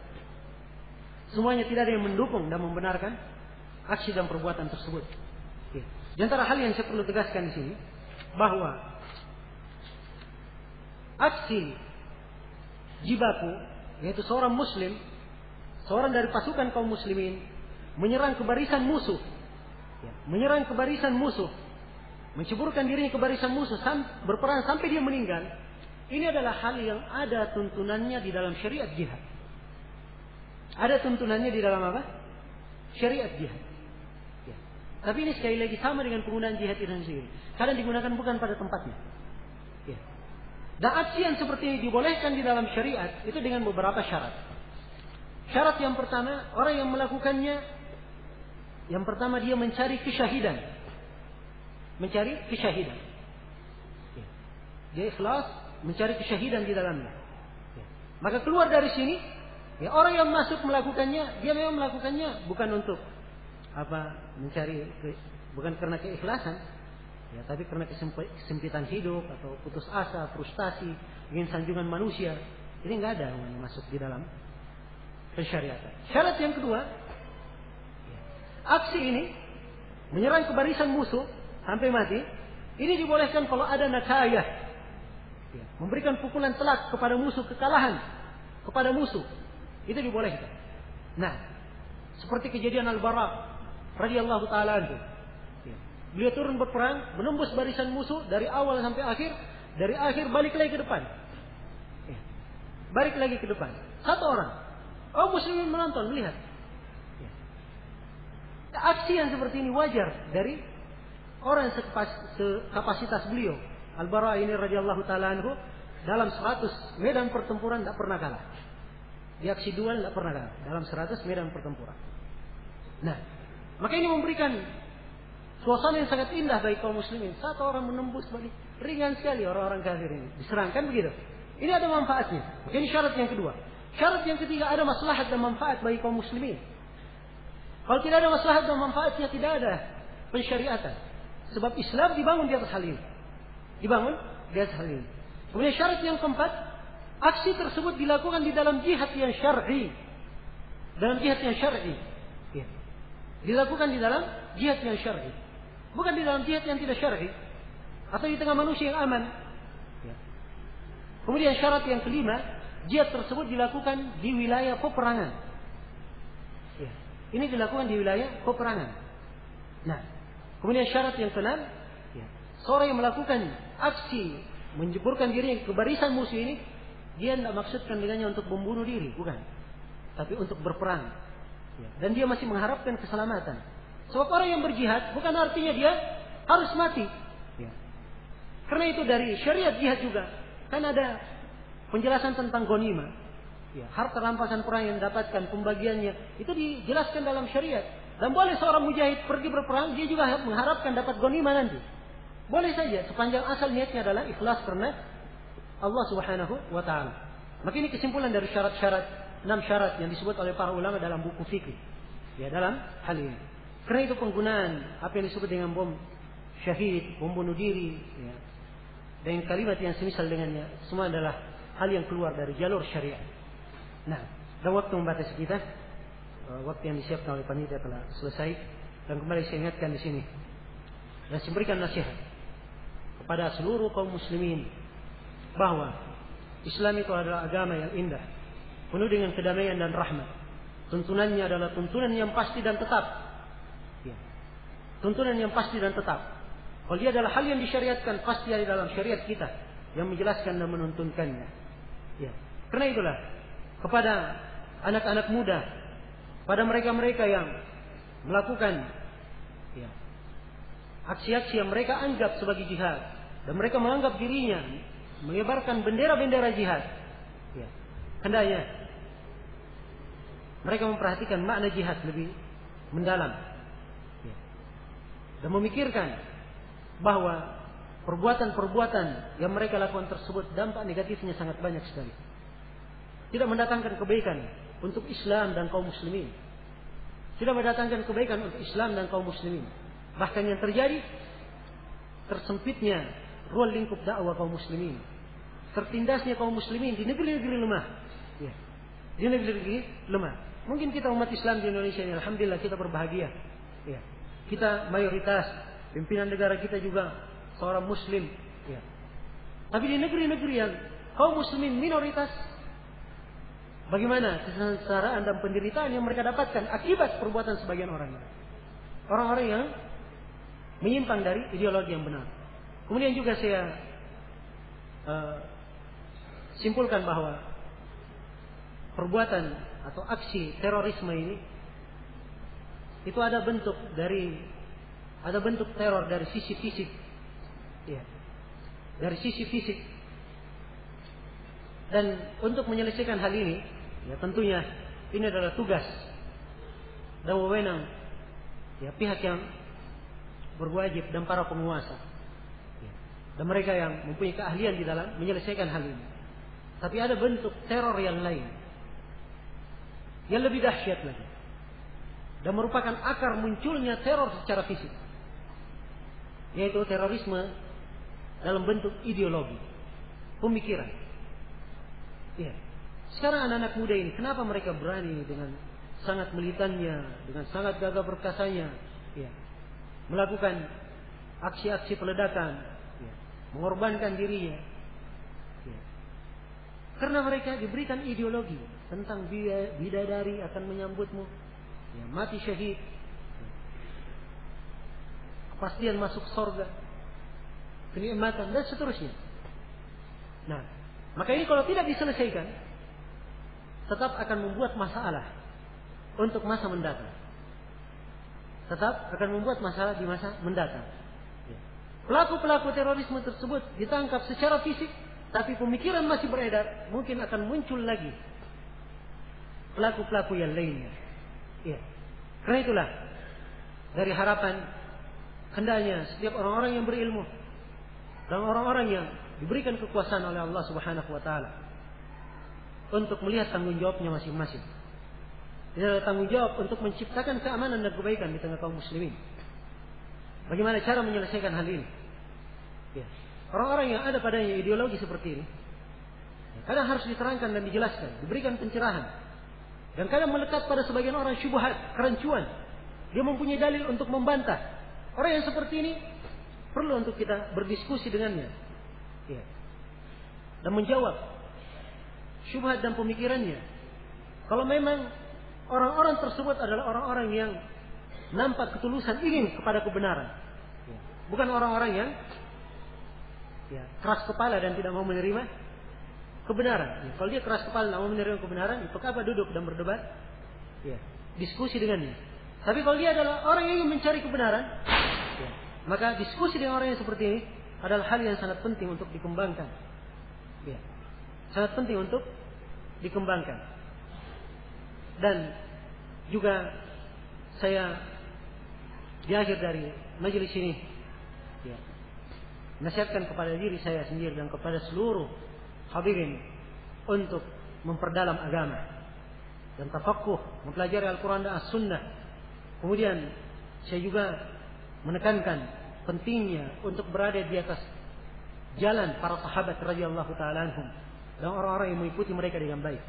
Semuanya tidak ada yang mendukung dan membenarkan aksi dan perbuatan tersebut. Ya. Di antara hal yang saya perlu tegaskan di sini bahwa aksi jibaku yaitu seorang muslim seorang dari pasukan kaum muslimin menyerang ke barisan musuh ya, menyerang ke barisan musuh menceburkan dirinya ke barisan musuh berperang sampai dia meninggal ini adalah hal yang ada tuntunannya di dalam syariat jihad. Ada tuntunannya di dalam apa? Syariat jihad. Ya. Tapi ini sekali lagi sama dengan penggunaan jihad itu sendiri. Karena digunakan bukan pada tempatnya. Ya. Dan aksi yang seperti dibolehkan di dalam syariat itu dengan beberapa syarat. Syarat yang pertama, orang yang melakukannya yang pertama dia mencari kesyahidan. Mencari kesyahidan. Ya. Dia ikhlas mencari kesyahidan di dalamnya. Ya. Maka keluar dari sini, ya orang yang masuk melakukannya, dia memang melakukannya bukan untuk apa mencari bukan karena keikhlasan, ya tapi karena kesempitan hidup atau putus asa, frustasi, ingin sanjungan manusia. Ini nggak ada yang masuk di dalam pensyariatan. Syarat yang kedua, ya, aksi ini menyerang ke barisan musuh sampai mati, ini dibolehkan kalau ada nakayah, Ya, memberikan pukulan telak kepada musuh kekalahan kepada musuh itu dibolehkan. Nah, seperti kejadian Al-Bara radhiyallahu taala itu. Ya. Beliau turun berperang, menembus barisan musuh dari awal sampai akhir, dari akhir balik lagi ke depan. Ya. Balik lagi ke depan. Satu orang. Oh muslimin menonton, melihat. Ya. Aksi yang seperti ini wajar dari orang sekapasitas beliau Al-Bara ini radhiyallahu taala anhu dalam 100 medan pertempuran tidak pernah kalah. Di aksi duel tidak pernah kalah dalam 100 medan pertempuran. Nah, maka ini memberikan suasana yang sangat indah bagi kaum muslimin. Satu orang menembus balik ringan sekali orang-orang kafir ini diserangkan begitu. Ini ada manfaatnya. Ini syarat yang kedua. Syarat yang ketiga ada maslahat dan manfaat bagi kaum muslimin. Kalau tidak ada maslahat dan manfaatnya tidak ada pensyariatan. Sebab Islam dibangun di atas hal ini dibangun di atas hal ini. Kemudian syarat yang keempat, aksi tersebut dilakukan di dalam jihad yang syar'i. Dalam jihad yang syar'i. Ya. Dilakukan di dalam jihad yang syar'i. Bukan di dalam jihad yang tidak syar'i. Atau di tengah manusia yang aman. Ya. Kemudian syarat yang kelima, jihad tersebut dilakukan di wilayah peperangan. Ya. Ini dilakukan di wilayah peperangan. Nah, kemudian syarat yang keenam. Seorang yang melakukan aksi menjeburkan diri ke barisan musuh ini, dia tidak maksudkan dengannya untuk membunuh diri, bukan. Tapi untuk berperang. Ya. Dan dia masih mengharapkan keselamatan. Sebab orang yang berjihad bukan artinya dia harus mati. Ya. Karena itu dari syariat jihad juga. Kan ada penjelasan tentang gonima. Ya, harta rampasan perang yang didapatkan pembagiannya itu dijelaskan dalam syariat. Dan boleh seorang mujahid pergi berperang, dia juga mengharapkan dapat gonima nanti. Boleh saja sepanjang asal niatnya adalah ikhlas karena Allah Subhanahu wa taala. Maka ini kesimpulan dari syarat-syarat enam syarat yang disebut oleh para ulama dalam buku fikih. Ya, dalam hal ini. Karena itu penggunaan apa yang disebut dengan bom syahid, bom bunuh diri, ya, dan kalimat yang semisal dengannya, semua adalah hal yang keluar dari jalur syariat. Nah, dan waktu membatasi kita, eh, waktu yang disiapkan oleh panitia telah selesai, dan kembali saya ingatkan di sini, dan saya berikan nasihat kepada seluruh kaum muslimin bahwa Islam itu adalah agama yang indah, penuh dengan kedamaian dan rahmat. Tuntunannya adalah tuntunan yang pasti dan tetap. Ya. Tuntunan yang pasti dan tetap. Kalau dia adalah hal yang disyariatkan, pasti ada dalam syariat kita yang menjelaskan dan menuntunkannya. Ya. Karena itulah kepada anak-anak muda, pada mereka-mereka yang melakukan ya, aksi-aksi yang mereka anggap sebagai jihad dan mereka menganggap dirinya menyebarkan bendera-bendera jihad. Ya. Hendaknya mereka memperhatikan makna jihad lebih mendalam. Ya. Dan memikirkan bahwa perbuatan-perbuatan yang mereka lakukan tersebut dampak negatifnya sangat banyak sekali. Tidak mendatangkan kebaikan untuk Islam dan kaum muslimin. Tidak mendatangkan kebaikan untuk Islam dan kaum muslimin. Bahkan yang terjadi tersempitnya ruang lingkup dakwah kaum muslimin. Tertindasnya kaum muslimin di negeri-negeri lemah. Ya. Di negeri-negeri lemah. Mungkin kita umat Islam di Indonesia ini alhamdulillah kita berbahagia. Ya. Kita mayoritas pimpinan negara kita juga seorang muslim. Ya. Tapi di negeri-negeri yang kaum muslimin minoritas Bagaimana kesengsaraan dan penderitaan yang mereka dapatkan akibat perbuatan sebagian orang. Orang-orang yang menyimpang dari ideologi yang benar. Kemudian juga saya uh, simpulkan bahwa perbuatan atau aksi terorisme ini itu ada bentuk dari ada bentuk teror dari sisi fisik. Ya dari sisi fisik. Dan untuk menyelesaikan hal ini ya tentunya ini adalah tugas dan wewenang ya pihak yang berwajib dan para penguasa dan mereka yang mempunyai keahlian di dalam menyelesaikan hal ini. Tapi ada bentuk teror yang lain. Yang lebih dahsyat lagi. Dan merupakan akar munculnya teror secara fisik. Yaitu terorisme dalam bentuk ideologi. Pemikiran. Ya. Sekarang anak-anak muda ini, kenapa mereka berani dengan sangat militannya, dengan sangat gagah perkasanya, ya, melakukan aksi-aksi peledakan, mengorbankan dirinya. Ya. Karena mereka diberikan ideologi tentang bidadari akan menyambutmu, ya, mati syahid, ya. kepastian masuk sorga, kenikmatan dan seterusnya. Nah, maka ini kalau tidak diselesaikan, tetap akan membuat masalah untuk masa mendatang. Tetap akan membuat masalah di masa mendatang. Pelaku-pelaku terorisme tersebut ditangkap secara fisik, tapi pemikiran masih beredar, mungkin akan muncul lagi pelaku-pelaku yang lainnya. Ya. Karena itulah dari harapan hendaknya setiap orang-orang yang berilmu dan orang-orang yang diberikan kekuasaan oleh Allah Subhanahu wa taala untuk melihat tanggung jawabnya masing-masing. Ini adalah tanggung jawab untuk menciptakan keamanan dan kebaikan di tengah kaum muslimin. Bagaimana cara menyelesaikan hal ini? Ya. Orang-orang yang ada padanya ideologi seperti ini, ya, kadang harus diterangkan dan dijelaskan, diberikan pencerahan. Dan kadang melekat pada sebagian orang syubhat, kerancuan. Dia mempunyai dalil untuk membantah. Orang yang seperti ini perlu untuk kita berdiskusi dengannya. Ya. Dan menjawab syubhat dan pemikirannya. Kalau memang orang-orang tersebut adalah orang-orang yang nampak ketulusan ingin kepada kebenaran. Bukan orang-orang yang ya, keras kepala dan tidak mau menerima kebenaran. Ya, kalau dia keras kepala tidak mau menerima kebenaran, itu apa duduk dan berdebat? Ya, diskusi dengannya. Tapi kalau dia adalah orang yang ingin mencari kebenaran, ya, maka diskusi dengan orang yang seperti ini adalah hal yang sangat penting untuk dikembangkan. Ya, sangat penting untuk dikembangkan. Dan juga saya di akhir dari majelis ini ya, nasihatkan kepada diri saya sendiri dan kepada seluruh hadirin untuk memperdalam agama dan tafakuh mempelajari Al-Quran dan As-Sunnah kemudian saya juga menekankan pentingnya untuk berada di atas jalan para sahabat radhiyallahu taala anhum dan orang-orang yang mengikuti mereka dengan baik.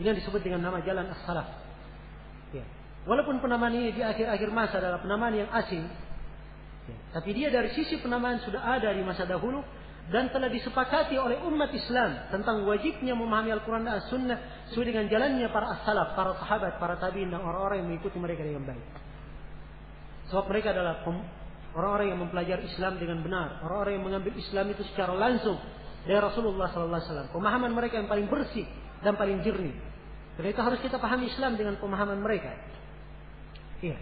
Ini yang disebut dengan nama jalan as-salaf. Ya. Walaupun penamaan ini di akhir-akhir masa adalah penamaan yang asing, ya, tapi dia dari sisi penamaan sudah ada di masa dahulu, dan telah disepakati oleh umat Islam tentang wajibnya memahami Al-Quran dan As-Sunnah sesuai dengan jalannya para as-salaf, para sahabat, para tabiin dan orang-orang yang mengikuti mereka dengan baik. Sebab mereka adalah orang-orang yang mempelajari Islam dengan benar, orang-orang yang mengambil Islam itu secara langsung dari Rasulullah Wasallam. Pemahaman mereka yang paling bersih dan paling jernih. Itu harus kita pahami Islam dengan pemahaman mereka. Iya.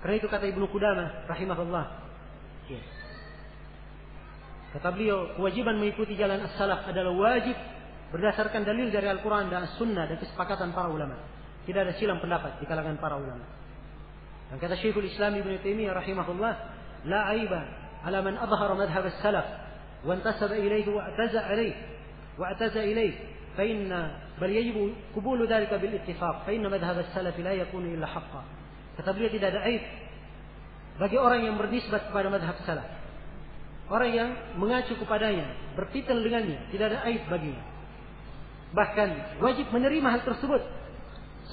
Karena itu kata Ibnu Qudamah rahimahullah. Iya. Kata beliau, kewajiban mengikuti jalan as-salaf adalah wajib berdasarkan dalil dari Al-Quran dan As-Sunnah dan kesepakatan para ulama. Tidak ada silang pendapat di kalangan para ulama. Dan kata Syekhul Islam Ibn Taimiyah rahimahullah, la aiba ala man adhara madhhab as-salaf wa intasaba ilayhi wa ataza ilayhi wa ataza bal yajibu qubulu dhalika bil ittifaq fa inna madhhab as-salaf la yakunu illa haqqan. Kata beliau tidak ada aib bagi orang yang bernisbat kepada madhab salaf Orang yang mengacu kepadanya, bertitel dengannya, tidak ada aib baginya. Bahkan wajib menerima hal tersebut.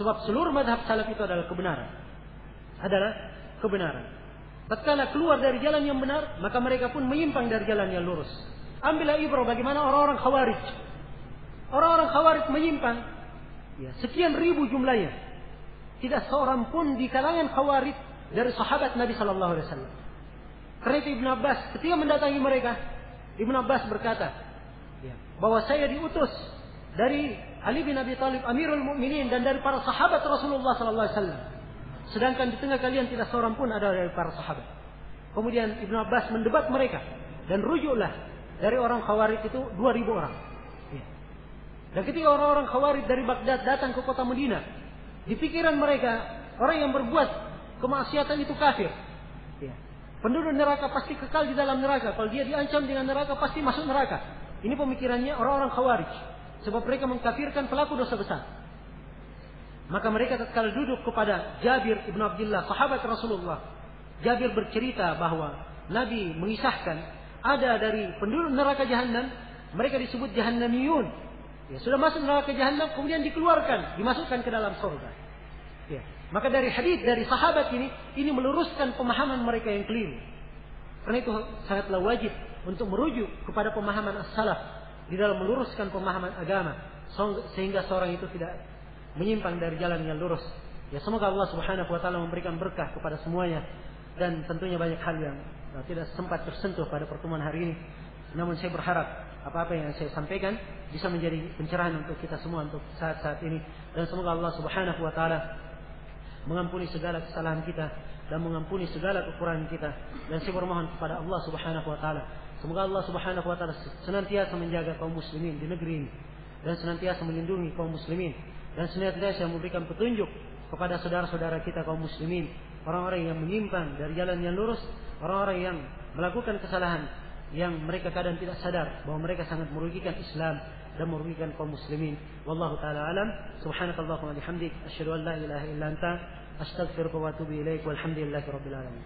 Sebab seluruh madhab salaf itu adalah kebenaran. Adalah kebenaran. Tatkala keluar dari jalan yang benar, maka mereka pun menyimpang dari jalan yang lurus. Ambillah ibrah bagaimana orang-orang khawarij. Orang-orang khawarij menyimpang. Ya, sekian ribu jumlahnya. Tidak seorang pun di kalangan khawarij dari sahabat Nabi Sallallahu Alaihi Wasallam. Karena Ibn Abbas ketika mendatangi mereka, Ibn Abbas berkata, ya, bahwa saya diutus dari Ali bin Abi Thalib Amirul Mukminin dan dari para sahabat Rasulullah sallallahu alaihi wasallam. Sedangkan di tengah kalian tidak seorang pun ada dari para sahabat. Kemudian Ibn Abbas mendebat mereka dan rujuklah dari orang Khawarij itu 2000 orang. Ya. Dan ketika orang-orang Khawarij dari Baghdad datang ke kota Medina, di pikiran mereka orang yang berbuat kemaksiatan itu kafir. Penduduk neraka pasti kekal di dalam neraka. Kalau dia diancam dengan neraka pasti masuk neraka. Ini pemikirannya orang-orang khawarij. Sebab mereka mengkafirkan pelaku dosa besar. Maka mereka tatkala duduk kepada Jabir ibn Abdullah, sahabat Rasulullah. Jabir bercerita bahwa Nabi mengisahkan ada dari penduduk neraka jahanam, mereka disebut jahannamiyun. Ya, sudah masuk neraka jahanam, kemudian dikeluarkan, dimasukkan ke dalam surga. Ya. Maka dari hadis dari sahabat ini, ini meluruskan pemahaman mereka yang keliru. Karena itu sangatlah wajib untuk merujuk kepada pemahaman as-salaf di dalam meluruskan pemahaman agama sehingga seorang itu tidak menyimpang dari jalan yang lurus. Ya semoga Allah Subhanahu wa taala memberikan berkah kepada semuanya dan tentunya banyak hal yang tidak sempat tersentuh pada pertemuan hari ini. Namun saya berharap apa-apa yang saya sampaikan bisa menjadi pencerahan untuk kita semua untuk saat-saat ini. Dan semoga Allah Subhanahu wa taala mengampuni segala kesalahan kita dan mengampuni segala kekurangan kita. Dan saya bermohon kepada Allah Subhanahu wa taala semoga Allah Subhanahu wa taala senantiasa menjaga kaum muslimin di negeri ini dan senantiasa melindungi kaum muslimin dan senantiasa memberikan petunjuk kepada saudara-saudara kita kaum muslimin orang-orang yang menyimpang dari jalan yang lurus orang-orang yang melakukan kesalahan yang mereka kadang tidak sadar bahwa mereka sangat merugikan Islam dan merugikan kaum muslimin. Wallahu taala alam. Subhanakallahumma bihamdik asyhadu an la ilaha illa anta astaghfiruka wa atubu ilaik walhamdulillahi rabbil alamin.